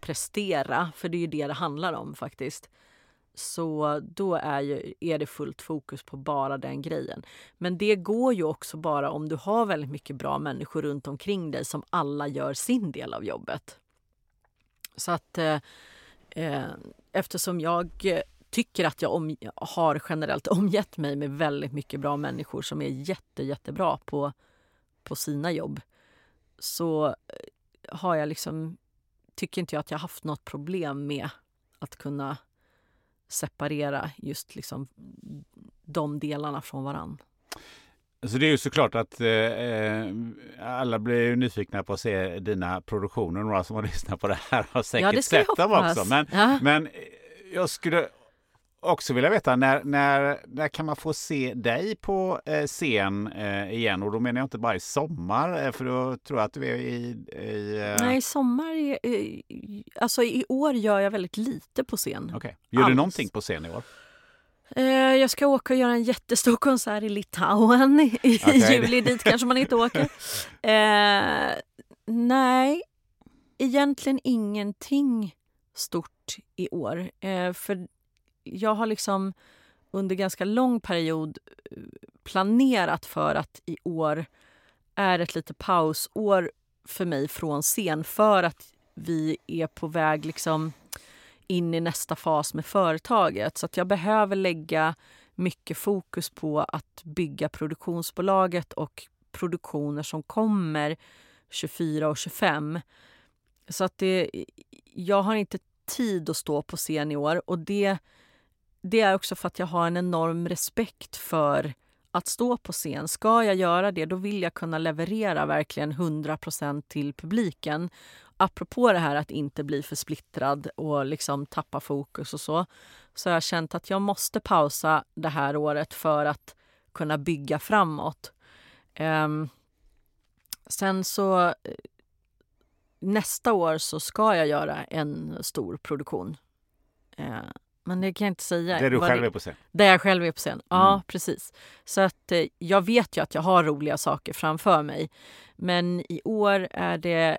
prestera, för det är ju det det handlar om faktiskt så då är, ju, är det fullt fokus på bara den grejen. Men det går ju också bara om du har väldigt mycket bra människor runt omkring dig som alla gör sin del av jobbet. Så att eh, eh eftersom jag tycker att jag om, har generellt omgett mig med väldigt mycket bra människor som är jätte, jättebra på, på sina jobb så eh, har jag liksom, tycker inte jag att jag haft något problem med att kunna separera just liksom de delarna från varann. Så det är ju såklart att eh, eh alla blir nyfikna på att se dina produktioner. Några som har lyssnat på det här har säkert ja, sett dem också. Men, ja. men jag skulle också vilja veta när, när, när kan man få se dig på eh, scen eh, igen? Och då menar jag inte bara i sommar, eh, för då tror jag att du är i... i eh... Nej, i sommar... Är, alltså i år gör jag väldigt lite på scen. Okay. Gör Alls. du någonting på scen i år? Eh, jag ska åka och göra en jättestor konsert i Litauen i, okay. i juli. Dit kanske man inte åker. Eh, nej, egentligen ingenting stort i år. för jag har liksom under ganska lång period eh, planerat för att i år är ett lite pausår för mig från scen för att vi är på väg liksom in i nästa fas med företaget. Så att jag behöver lägga mycket fokus på att bygga produktionsbolaget och produktioner som kommer 24 och 25. Så att det, jag har inte tid att stå på scen i år och det det är också för att jag har en enorm respekt för att stå på scen. Ska jag göra det, då vill jag kunna leverera verkligen 100% till publiken. Apropå det här att inte bli för splittrad och liksom tappa fokus och så, så har jag känt att jag måste pausa det här året för att kunna bygga framåt. Um, sen så eh, nästa år så ska jag göra en stor produktion. Uh, men det kan jag inte säga. Där du själv är på scen? Där jag själv är på scen, ja mm. precis. Så att eh, jag vet ju att jag har roliga saker framför mig. Men i år är det...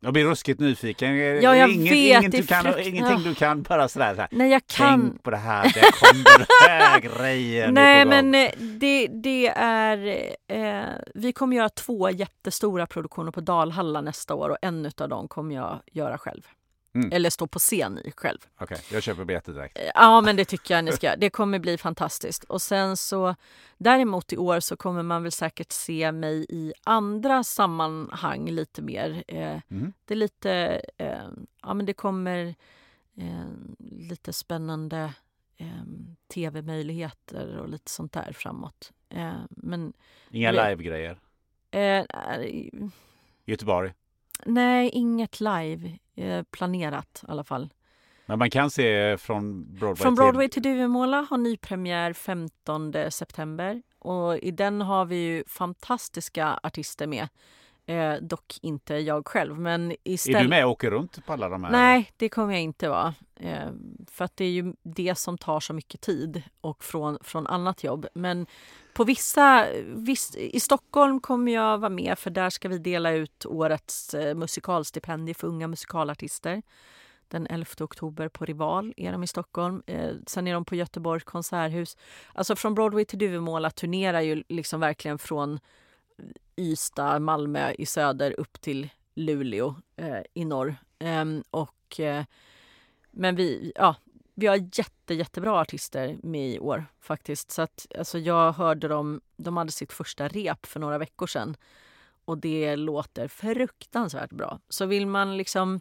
Jag blir ruskigt nyfiken. Ja, jag Ingen, vet, inget du kan, frukt- ingenting du kan bara sådär. sådär. Nej, jag kan... Tänk på det här, det kommer här grejen. Nej men eh, det, det är, eh, vi kommer göra två jättestora produktioner på Dalhalla nästa år och en av dem kommer jag göra själv. Mm. Eller stå på scen i själv. Okej, jag köper biljetter direkt. Eh, Ja men det tycker jag ni ska. Det kommer bli fantastiskt. Och sen så däremot i år så kommer man väl säkert se mig i andra sammanhang lite mer. Eh, Mhm. Det är lite, eh, ja men det kommer eh, lite spännande tv-möjligheter och lite sånt där framåt. Men Inga live-grejer. Göteborg. Nej, inget live eh, planerat i alla fall. Men man kan se från Broadway Från Broadway till... till Duvemåla har nypremiär 15 september och i den har vi ju fantastiska artister med. Eh, dock inte jag själv, men Är istället... du med och åker runt på alla de här? Nej, det kommer jag inte vara. Eh, för att det är ju det som tar så mycket tid och från, från annat jobb. Men på vissa, viss, i Stockholm kommer jag vara med för där ska vi dela ut årets eh, musikalstipendier för unga musikalartister. Den 11 oktober på Rival är de i Stockholm. Eh, sen är de på Göteborgs konserthus. Alltså från Broadway till Duvemåla turnerar ju liksom verkligen från Ystad, Malmö i söder upp till Luleå eh, i norr. Eh, och, eh, men vi, ja, vi har jätte, jättebra artister med i år faktiskt. Så att, alltså, jag hörde dem, de hade sitt första rep för några veckor sedan. Och det låter fruktansvärt bra. Så vill man liksom...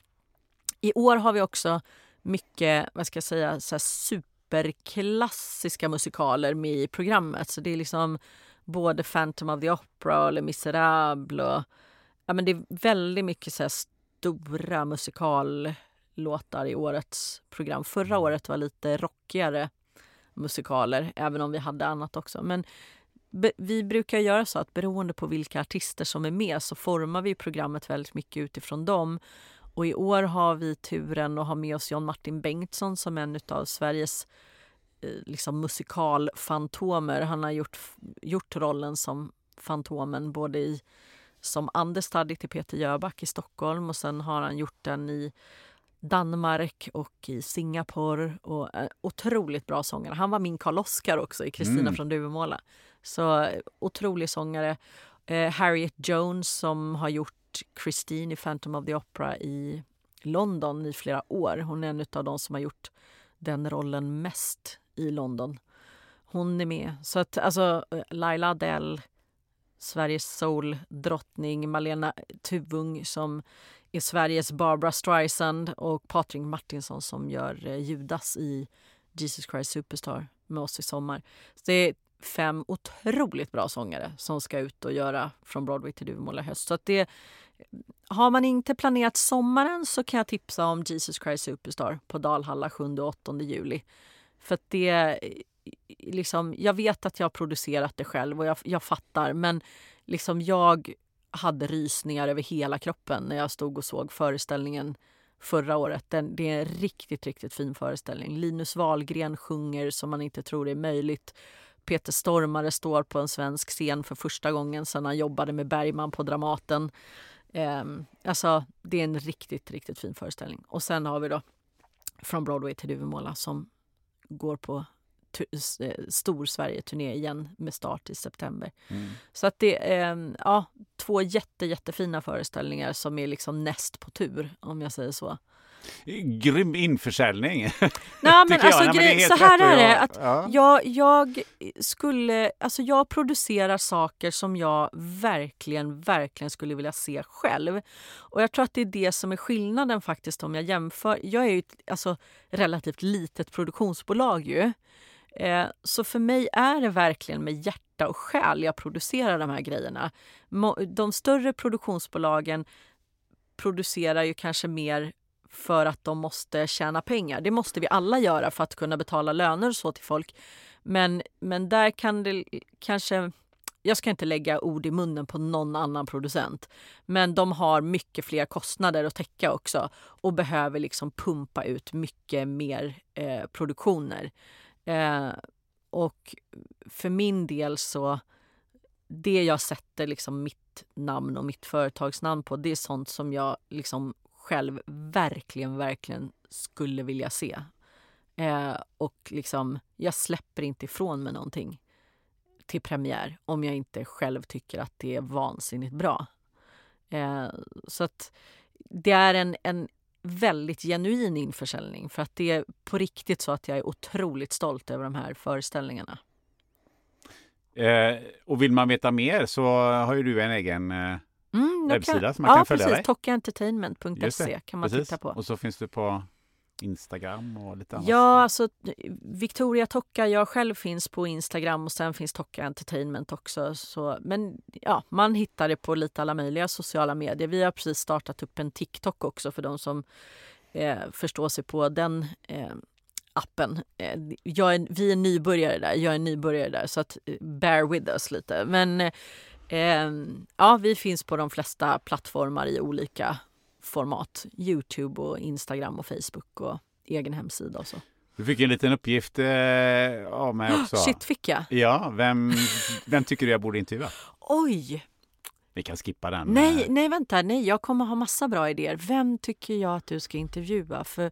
I år har vi också mycket, vad ska jag säga, så här superklassiska musikaler med i programmet. Så det är liksom både Phantom of the Opera och Les Misérables. Och, ja, men det är väldigt mycket så stora musikallåtar i årets program. Förra året var lite rockigare musikaler, även om vi hade annat också. Men vi brukar göra så att beroende på vilka artister som är med så formar vi programmet väldigt mycket utifrån dem. Och i år har vi turen att ha med oss John Martin Bengtsson som en av Sveriges liksom musikalfantomer. Han har gjort, gjort rollen som Fantomen både i som understudy till Peter Jöback i Stockholm och sen har han gjort den i Danmark och i Singapore. Och, eh, otroligt bra sångare. Han var min Karl Oskar också i Kristina Mm. från Duvemåla. Så eh, otrolig sångare. Eh, Harriet Jones som har gjort Christine i Phantom of the Opera i London i flera år. Hon är en av de som har gjort den rollen mest i London. Hon är med. Så att alltså eh, Laila Adele, Sveriges soul-drottning, Malena Tuvung som är Sveriges Barbara Streisand och Patrik Martinsson som gör eh, Judas i Jesus Christ Superstar med oss i sommar. Så det är fem otroligt bra sångare som ska ut och göra från Broadway till Duvemåla i höst. Så att det, har man inte planerat sommaren så kan jag tipsa om Jesus Christ Superstar på Dalhalla 7 och 8 juli. För att det liksom, jag vet att jag har producerat det själv och jag, jag fattar men liksom jag hade rysningar över hela kroppen när jag stod och såg föreställningen förra året. Den, det är en riktigt, riktigt fin föreställning. Linus Wahlgren sjunger som man inte tror är möjligt. Peter Stormare står på en svensk scen för första gången sedan han jobbade med Bergman på Dramaten. Eh, alltså, det är en riktigt, riktigt fin föreställning. Och sen har vi då Från Broadway till Duvemåla som går på eh, stor Sverige-turné igen med start i september. Mm. Så att det är ja, två jätte, jättefina föreställningar som är liksom näst på tur, om jag säger så. Grym införsäljning. Nej, men Tycker jag. alltså, Nej, men grej, så här är det. Att ja. jag, jag skulle, alltså jag producerar saker som jag verkligen, verkligen skulle vilja se själv. Och jag tror att det är det som är skillnaden faktiskt om jag jämför. Jag är ju ett alltså, relativt litet produktionsbolag ju. Eh, så för mig är det verkligen med hjärta och själ jag producerar de här grejerna. De större produktionsbolagen producerar ju kanske mer för att de måste tjäna pengar. Det måste vi alla göra för att kunna betala löner och så till folk. Men, men där kan det kanske... Jag ska inte lägga ord i munnen på någon annan producent. Men de har mycket fler kostnader att täcka också och behöver liksom pumpa ut mycket mer eh, produktioner. Eh, och för min del så det jag sätter liksom mitt namn och mitt företagsnamn på, det är sånt som jag liksom själv verkligen, verkligen skulle vilja se. Eh, och liksom, jag släpper inte ifrån mig någonting till premiär om jag inte själv tycker att det är vansinnigt bra. Eh, så att det är en, en väldigt genuin införsäljning för att det är på riktigt så att jag är otroligt stolt över de här föreställningarna. Eh, och vill man veta mer så har ju du en egen eh, Mm, webbsida kan, som man ja, kan följa precis. dig. Tokkaentertainment.se kan man Precis. titta på. Och så finns du på Instagram och lite annat. Ja, alltså Victoria Tokka, jag själv finns på Instagram och sen finns Tokka Entertainment också. Så, men ja, man hittar det på lite alla möjliga sociala medier. Vi har precis startat upp en TikTok också för de som eh, förstår sig på den eh, appen. Eh, jag är, vi är nybörjare där, jag är nybörjare där så att eh, bear with us lite. Men eh, ja, vi finns på de flesta plattformar i olika format. Youtube och Instagram och Facebook och egen hemsida och så. Du fick en liten uppgift eh, av mig också. Shit fick jag? Ja, vem, vem tycker du jag borde intervjua? Oj! Vi kan skippa den. Nej, eh, nej vänta, nej jag kommer ha massa bra idéer. Vem tycker jag att du ska intervjua? För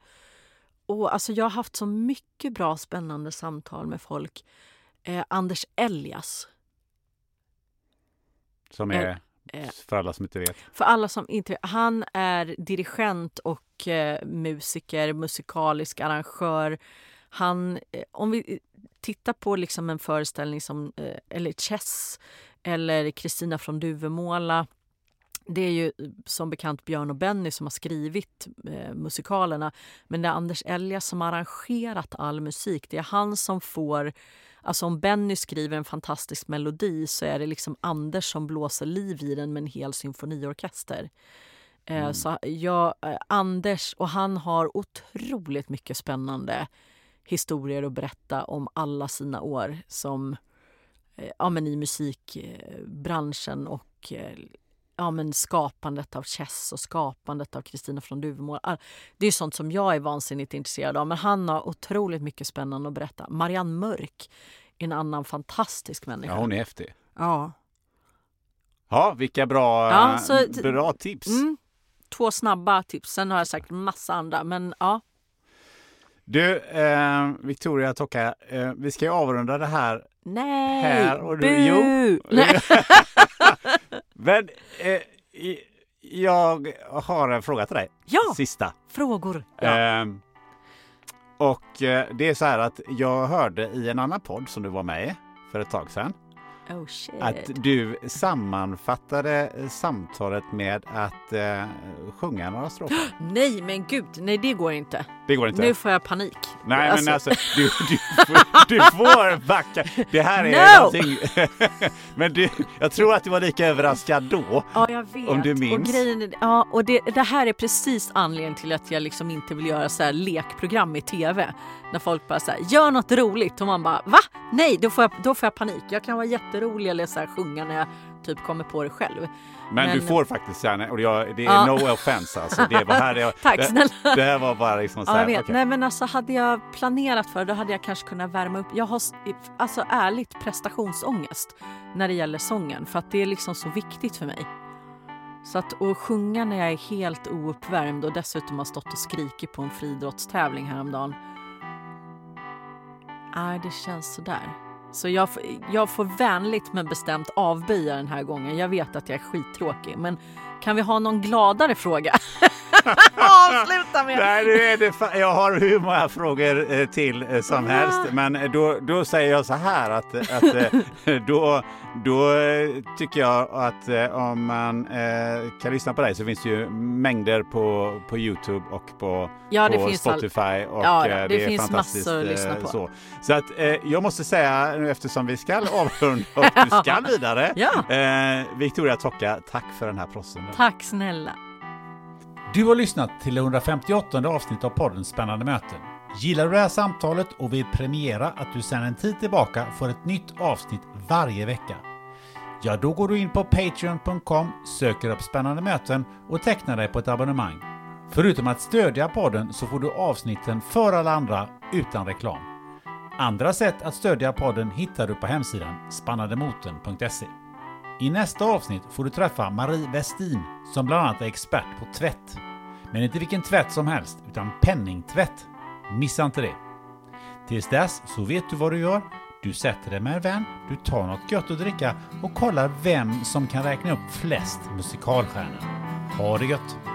åh, alltså jag har haft så mycket bra spännande samtal med folk. Eh, Anders Elias. Som är, eh, för alla som inte vet. För alla som inte Han är dirigent och eh, musiker, musikalisk arrangör. Han, eh, om vi tittar på liksom en föreställning som eh, eller Chess eller Kristina från Duvemåla. Det är ju eh, som bekant Björn och Benny som har skrivit eh, musikalerna. Men det är Anders Elias som har arrangerat all musik. Det är han som får Alltså om Benny skriver en fantastisk melodi så är det liksom Anders som blåser liv i den med en hel symfoniorkester. Eh, Så jag, eh, Anders, och han har otroligt mycket spännande historier att berätta om alla sina år som eh, ja, men i musikbranschen och eh, ja, men skapandet av Chess och skapandet av Kristina från Duvemåla. All- Det är sånt som jag är vansinnigt intresserad av. Men han har otroligt mycket spännande att berätta. Marianne Mörk är en annan fantastisk människa. Ja, hon är häftig. Ja. Ja, vilka bra, Ja, eh, så- bra tips. Mm. Två snabba tips. Sen har jag sagt massa andra. Men ja, Du, eh, Victoria Tocka, eh, vi ska ju avrunda det här. nej! Här och du- Bu! jo. Men eh, jag har en fråga till dig. Ja, Sista. frågor. Ja. Ehm, och eh, det är så här att jag hörde i en annan podd som du var med i för ett tag sedan. Oh. Att du sammanfattade eh, samtalet med att eh, sjunga några strofer. Nej men gud, nej det går inte. Det går inte. Nu får jag panik. Nej men alltså du, du, får- du får backa. Det här är No! någonting. men du, jag tror att du var lika överraskad då. Ja, jag vet. Om du Och, minns. grejen, är- ja, och det, det här är precis anledningen till att jag liksom inte vill göra så här lekprogram i tv. När folk bara säger gör något roligt och man bara va? Nej, då får, jag, då får jag panik. Jag kan vara jätterolig eller så här, sjunga när jag typ kommer på det själv. Men, du Men- får faktiskt gärna, och jag, det är Ja. no offense alltså. Det var här jag, Tack det, snälla. det här var bara liksom så Ja, här, jag vet. okej. Nej men alltså hade jag planerat för det, då hade jag kanske kunnat värma upp. Jag har alltså ärligt prestationsångest när det gäller sången för att det är liksom så viktigt för mig. Så att att sjunga när jag är helt ouppvärmd och dessutom har stått och skrikit på en friidrottstävling häromdagen. Nej, det känns sådär. Så jag, får- jag får vänligt men bestämt avböja den här gången. Jag vet att jag är skittråkig, men kan vi ha någon gladare fråga? Avsluta med! Nej, nu är det fa- jag har hur många frågor eh, till eh, som helst. Men eh, då, då säger jag så här att, att då, då tycker jag att om man kan lyssna på dig så finns det ju mängder på, på Youtube och på, Ja, det på finns all- Spotify. Och, Ja, det det är finns fantastiskt, massor att lyssna på. Så, så att jag måste säga nu eftersom vi ska avrunda och du ska vidare. Ja. Victoria Tocka, tack för den här prossen. Tack snälla. Du har lyssnat till det 158 avsnitt av podden Spännande möten. Gillar du det här samtalet och vill premiera att du sedan en tid tillbaka får ett nytt avsnitt varje vecka? Ja, då går du in på Patreon.com, söker upp Spännande möten och tecknar dig på ett abonnemang. Förutom att stödja podden så får du avsnitten för alla andra utan reklam. Andra sätt att stödja podden hittar du på hemsidan spannandemoten.se. I nästa avsnitt får du träffa Marie Westin som bland annat är expert på tvätt. Men inte vilken tvätt som helst, utan penningtvätt. Missa inte det! Tills dess så vet du vad du gör. Du sätter dig med en vän, du tar något gött att dricka och kollar vem som kan räkna upp flest musikalstjärnor. Ha det gött!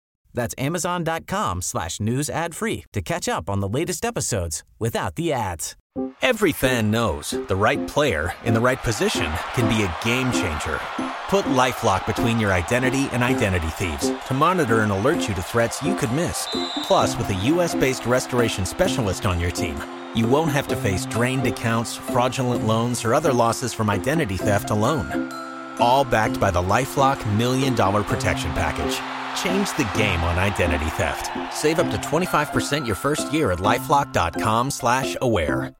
That's amazon.com slash news ad free to catch up on the latest episodes without the ads. Every fan knows the right player in the right position can be a game changer. Put LifeLock between your identity and identity thieves to monitor and alert you to threats you could miss. Plus, with a U.S.-based restoration specialist on your team, you won't have to face drained accounts, fraudulent loans, or other losses from identity theft alone. All backed by the LifeLock Million Dollar Protection Package. Change the game on identity theft. Save up to 25% your first year at LifeLock.com slash aware.